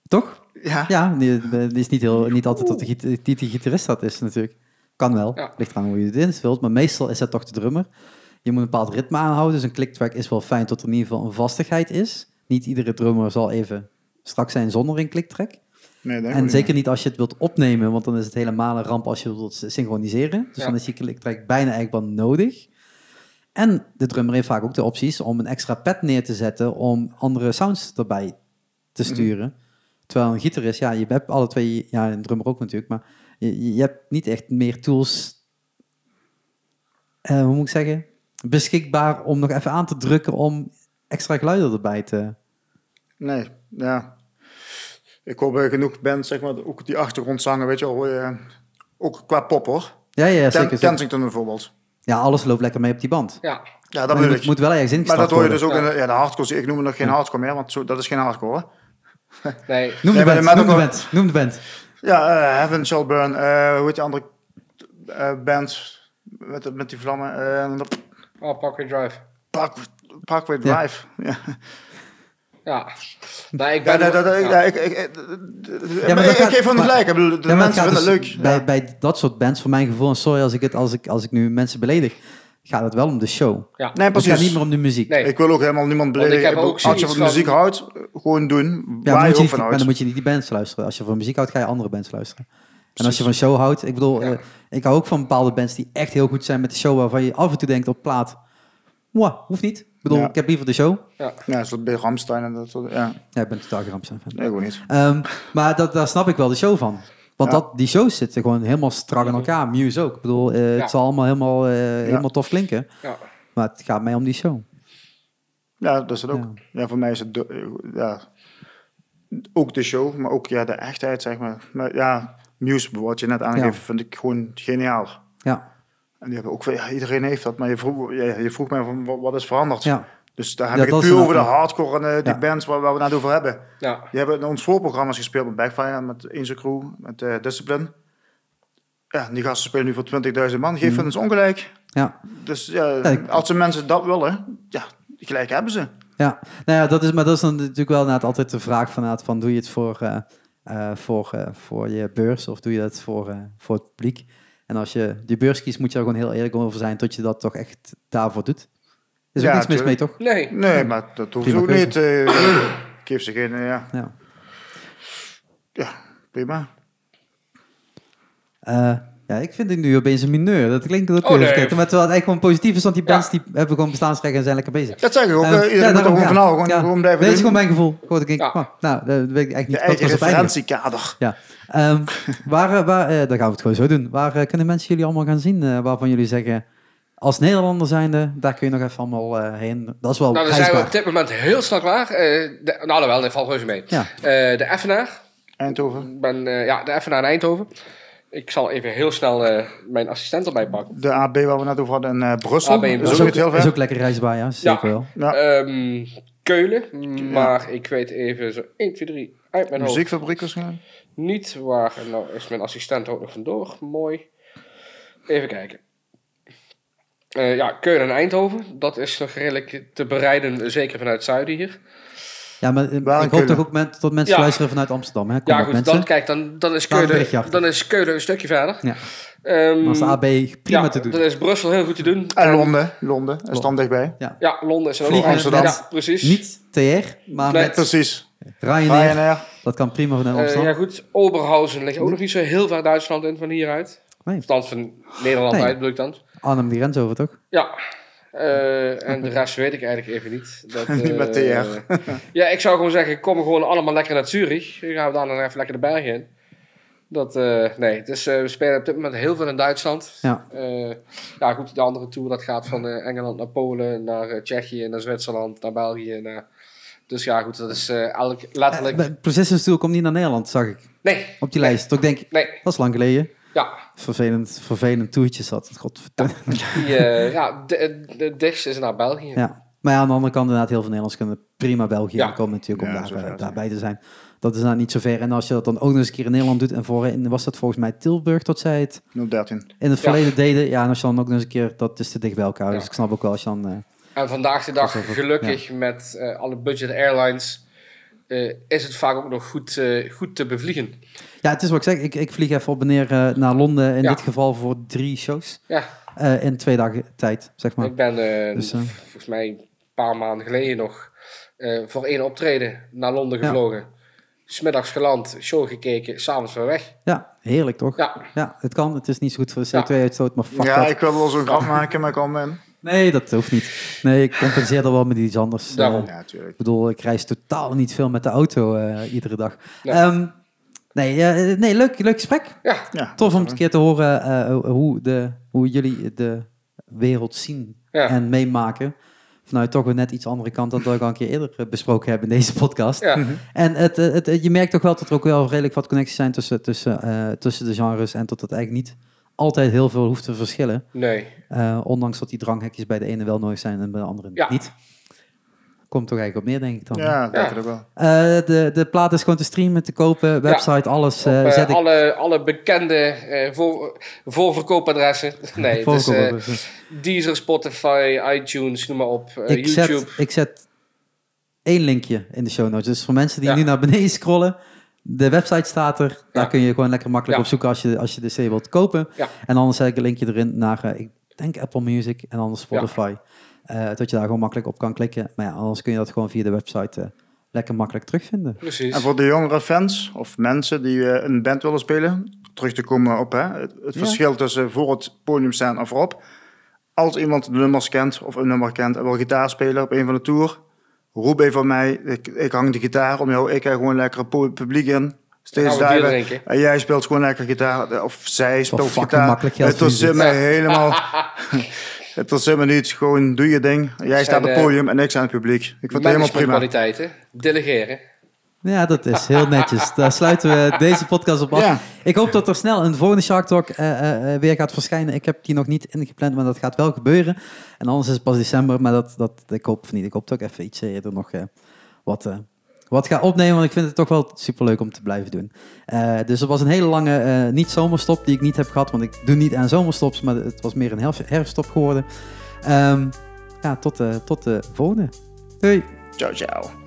Toch? ja, Ja, die, die is niet, heel, niet altijd dat de, die gitarist dat is natuurlijk. Kan wel, Ja. ligt aan hoe je het invult. Maar meestal is dat toch de drummer. Je moet een bepaald ritme aanhouden. Dus een clicktrack is wel fijn tot er in ieder geval een vastigheid is. Niet iedere drummer zal even strak zijn zonder een clicktrack. nee, En zeker niet als je het wilt opnemen, want dan is het helemaal een ramp als je het wilt synchroniseren. Dus Ja. dan is die clicktrack bijna eigenlijk wel nodig. En de drummer heeft vaak ook de opties om een extra pad neer te zetten om andere sounds erbij te sturen. Terwijl een gitarist, ja, je hebt alle twee, ja, een drummer ook natuurlijk, maar je, je hebt niet echt meer tools, eh, hoe moet ik zeggen, beschikbaar om nog even aan te drukken om extra geluiden erbij te... Nee, ja. Ik hoor bij genoeg bands, zeg maar, ook die achtergrondzangen, weet je wel. eh, ook qua pop, hoor. Ja, ja, zeker. Kensington bijvoorbeeld. Ja, alles loopt lekker mee op die band. Ja, Ja, Maar dat moet, ik. moet wel ergens Maar ingestart dat hoor je dus ook in de, ja, de hardcore. Ik noem het nog geen hardcore meer, want zo, dat is geen hardcore. hoor. nee. Noem de Nee, maar- band, maar noem de band, noem de band. Ja, eh, Heaven Shall Burn. eh, hoe heet die andere eh, band met, met die vlammen? eh Oh, Parkway Drive. Park, Parkway Ja. Drive. Ja, Ja. Nee, ik ben... dat, ja. ik, ik, ik, maar maar ik, gaat- geef hem maar- gelijk. Ik bedoel, de Ja, maar mensen vinden het dus leuk. Bij, bij dat soort bands, voor mijn gevoel, en sorry als ik, het, als ik, als ik nu mensen beledig, gaat het wel om de show. Ja. Nee, Het gaat precies. niet meer om de muziek. Nee. Ik wil ook helemaal niemand beledigen. ik heb Ik bedoel, ook als je van muziek van- houdt, gewoon doen. Ja, waar maar, je ook niet, van maar houdt. dan moet je niet die bands luisteren. Als je van muziek houdt, ga je andere bands luisteren. En als je van show houdt, ik bedoel, Ja. eh, ik hou ook van bepaalde bands die echt heel goed zijn met de show, waarvan je af en toe denkt op plaat, Mwah, hoeft niet. Ik bedoel, Ja. ik heb liever de show. Ja, zoals bij Ramstein en dat soort. Ja, Ja, ik ben totaal geen Ramstein fan. nee, gewoon niet. Ehm, maar dat, daar snap ik wel de show van. Want Ja. dat, die shows zitten gewoon helemaal strak in elkaar. Muse ook. Ik bedoel, eh, Ja. het zal allemaal helemaal, eh, helemaal tof klinken. Ja. Maar het gaat mij om die show. Ja, dat is het ook. Ja. Ja, voor mij is het de- ja, ook de show, maar ook ja, de echtheid, zeg maar. Maar ja, Muse, wat je net aangeeft, vind ik gewoon geniaal. Ja, En die hebben ook, ja, iedereen heeft dat, maar je vroeg, je vroeg mij van wat, is veranderd. ja. Dus daar heb Ja, ik het puur over de hardcore en eh, die Ja. bands waar, waar we het net over hebben. Ja. Die hebben in ons voorprogramma's gespeeld met Backfire, met Angel Crew, met eh, Discipline. Ja, die gasten spelen nu voor 20.000 man. Geef hun eens ongelijk. ja. Dus ja, Ja, ik- als de mensen dat willen, ja, gelijk hebben ze. Ja, nou ja, dat is, maar dat is dan natuurlijk wel inderdaad altijd de vraag van, van doe je het voor, eh, voor, voor je beurs of doe je dat voor, voor het publiek? En als je die beurs kiest, moet je er gewoon heel eerlijk over zijn dat je dat toch echt daarvoor doet. Er is ook Ja, niks mis mee, toch? Nee. Nee, maar dat hoeft ook niet. eh geef ze geen, eh, ja, Ja. ja, prima. Eh, ja, ik vind het nu opeens een mineur. Dat klinkt ook Oh, nee. verkeerd. Maar terwijl het eigenlijk gewoon positief is, want die Ja. bands die hebben gewoon bestaansrecht en zijn lekker bezig. Dat zeg ik ook. Eh, iedereen ja, moet daarom, gewoon ja. van. Gewoon, blijven Nee, dat is gewoon mijn gevoel. Gewoon ik denk, Ja. oh, nou, dat weet ik eigenlijk Je niet. eigen op eindigen. referentiekader. Ja. Ehm, waar, eh, waar, eh, dan gaan we het gewoon zo doen. Waar kunnen mensen jullie allemaal gaan zien? waarvan jullie zeggen, als Nederlander zijnde, daar kun je nog even allemaal heen. Dat is wel Nou, dan zijn we op dit moment heel snel klaar. De, nou, wel, dat valt reuze mee. De Effenaar. Eindhoven. Ik ben, ja, de Effenaar in Eindhoven. Ik zal even heel snel eh, mijn assistent erbij pakken. De AB waar we net over hadden in eh, Brussel. AB in is Brussel. ook niet heel is ver. ook lekker reisbaar, ja. Zeker wel. Ja. Ehm, Keulen. Maar ik weet even zo 1, 2, 3 uit mijn hoofd. Muziekfabriek waarschijnlijk. Niet waar. En nou is mijn assistent ook nog vandoor. Mooi. Even kijken. Eh, ja, Keulen en Eindhoven. Dat is nog redelijk te bereiden, zeker vanuit het zuiden hier. Ja, maar eh, Waar ik hoop toch ook men- dat mensen Ja. luisteren vanuit Amsterdam. Hè? Kom ja, goed, mensen. dan, kijk, dan, dan, is Keulen, dan is Keulen een stukje verder. Ja. Ehm, Maar als de AB prima ja, te doen. Dan is Brussel heel goed te doen. En Londen. Londen. Is dan dichtbij. Ja, Londen is er ook Vliegen. Amsterdam. Ja, precies. Niet TR, maar Nee. met Precies. Ryanair. Ryanair. Dat kan prima vanuit Eh, Amsterdam. ja goed, Oberhausen ligt ook nog niet zo heel ver Duitsland in van hieruit. Nee. Althans van Nederland Nee. uit bedoel ik dan. Arnhem die grens over, toch? Ja. Eh, en de rest weet ik eigenlijk even niet. Dat, met TR. ja, ik zou gewoon zeggen, kom gewoon allemaal lekker naar Zurich. Dan gaan we dan even lekker de bergen in. Dat, eh, nee, dus we spelen op dit moment heel veel in Duitsland. Ja. Ja, goed, de andere tour dat gaat van Engeland naar Polen, naar Tsjechië, naar Zwitserland, naar België. Naar... Dus ja, goed, dat is elk, letterlijk... Uh, Precision Steel komt niet naar Nederland, zag ik. nee, Op die lijst. Toch denk ik, nee, dat is lang geleden. ja. Vervelend, vervelend toertje zat. Godverdomme. Die, eh, ja, de, de dichtste is naar België. Ja. Maar ja, aan de andere kant inderdaad heel veel Nederlanders kunnen prima België Ja. komen natuurlijk om Ja, daar, eh, daarbij te zijn. Dat is nou niet zo ver. En als je dat dan ook nog eens een keer in Nederland doet en voorheen was dat volgens mij Tilburg tot zij het 013. in het Ja. verleden deden. Ja, en als je dan ook nog eens een keer, dat is te dicht bij elkaar. Ja. Dus ik snap ook wel als je dan... eh, En vandaag de dag, gelukkig met alle budget airlines, eh, is het vaak ook nog goed, eh, goed te bevliegen. Ja, het is wat ik zeg. Ik, ik vlieg even op en neer eh, naar Londen. In Ja. dit geval voor drie shows. Ja, Eh, in twee dagen tijd, zeg maar. ik ben eh, Dus, volgens mij een paar maanden geleden nog eh, voor één optreden naar Londen Ja. gevlogen. Smiddags geland, show gekeken, s'avonds weer weg. Ja, heerlijk toch? Ja, Ja, het kan. Het is niet zo goed voor de Ja. CO2-uitstoot, maar fuck Ja, dat. ik wil wel zo'n grap maken, maar ik kan men. Nee, dat hoeft niet. Nee, ik compenseer er wel met iets anders. Eh, Daarom. Ja, natuurlijk. ik bedoel, ik reis totaal niet veel met de auto eh, iedere dag. Nee. Ehm, nee, eh, nee leuk, leuk gesprek. ja, Ja. Tof om een keer te horen eh, hoe, de, hoe jullie de wereld zien ja. en meemaken. Vanuit toch weer net iets andere kant dan dat ik al een keer eerder eh, besproken heb in deze podcast. ja. En het, eh, het, het- je merkt toch wel dat er ook wel redelijk wat connecties zijn tussen, tussen, eh, tussen de genres. En dat het eigenlijk niet altijd heel veel hoeft te verschillen. Nee, Eh, ondanks dat die dranghekjes bij de ene wel nooit zijn en bij de andere Ja. niet. Komt toch eigenlijk op neer, denk ik dan. Ja, dat denk ik ook wel. Eh, de, de plaat is gewoon te streamen, te kopen, website, alles. eh, Op, eh, zet ik alle, alle bekende eh, voor, voorverkoopadressen. Nee, het is voorkomen. eh, Deezer, Spotify, iTunes, noem maar op. ik, YouTube. zet, ik zet één linkje in de show notes. Dus voor mensen die Ja. nu naar beneden scrollen, de website staat er. Daar Ja. kun je gewoon lekker makkelijk Ja. op zoeken als je, als je de C wilt kopen. Ja. En anders zet ik een linkje erin naar, eh, ik denk Apple Music en anders Spotify. Eh, dat je daar gewoon makkelijk op kan klikken. Maar ja, anders kun je dat gewoon via de website eh, lekker makkelijk terugvinden. Precies. En voor de jongere fans of mensen die eh, een band willen spelen, terug te komen op hè, het, het Ja. verschil tussen voor het podium staan en voorop. Als iemand de nummers kent of een nummer kent en wil gitaar spelen op een van de tour, roep even van mij. Ik, ik hang de gitaar om jou. Ik krijg gewoon lekker publiek in. Steeds drinken. En jij speelt gewoon lekker gitaar. Of zij speelt gitaar. Het verdienen. mij helemaal. Het interesseert me niet. Gewoon doe je ding. Jij Zijn, staat op het eh, podium en ik sta aan het publiek. Ik vind het helemaal prima. Delegeren. Ja, dat is heel netjes. Daar sluiten we deze podcast op af. Ja. Ik hoop dat er snel een volgende Shark Talk eh, eh, eh, weer gaat verschijnen. Ik heb die nog niet ingepland, maar dat gaat wel gebeuren. En anders is het pas december, maar dat, dat, ik hoop van niet. Ik hoop dat ik even iets eerder nog wat, wat ga opnemen, want ik vind het toch wel superleuk om te blijven doen. Dus het was een hele lange niet-zomerstop die ik niet heb gehad, want ik doe niet aan zomerstops, maar het was meer een herf- herfststop geworden. Ehm, ja, tot, tot de volgende. Doei! Ciao, ciao.